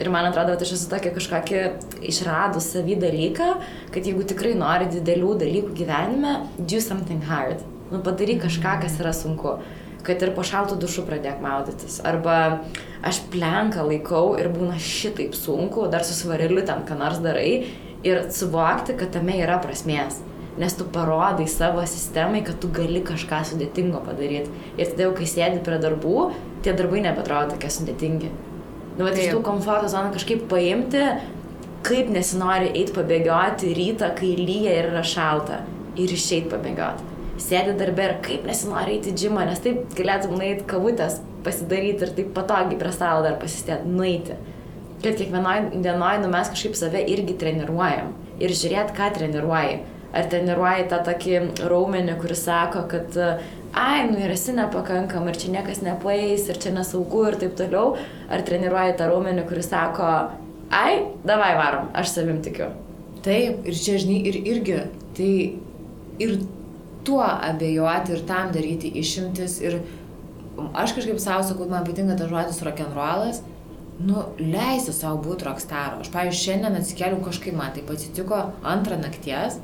Ir man atrodo, kad aš esu tokia kažkokia išradus savį dalyką, kad jeigu tikrai nori didelių dalykų gyvenime, do something hard. Nu, padaryk kažką, kas yra sunku. Kad ir po šaltų dušų pradėk maudytis. Arba aš plenką laikau ir būna šitaip sunku, dar su svareliu ten ką nors darai ir suvokti, kad tame yra prasmės nes tu parodai savo sistemai, kad tu gali kažką sudėtingo padaryti. Ir tada jau, kai sėdi prie darbų, tie darbai nebetrodo tokie sudėtingi. Nu, bet iš tų komforto zonų kažkaip paimti, kaip nesinori eiti pabėgioti rytą, kai lyja ir yra šalta. Ir išeiti pabėgioti. Sėdi darbė ir kaip nesinori eiti džimą, nes taip galėtum nueiti kavutės pasidaryti ir taip patogiai prie stalo dar pasistėti, nueiti. Kad kiekvienoje dienoje nu, mes kažkaip save irgi treniruojam. Ir žiūrėt, ką treniruoji ar treniruoji tą tokį raumenį, kuris sako, kad ai, nu ir esi nepakankam, ir čia niekas nepaeis, ir čia nesaugu ir taip toliau, ar treniruoji tą raumenį, kuris sako, ai, davai varom, aš savim tikiu. Taip, ir čia žinai, ir irgi, tai ir tuo abejoti ir tam daryti išimtis ir aš kažkaip savo sakau, man patinka tas žodis rock'n'rollas, nu, leisiu savo būti rockstaro. Aš, pavyzdžiui, šiandien atsikeliu kažkaip, man taip atsitiko antrą nakties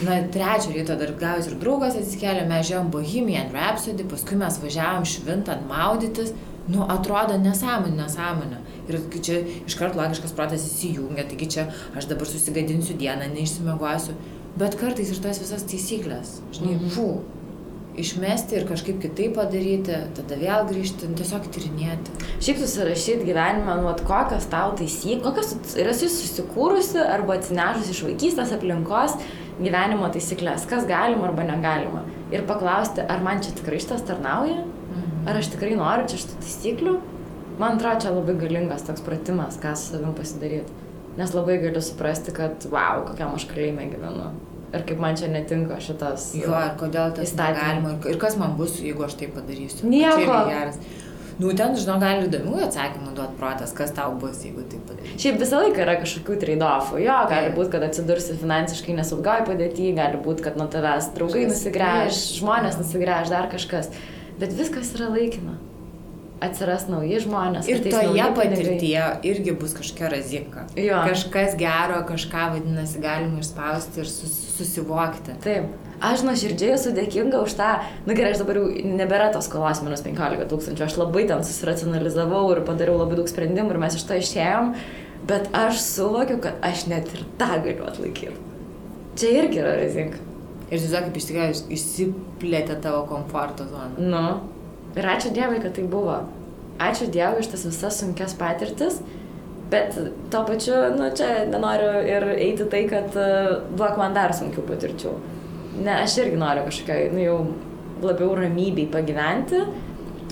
Na, trečią ryto dar gavus ir draugas atsikėlė, mes žiūrėjom Bohemian Rhapsody, paskui mes važiavom švintant maudytis, nu, atrodo nesąmonė, nesąmonė. Ir čia iškart logiškas protas įsijungia, taigi čia aš dabar susigadinsiu dieną, neišsimegosiu. Bet kartais ir tas visas taisyklės, žinai, mm -hmm. fū, išmesti ir kažkaip kitaip padaryti, tada vėl grįžti, tiesiog tyrinėti. Šiaip susirašyti gyvenimą, nu, kokios tau taisyklės, kokios yra susikūrusi arba atsinešusi iš vaikystės aplinkos gyvenimo taisyklės, kas galima arba negalima. Ir paklausti, ar man čia tikrai šitas tarnauja, mhm. ar aš tikrai noriu čia šitų taisyklių. Man atrodo, čia labai galingas toks pratimas, ką su savim pasidaryti. Nes labai galiu suprasti, kad, wow, kokiam aš kalėjime gyvenu. Ir kaip man čia netinka šitas. Jo, ir kodėl tas įstatymas. Ir, ir kas man bus, jeigu aš tai padarysiu. Nieko. Nu, ten, žinau, gali įdomių atsakymų duoti protas, kas tau bus, jeigu tai padarysi. Šiaip visą laiką yra kažkokių trade-offų. Jo, gali būti, kad atsidursi finansiškai nesaugioj padėtyje, gali būti, kad nuo tavęs draugai nusigręž, žmonės nusigręž, dar kažkas. Bet viskas yra laikina. Atsiras nauji žmonės. Ir toje patirtyje irgi bus kažkokia razika. Jo. Kažkas gero, kažką vadinasi galima išspausti ir sus, susivokti. Taip. Aš nuoširdžiai esu dėkinga už tą, nu gerai, aš dabar jau nebėra tos skolos minus 15 tūkstančių, aš labai ten susiracionalizavau ir padariau labai daug sprendimų ir mes iš to išėjom, bet aš suvokiu, kad aš net ir tą galiu atlaikyti. Čia irgi yra rizika. Ir tiesiog kaip iš tikrųjų išsiplėtė tavo komforto zona. Nu. Ir ačiū Dievui, kad tai buvo. Ačiū Dievui iš tas visas sunkias patirtis. Bet tuo pačiu, nu, čia nenoriu ir eiti tai, kad uh, duok man dar sunkių patirčių ne, aš irgi noriu kažkokiai, nu jau labiau ramybei pagyventi,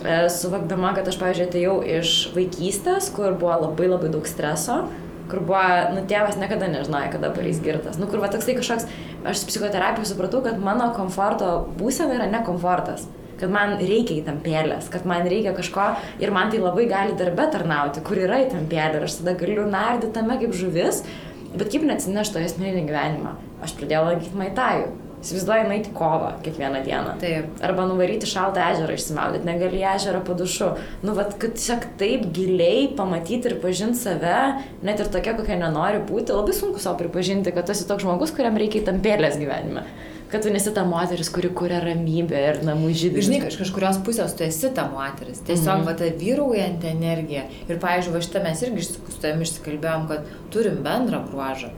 e, suvokdama, kad aš, pavyzdžiui, atėjau iš vaikystės, kur buvo labai labai daug streso, kur buvo, nu, tėvas niekada nežinojo, kada pareis girtas. Nu, kur va toksai kažkoks, aš psichoterapijų supratau, kad mano komforto būsena yra nekomfortas kad man reikia įtampėlės, kad man reikia kažko ir man tai labai gali darbe tarnauti, kur yra įtampėlė ir aš tada galiu nardyti tame kaip žuvis, bet kaip neatsinešti to asmeninį gyvenimą. Aš pradėjau lankyti maitajų Įsivaizduoji, nueiti kovą kiekvieną dieną. Taip. Arba nuvaryti šaltą ežerą išsimaudyti, negali ežerą padušu. Nu, vad, kad tiesiog taip giliai pamatyti ir pažinti save, net ir tokia, kokia nenori būti, labai sunku savo pripažinti, kad tu esi toks žmogus, kuriam reikia tampėlės gyvenime. Kad tu nesi ta moteris, kuri kuria ramybę ir namų žydį. Žinai, iš kažkurios pusės tu esi ta moteris. Tiesiog mhm. va, ta vyraujanti energija. Ir, pavyzdžiui, va šitą mes irgi su tavimi išsikalbėjom, kad turim bendrą bruožą.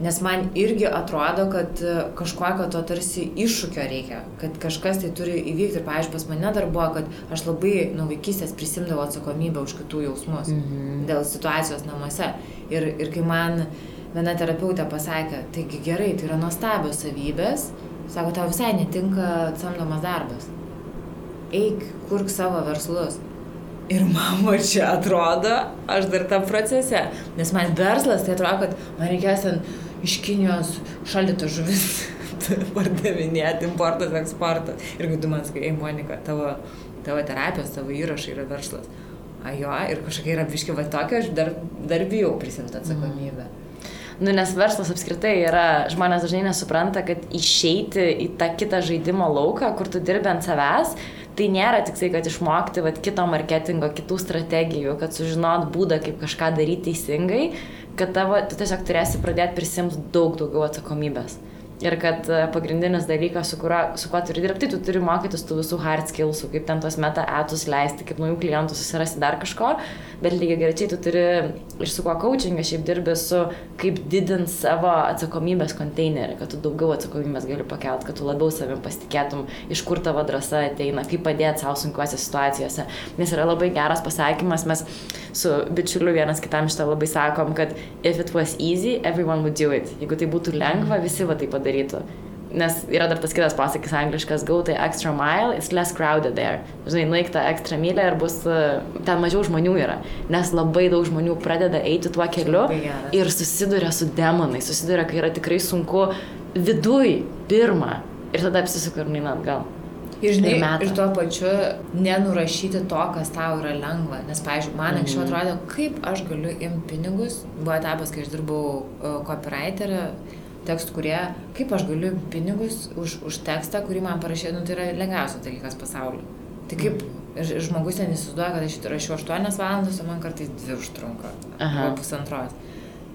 Nes man irgi atrodo, kad e, kažkokio to tarsi iššūkio reikia, kad kažkas tai turi įvykti. Ir, pavyzdžiui, pas mane dar buvo, kad aš labai nuo vaikystės prisimdavau atsakomybę už kitų jausmus mm -hmm. dėl situacijos namuose. Ir, ir kai man viena terapeutė pasakė, taigi gerai, tai yra nuostabios savybės, sako, tau visai netinka samdomas darbas. Eik, kurk savo verslus. Ir mama čia atrodo, aš dar tam procese, nes man verslas, tai atrodo, kad man reikės ten iš Kinijos šaldytas žuvis pardavinėti, importas, eksportas. Ir kai tu man sakai, ei Monika, tavo, tavo terapijos, tavo įrašai yra verslas. A jo, ir kažkokia yra biški va tokia, aš dar, dar bijau prisimti atsakomybę. Mm. Nu, nes verslas apskritai yra, žmonės dažnai nesupranta, kad išeiti į tą kitą žaidimo lauką, kur tu dirbi ant savęs, tai nėra tik tai, kad išmokti vat, kito marketingo, kitų strategijų, kad sužinot būdą, kaip kažką daryti teisingai, kad tavo, tu tiesiog turėsi pradėti prisimti daug daugiau atsakomybės. Ir kad e, pagrindinis dalykas, su, kurio, su kuo turi dirbti, tu turi mokytis tų visų hard skillsų, kaip ten tos meta etus leisti, kaip naujų klientų susirasti dar kažko, bet lygiai greičiai tu turi ir su kuo coachingą šiaip dirbi su, kaip didint savo atsakomybės konteinerį, kad tu daugiau atsakomybės gali pakelt, kad tu labiau savim pasitikėtum, iš kur tavo drąsa ateina, kaip padėti savo sunkiuose situacijose. Nes yra labai geras pasakymas, mes su bičiuliu vienas kitam šitą labai sakom, kad if it was easy, everyone would do it. Jeigu tai būtų lengva, visi va tai padarytų darytų. Nes yra dar tas kitas pasakys angliškas, go the extra mile, it's less crowded there. Žinai, nueik tą ekstra mylę ir bus, e, ten mažiau žmonių yra. Nes labai daug žmonių pradeda eiti tuo keliu ir susiduria su demonai, susiduria, kai yra tikrai sunku viduj pirmą ir tada apsisuka ir neina atgal. Ir, žinai, ir, ir tuo pačiu nenurašyti to, kas tau yra lengva. Nes, pavyzdžiui, man anksčiau mm -hmm. atrodė, kaip aš galiu imti pinigus. Buvo etapas, kai aš dirbau uh, copywriterį tekstų, kurie, kaip aš galiu pinigus už, už tekstą, kurį man parašė, nu, tai yra lengviausias dalykas pasaulyje. Tai kaip mm. ir, ir žmogus ten įsivaizduoja, kad aš rašiau 8 valandas, o man kartais 2 užtrunka. Arba pusantros.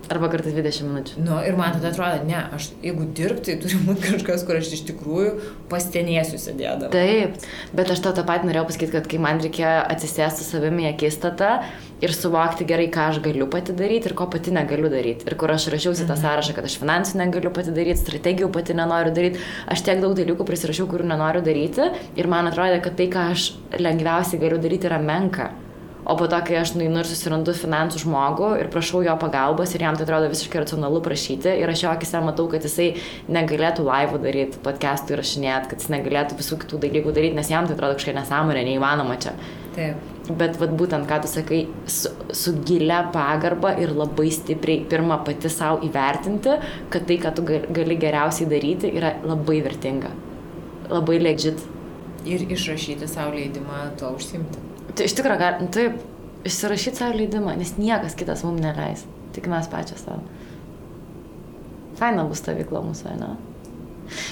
Arba kartais 20 minučių. Nu, ir man tada atrodo, ne, aš jeigu dirbti, tai turi būti kažkas, kur aš iš tikrųjų pastenėsiu sėdėdama. Taip, bet aš to tą patį norėjau pasakyti, kad kai man reikėjo atsisėsti savimi į akistatą ir suvokti gerai, ką aš galiu pati daryti ir ko pati negaliu daryti. Ir kur aš rašiausi tą mhm. sąrašą, kad aš finansų negaliu pati daryti, strategijų pati nenoriu daryti, aš tiek daug dalykų prisirašiau, kurių nenoriu daryti ir man atrodė, kad tai, ką aš lengviausiai galiu daryti, yra menka. O po to, kai aš nueinu ir susirandu finansų žmogų ir prašau jo pagalbos ir jam tai atrodo visiškai racionalu prašyti ir aš jo akise matau, kad jisai negalėtų laivų daryti, podcastų įrašinėti, kad jis negalėtų visų kitų dalykų daryti, nes jam tai atrodo kažkokia nesąmonė, neįmanoma čia. Taip. Bet vat, būtent, ką tu sakai, su, su gilia pagarba ir labai stipriai pirmą pati savo įvertinti, kad tai, ką tu gali geriausiai daryti, yra labai vertinga. Labai legit. Ir išrašyti savo leidimą tuo užsimti. Tai iš tikrųjų, gal, nu, taip, išsirašyti savo leidimą, nes niekas kitas mums neleis, tik mes pačios savo. Faina bus ta veikla mūsų, ne?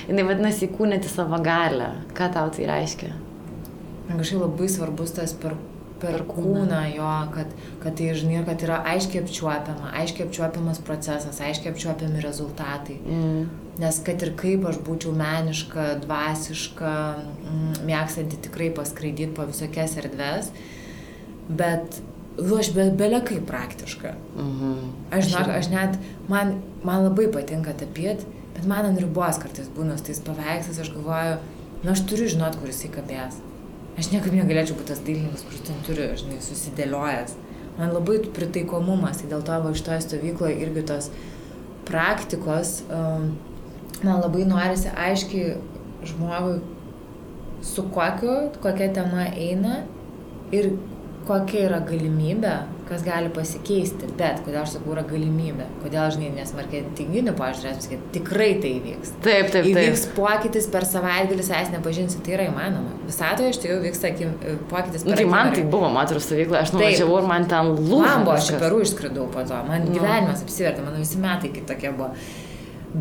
Jis vadinasi įkūnyti savo galę. Ką tau tai reiškia? Man kažkaip labai svarbus tas per, per, kūną, jo, kad, kad tai, žinai, kad yra aiškiai apčiuopiama, aiškiai apčiuopiamas procesas, aiškiai apčiuopiami rezultatai. Mm. Nes kad ir kaip aš būčiau meniška, dvasiška, mm, mėgstanti tikrai paskraidyti po visokias erdves, bet nu, aš be, belekai praktiška. Mhm. Aš, žinok, aš net, man, man labai patinka tapyti, bet man ant ribos kartais būna tais paveikslas, aš galvoju, na aš turiu žinot, kur jisai kabės. Aš niekaip negalėčiau būti tas dailininkas, kuris ten turi, žinai, susidėliojęs. Man labai pritaikomumas, tai dėl to va šitoje stovykloje irgi tos praktikos um, man labai norisi aiškiai žmogui, su kokiu, kokia tema eina ir kokia yra galimybė, kas gali pasikeisti. Bet kodėl aš sakau, yra galimybė. Kodėl, žinai, nes marketinginių požiūrės, kad tikrai tai įvyks. Taip, taip, taip. Įvyks pokytis per savaitgalį, savęs nepažinsi, tai yra įmanoma. Visatoje iš tikrųjų vyksta pokytis. Na, tai man tai buvo moterų stovykla, aš nuvažiavau ir man ten lūžo. Man buvo, aš į Peru išskridau po to, man mm. gyvenimas apsivertė, mano visi metai kitokie buvo.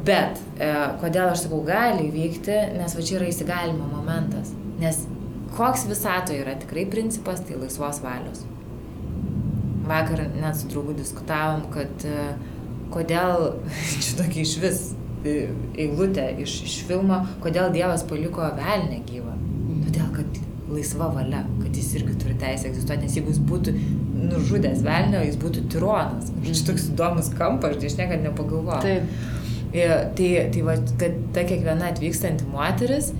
Bet e, kodėl aš sakau gali įvykti, nes va čia yra įsigalimo momentas. Nes koks visatoje yra tikrai principas, tai laisvos valios. Vakar net su draugu diskutavom, kad e, kodėl, čia tokia iš vis e, eilutė iš, iš filmo, kodėl Dievas paliko velnę gyvą. Todėl, kad laisva valia, kad jis irgi turi teisę egzistuoti, nes jeigu jis būtų nužudęs velnio, jis būtų tironas. Čia toks įdomus kampas, aš niekada nepagalvojau. Taip. Tai, tai va, kad ta kiekviena atvykstanti moteris,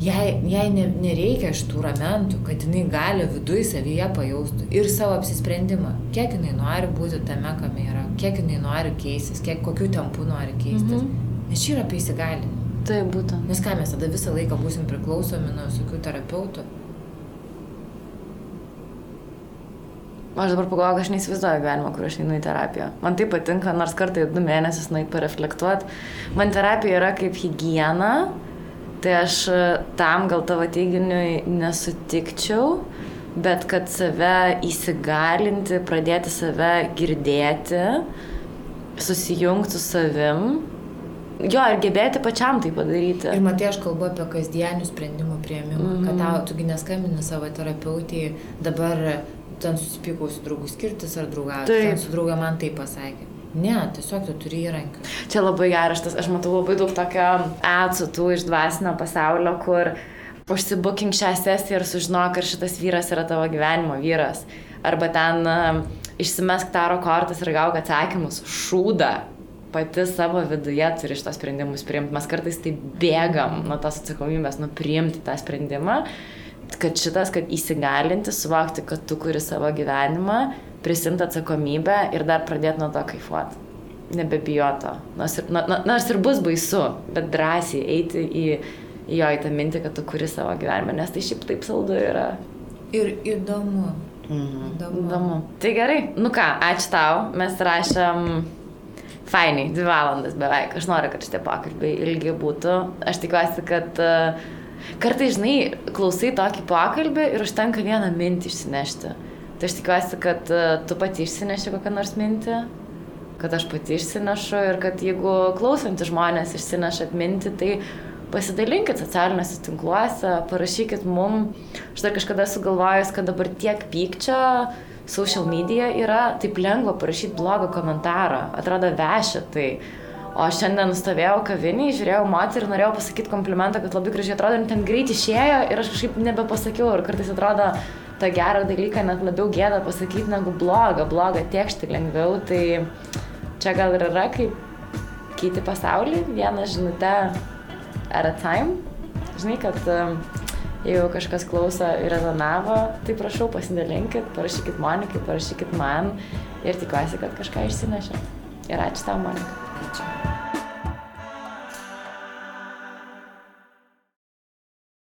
jai, jai ne, nereikia šitų ramentų, kad jinai gali viduje savyje pajaustų ir savo apsisprendimą, kiek jinai nori būti tame, kame yra, kiek jinai nori keistis, kiek kokiu tempu nori keistis. Mhm. Nes čia yra apie įsigalinimą. Tai būtent. Nes ką mes tada visą laiką būsim priklausomi nuo visokių terapeutų. Aš dabar pagalvoju, aš neįsivaizduoju gyvenimo, kur aš einu į terapiją. Man tai patinka, nors kartą į du mėnesius nueit pareflektuoti. Man terapija yra kaip hygiena, tai aš e, tam gal tavo teiginiui nesutikčiau, bet kad save įsigalinti, pradėti save girdėti, susijungti su savim. Jo, ir gebėti pačiam tai padaryti. Ir matai, aš kalbu apie kasdienių sprendimų prieimimą, mm -hmm. kad mhm. tau, tugi neskambini savo terapeutį, dabar ten susipykau su draugu skirtis ar draugauti. Su drauga man tai pasakė. Ne, tiesiog tu turi įrankių. Čia labai geras, tas, aš matau labai daug tokio atsutų iš dvasinio pasaulio, kur užsibukink šią sesiją ir sužinok, ar šitas vyras yra tavo gyvenimo vyras. Arba ten uh, išsimesk taro kortas ir gauk atsakymus. Šūda. Pati savo viduje turi šitos sprendimus priimti. Mes kartais tai bėgam nuo tos atsakomybės, nu priimti tą sprendimą kad šitas, kad įsigalinti, suvokti, kad tu kuri savo gyvenimą, prisimti atsakomybę ir dar pradėti nuo to kaifuoti. Nebebijoto. Nors ir, nors ir bus baisu, bet drąsiai eiti į, į jo į tą mintį, kad tu kuri savo gyvenimą, nes tai šiaip taip saldu yra. Ir įdomu. Mhm. Įdomu. įdomu. Tai gerai, nu ką, ačiū tau, mes rašėm fainiai, dvi valandas beveik. Aš noriu, kad šitie pokalbiai ilgi būtų. Aš tikiuosi, kad uh, Kartai, žinai, klausai tokį pokalbį ir užtenka vieną mintį išsinešti. Tai aš tikiuosi, kad uh, tu pati išsineši kokią nors mintį, kad aš pati išsinešu ir kad jeigu klausantys žmonės išsinešat mintį, tai pasidalinkit socialiniuose tinkluose, parašykit mum. Aš dar kažkada sugalvojus, kad dabar tiek pykčio social media yra, taip lengva parašyti blogą komentarą, atrodo vešia tai. O šiandien stovėjau kaviniai, žiūrėjau moterį ir norėjau pasakyti komplimentą, kad labai gražiai atrodo, ir ten greit išėjo ir aš kažkaip nebepasakiau. Ir kartais atrodo tą gerą dalyką net labiau gėda pasakyti negu blogą, blogą tiekšti lengviau. Tai čia gal ir yra kaip keiti pasaulį, vieną žinutę at a time. Žinai, kad um, jeigu kažkas klauso ir rezonavo, tai prašau pasidalinkit, parašykit Monikai, parašykit man ir tikiuosi, kad kažką išsinešė. Ir ačiū tau, Monika. Ačiū.